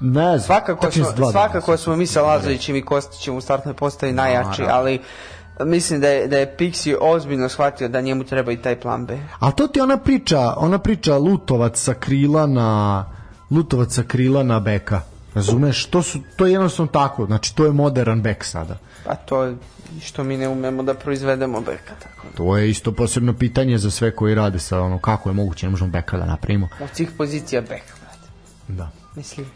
ne znam. Svakako, smo, svakako smo mi sa Lazovićem i Kostićem u startnoj postavi najjači, ali mislim da je, da je Pixi ozbiljno shvatio da njemu treba i taj plan B. A to ti ona priča, ona priča Lutovac sa krila na Lutovac sa krila na beka. Razumeš? To su to je jednostavno tako. Znači to je modern bek sada. Pa to je što mi ne umemo da proizvedemo beka, tako da. To je isto posebno pitanje za sve koji rade sa ono kako je moguće ne možemo beka da napravimo. Od svih pozicija beka, brate. Da. Mislim,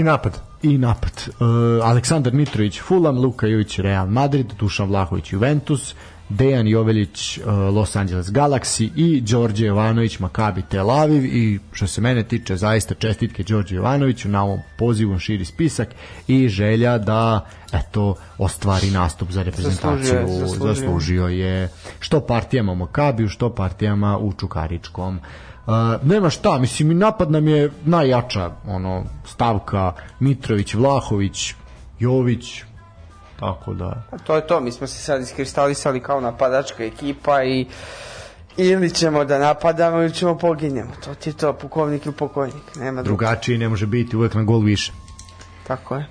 I napad. i napad. Uh, Aleksandar Mitrović Fulham, Luka Jović Real Madrid, Dušan Vlahović Juventus, Dejan Jovelić uh, Los Angeles Galaxy i Đorđe Jovanović Maccabi Tel Aviv i što se mene tiče zaista čestitke Đorđe Jovanoviću na ovom pozivu on širi spisak i želja da eto ostvari nastup za reprezentaciju Zaslužio je, zaslužio. zaslužio je što partijama u Makabiju što partijama u Čukaričkom Uh, nema šta, mislim i napad nam je najjača ono stavka Mitrović, Vlahović, Jović tako da pa to je to, mi smo se sad iskristalisali kao napadačka ekipa i ili ćemo da napadamo ili ćemo poginjemo. To ti je to, pukovnik ili pokojnik. Nema druga. drugačiji ne može biti uvek na gol više Tako je.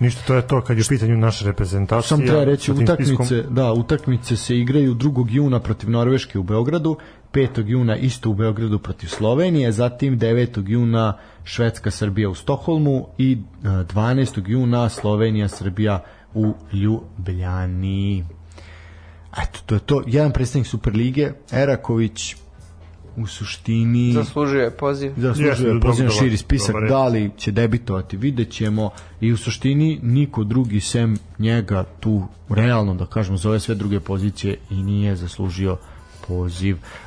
Ništa, to je to kad je u pitanju naša reprezentacija. Sam treba reći, utakmice, spiskom. da, utakmice se igraju 2. juna protiv Norveške u Beogradu, 5. juna isto u Beogradu protiv Slovenije, zatim 9. juna Švedska Srbija u Stokholmu i e, 12. juna Slovenija Srbija u Ljubljani. Eto, to je to. Jedan predstavnik Superlige, Eraković, u suštini Zaslužio je poziv. zaslužuje Jeste, poziv na širi spisak da li će debitovati vidjet ćemo i u suštini niko drugi sem njega tu realno da kažemo za ove sve druge pozicije i nije zaslužio poziv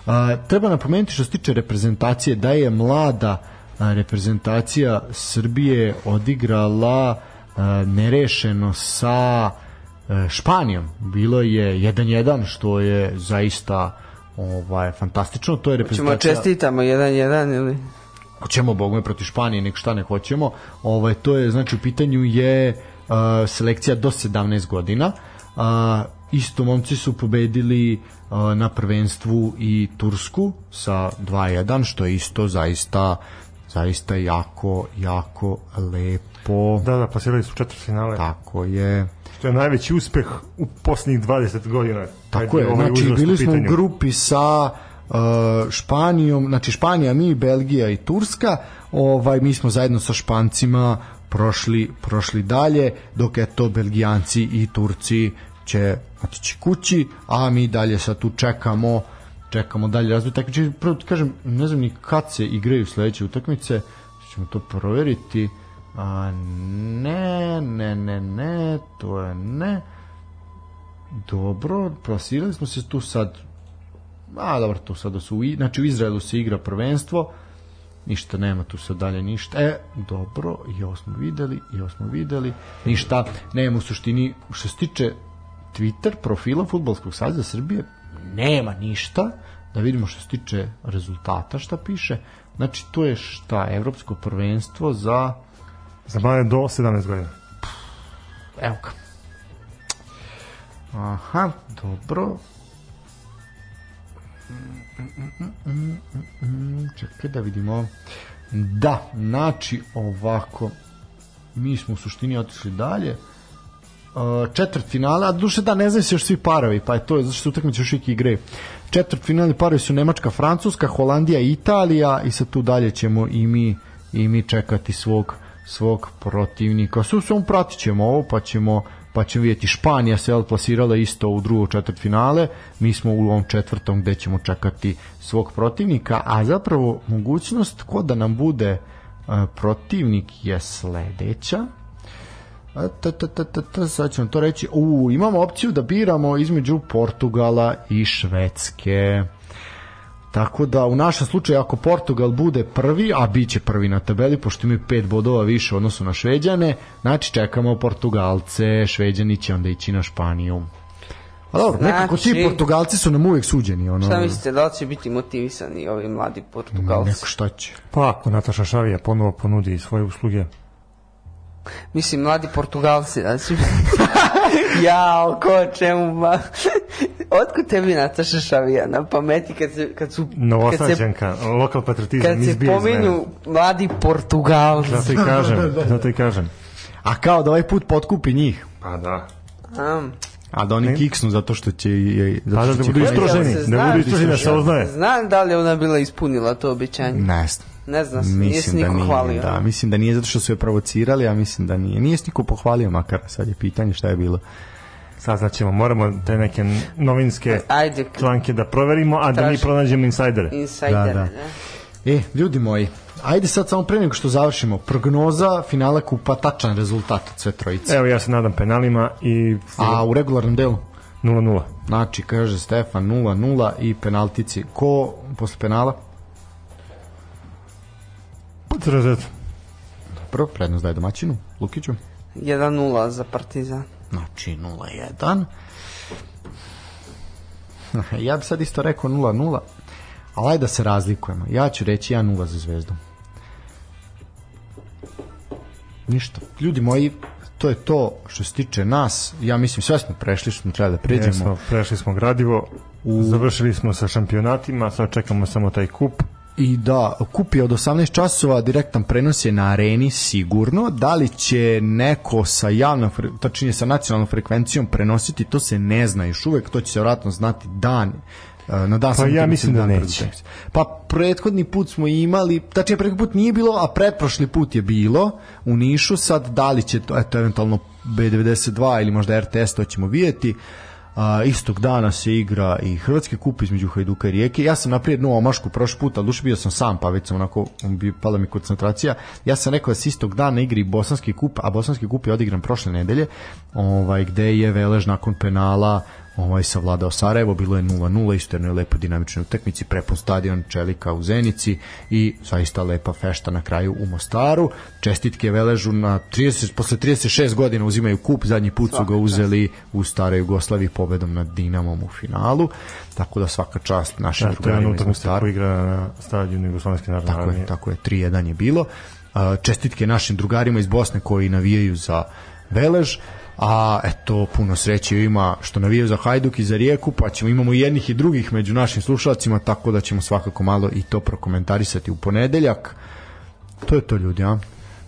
a, treba napomenuti što se tiče reprezentacije da je mlada a, reprezentacija Srbije odigrala a, nerešeno sa e, Španijom bilo je 1-1 što je zaista ovaj fantastično to je reprezentacija čestitamo jedan jedan ili... hoćemo bogme protiv Španije, nek šta ne hoćemo. Ovaj to je znači u pitanju je uh, selekcija do 17 godina. Uh, isto momci su pobedili uh, na prvenstvu i Tursku sa 2:1 što je isto zaista zaista jako jako lepo. Da, da, plasirali su četvrt finale. Tako je. To je najveći uspeh u posljednjih 20 godina. Tako je, ovaj znači bili smo u grupi sa uh, Španijom, znači Španija, mi, Belgija i Turska, ovaj mi smo zajedno sa Špancima prošli, prošli dalje, dok je to Belgijanci i Turci će otići kući, a mi dalje sad tu čekamo čekamo dalje razvoj takmičenja. Prvo ti kažem, ne znam ni kad se igraju sledeće utakmice, ćemo to proveriti. A, ne, ne, ne, ne, to je ne. Dobro, plasirali smo se tu sad a dobro, tu sada su znači u Izraelu se igra prvenstvo ništa nema tu sad dalje ništa e, dobro, i ovo smo videli i ovo smo videli, ništa nema u suštini, što se tiče Twitter profila Futbolskog saveza Srbije nema ništa da vidimo što se tiče rezultata šta piše znači to je šta, evropsko prvenstvo za Za mlade do 17 godina. Evo ga. Aha, dobro. Čekaj da vidimo. Da, znači ovako. Mi smo u suštini otišli dalje. Četvrt finala, a duše da ne znaju se još svi parovi, pa je to, zašto se utakmice još uvijek igre. Četvrt finalni parovi su Nemačka, Francuska, Holandija Italija i sad tu dalje ćemo i mi i mi čekati svog svog protivnika. Su samo pratit ćemo ovo, pa ćemo pa ćemo vidjeti Španija se plasirala isto u drugo četvrt finale, mi smo u ovom četvrtom gde ćemo čekati svog protivnika, a zapravo mogućnost ko da nam bude e, protivnik je sledeća. A, ta, ta, ta, ta, ta, sad ćemo to reći. U, imamo opciju da biramo između Portugala i Švedske. Tako da u našem slučaju ako Portugal bude prvi, a bit će prvi na tabeli pošto imaju pet bodova više u odnosu na Šveđane, znači čekamo Portugalce, Šveđani će onda ići na Španiju. A dobro, nekako ti Znači- Portugalci su nam uvek suđeni. Ono, Šta mislite, da li će biti motivisani ovi mladi Portugalci? Neko šta će. Pa ako Nataša Šavija ponovo ponudi svoje usluge, Mislim, mladi Portugalci, znači... [LAUGHS] Jao, ko čemu, ma... Otkud tebi Nataša Šavija na pameti kad, se, kad su... Kad se, Novosađanka, lokal patriotizam kad se izbije iz mene. pominju mladi Portugalci. Zato i kažem, [LAUGHS] zato i kažem. A kao da ovaj put potkupi njih. Pa da. Am. A da oni kiksnu zato što će... je- Zato Pa da, što da će budu se da budu istrošeni da se oznaje. Znam da li ona bila ispunila to obećanje. Ne znam. Ne znam, se, nije se Mislim da niko nije, hvalio. da, mislim da nije zato što su je provocirali, a mislim da nije. Nije se niko pohvalio makar, sad je pitanje šta je bilo. Saznaćemo, moramo te neke novinske Ajde, članke da proverimo, a da mi Traži. pronađemo insajdere. insider. Da, da. ne? E, ljudi moji, ajde sad samo pre nego što završimo, prognoza finala kupa, tačan rezultat od sve trojice. Evo ja se nadam penalima i A u regularnom delu? 0-0. Znači, kaže Stefan 0-0 i penaltici. Ko posle penala? Potrazet. Prvo, prednost daje domaćinu, Lukiću. 1-0 za Partizan. Znači 0-1. [LAUGHS] Ja bi sad isto rekao 0-0, ali ajde da se razlikujemo. Ja ću reći 1-0 za zvezdu. Ništa. Ljudi moji, to je to što se tiče nas. Ja mislim, sve smo prešli što smo treba da pređemo. Jesmo, prešli smo gradivo, završili smo sa šampionatima, sad čekamo samo taj kup. I da, kup je od 18 časova, direktan prenos je na areni sigurno. Da li će neko sa javnom, tačnije sa nacionalnom frekvencijom prenositi, to se ne zna još uvek, to će se vjerojatno znati dan e, na dan Pa ja mislim da neće. Pa prethodni put smo imali, tačnije prethodni put nije bilo, a pretprošli put je bilo u Nišu, sad da li će to, eto, eventualno B92 ili možda RTS, to ćemo vidjeti. A, istog dana se igra i Hrvatski kup između Hajduka i Rijeke. Ja sam naprijed jednu omašku prošli put, ali duše bio sam sam, pa već sam onako, bi pala mi koncentracija. Ja sam rekao da se istog dana igra i Bosanski kup, a Bosanski kup je odigran prošle nedelje, ovaj, gde je Velež nakon penala ovaj savladao Sarajevo, bilo je 0-0, isto jednoj lepo dinamičnoj utakmici, prepun stadion Čelika u Zenici i zaista lepa fešta na kraju u Mostaru. Čestitke Veležu na 30, posle 36 godina uzimaju kup, zadnji put su ga uzeli u staroj Jugoslaviji pobedom nad Dinamom u finalu, tako da svaka čast našim Da, to je drugarima iz utakmica Mostara. koja igra na stadionu Jugoslovenske narodne Tako je, tako je, 3-1 je bilo. Čestitke našim drugarima iz Bosne koji navijaju za Velež, a eto puno sreće ima što navijaju za Hajduk i za Rijeku, pa ćemo imamo i jednih i drugih među našim slušalcima, tako da ćemo svakako malo i to prokomentarisati u ponedeljak. To je to ljudi, a?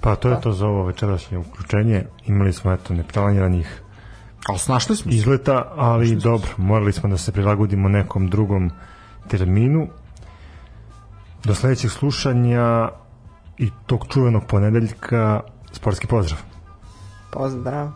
Pa to je to za ovo večerašnje uključenje. Imali smo eto neplaniranih Ali snašli smo izleta, ali dobro, morali smo da se prilagodimo nekom drugom terminu. Do sledećeg slušanja i tog čuvenog ponedeljka sportski pozdrav. Pozdrav.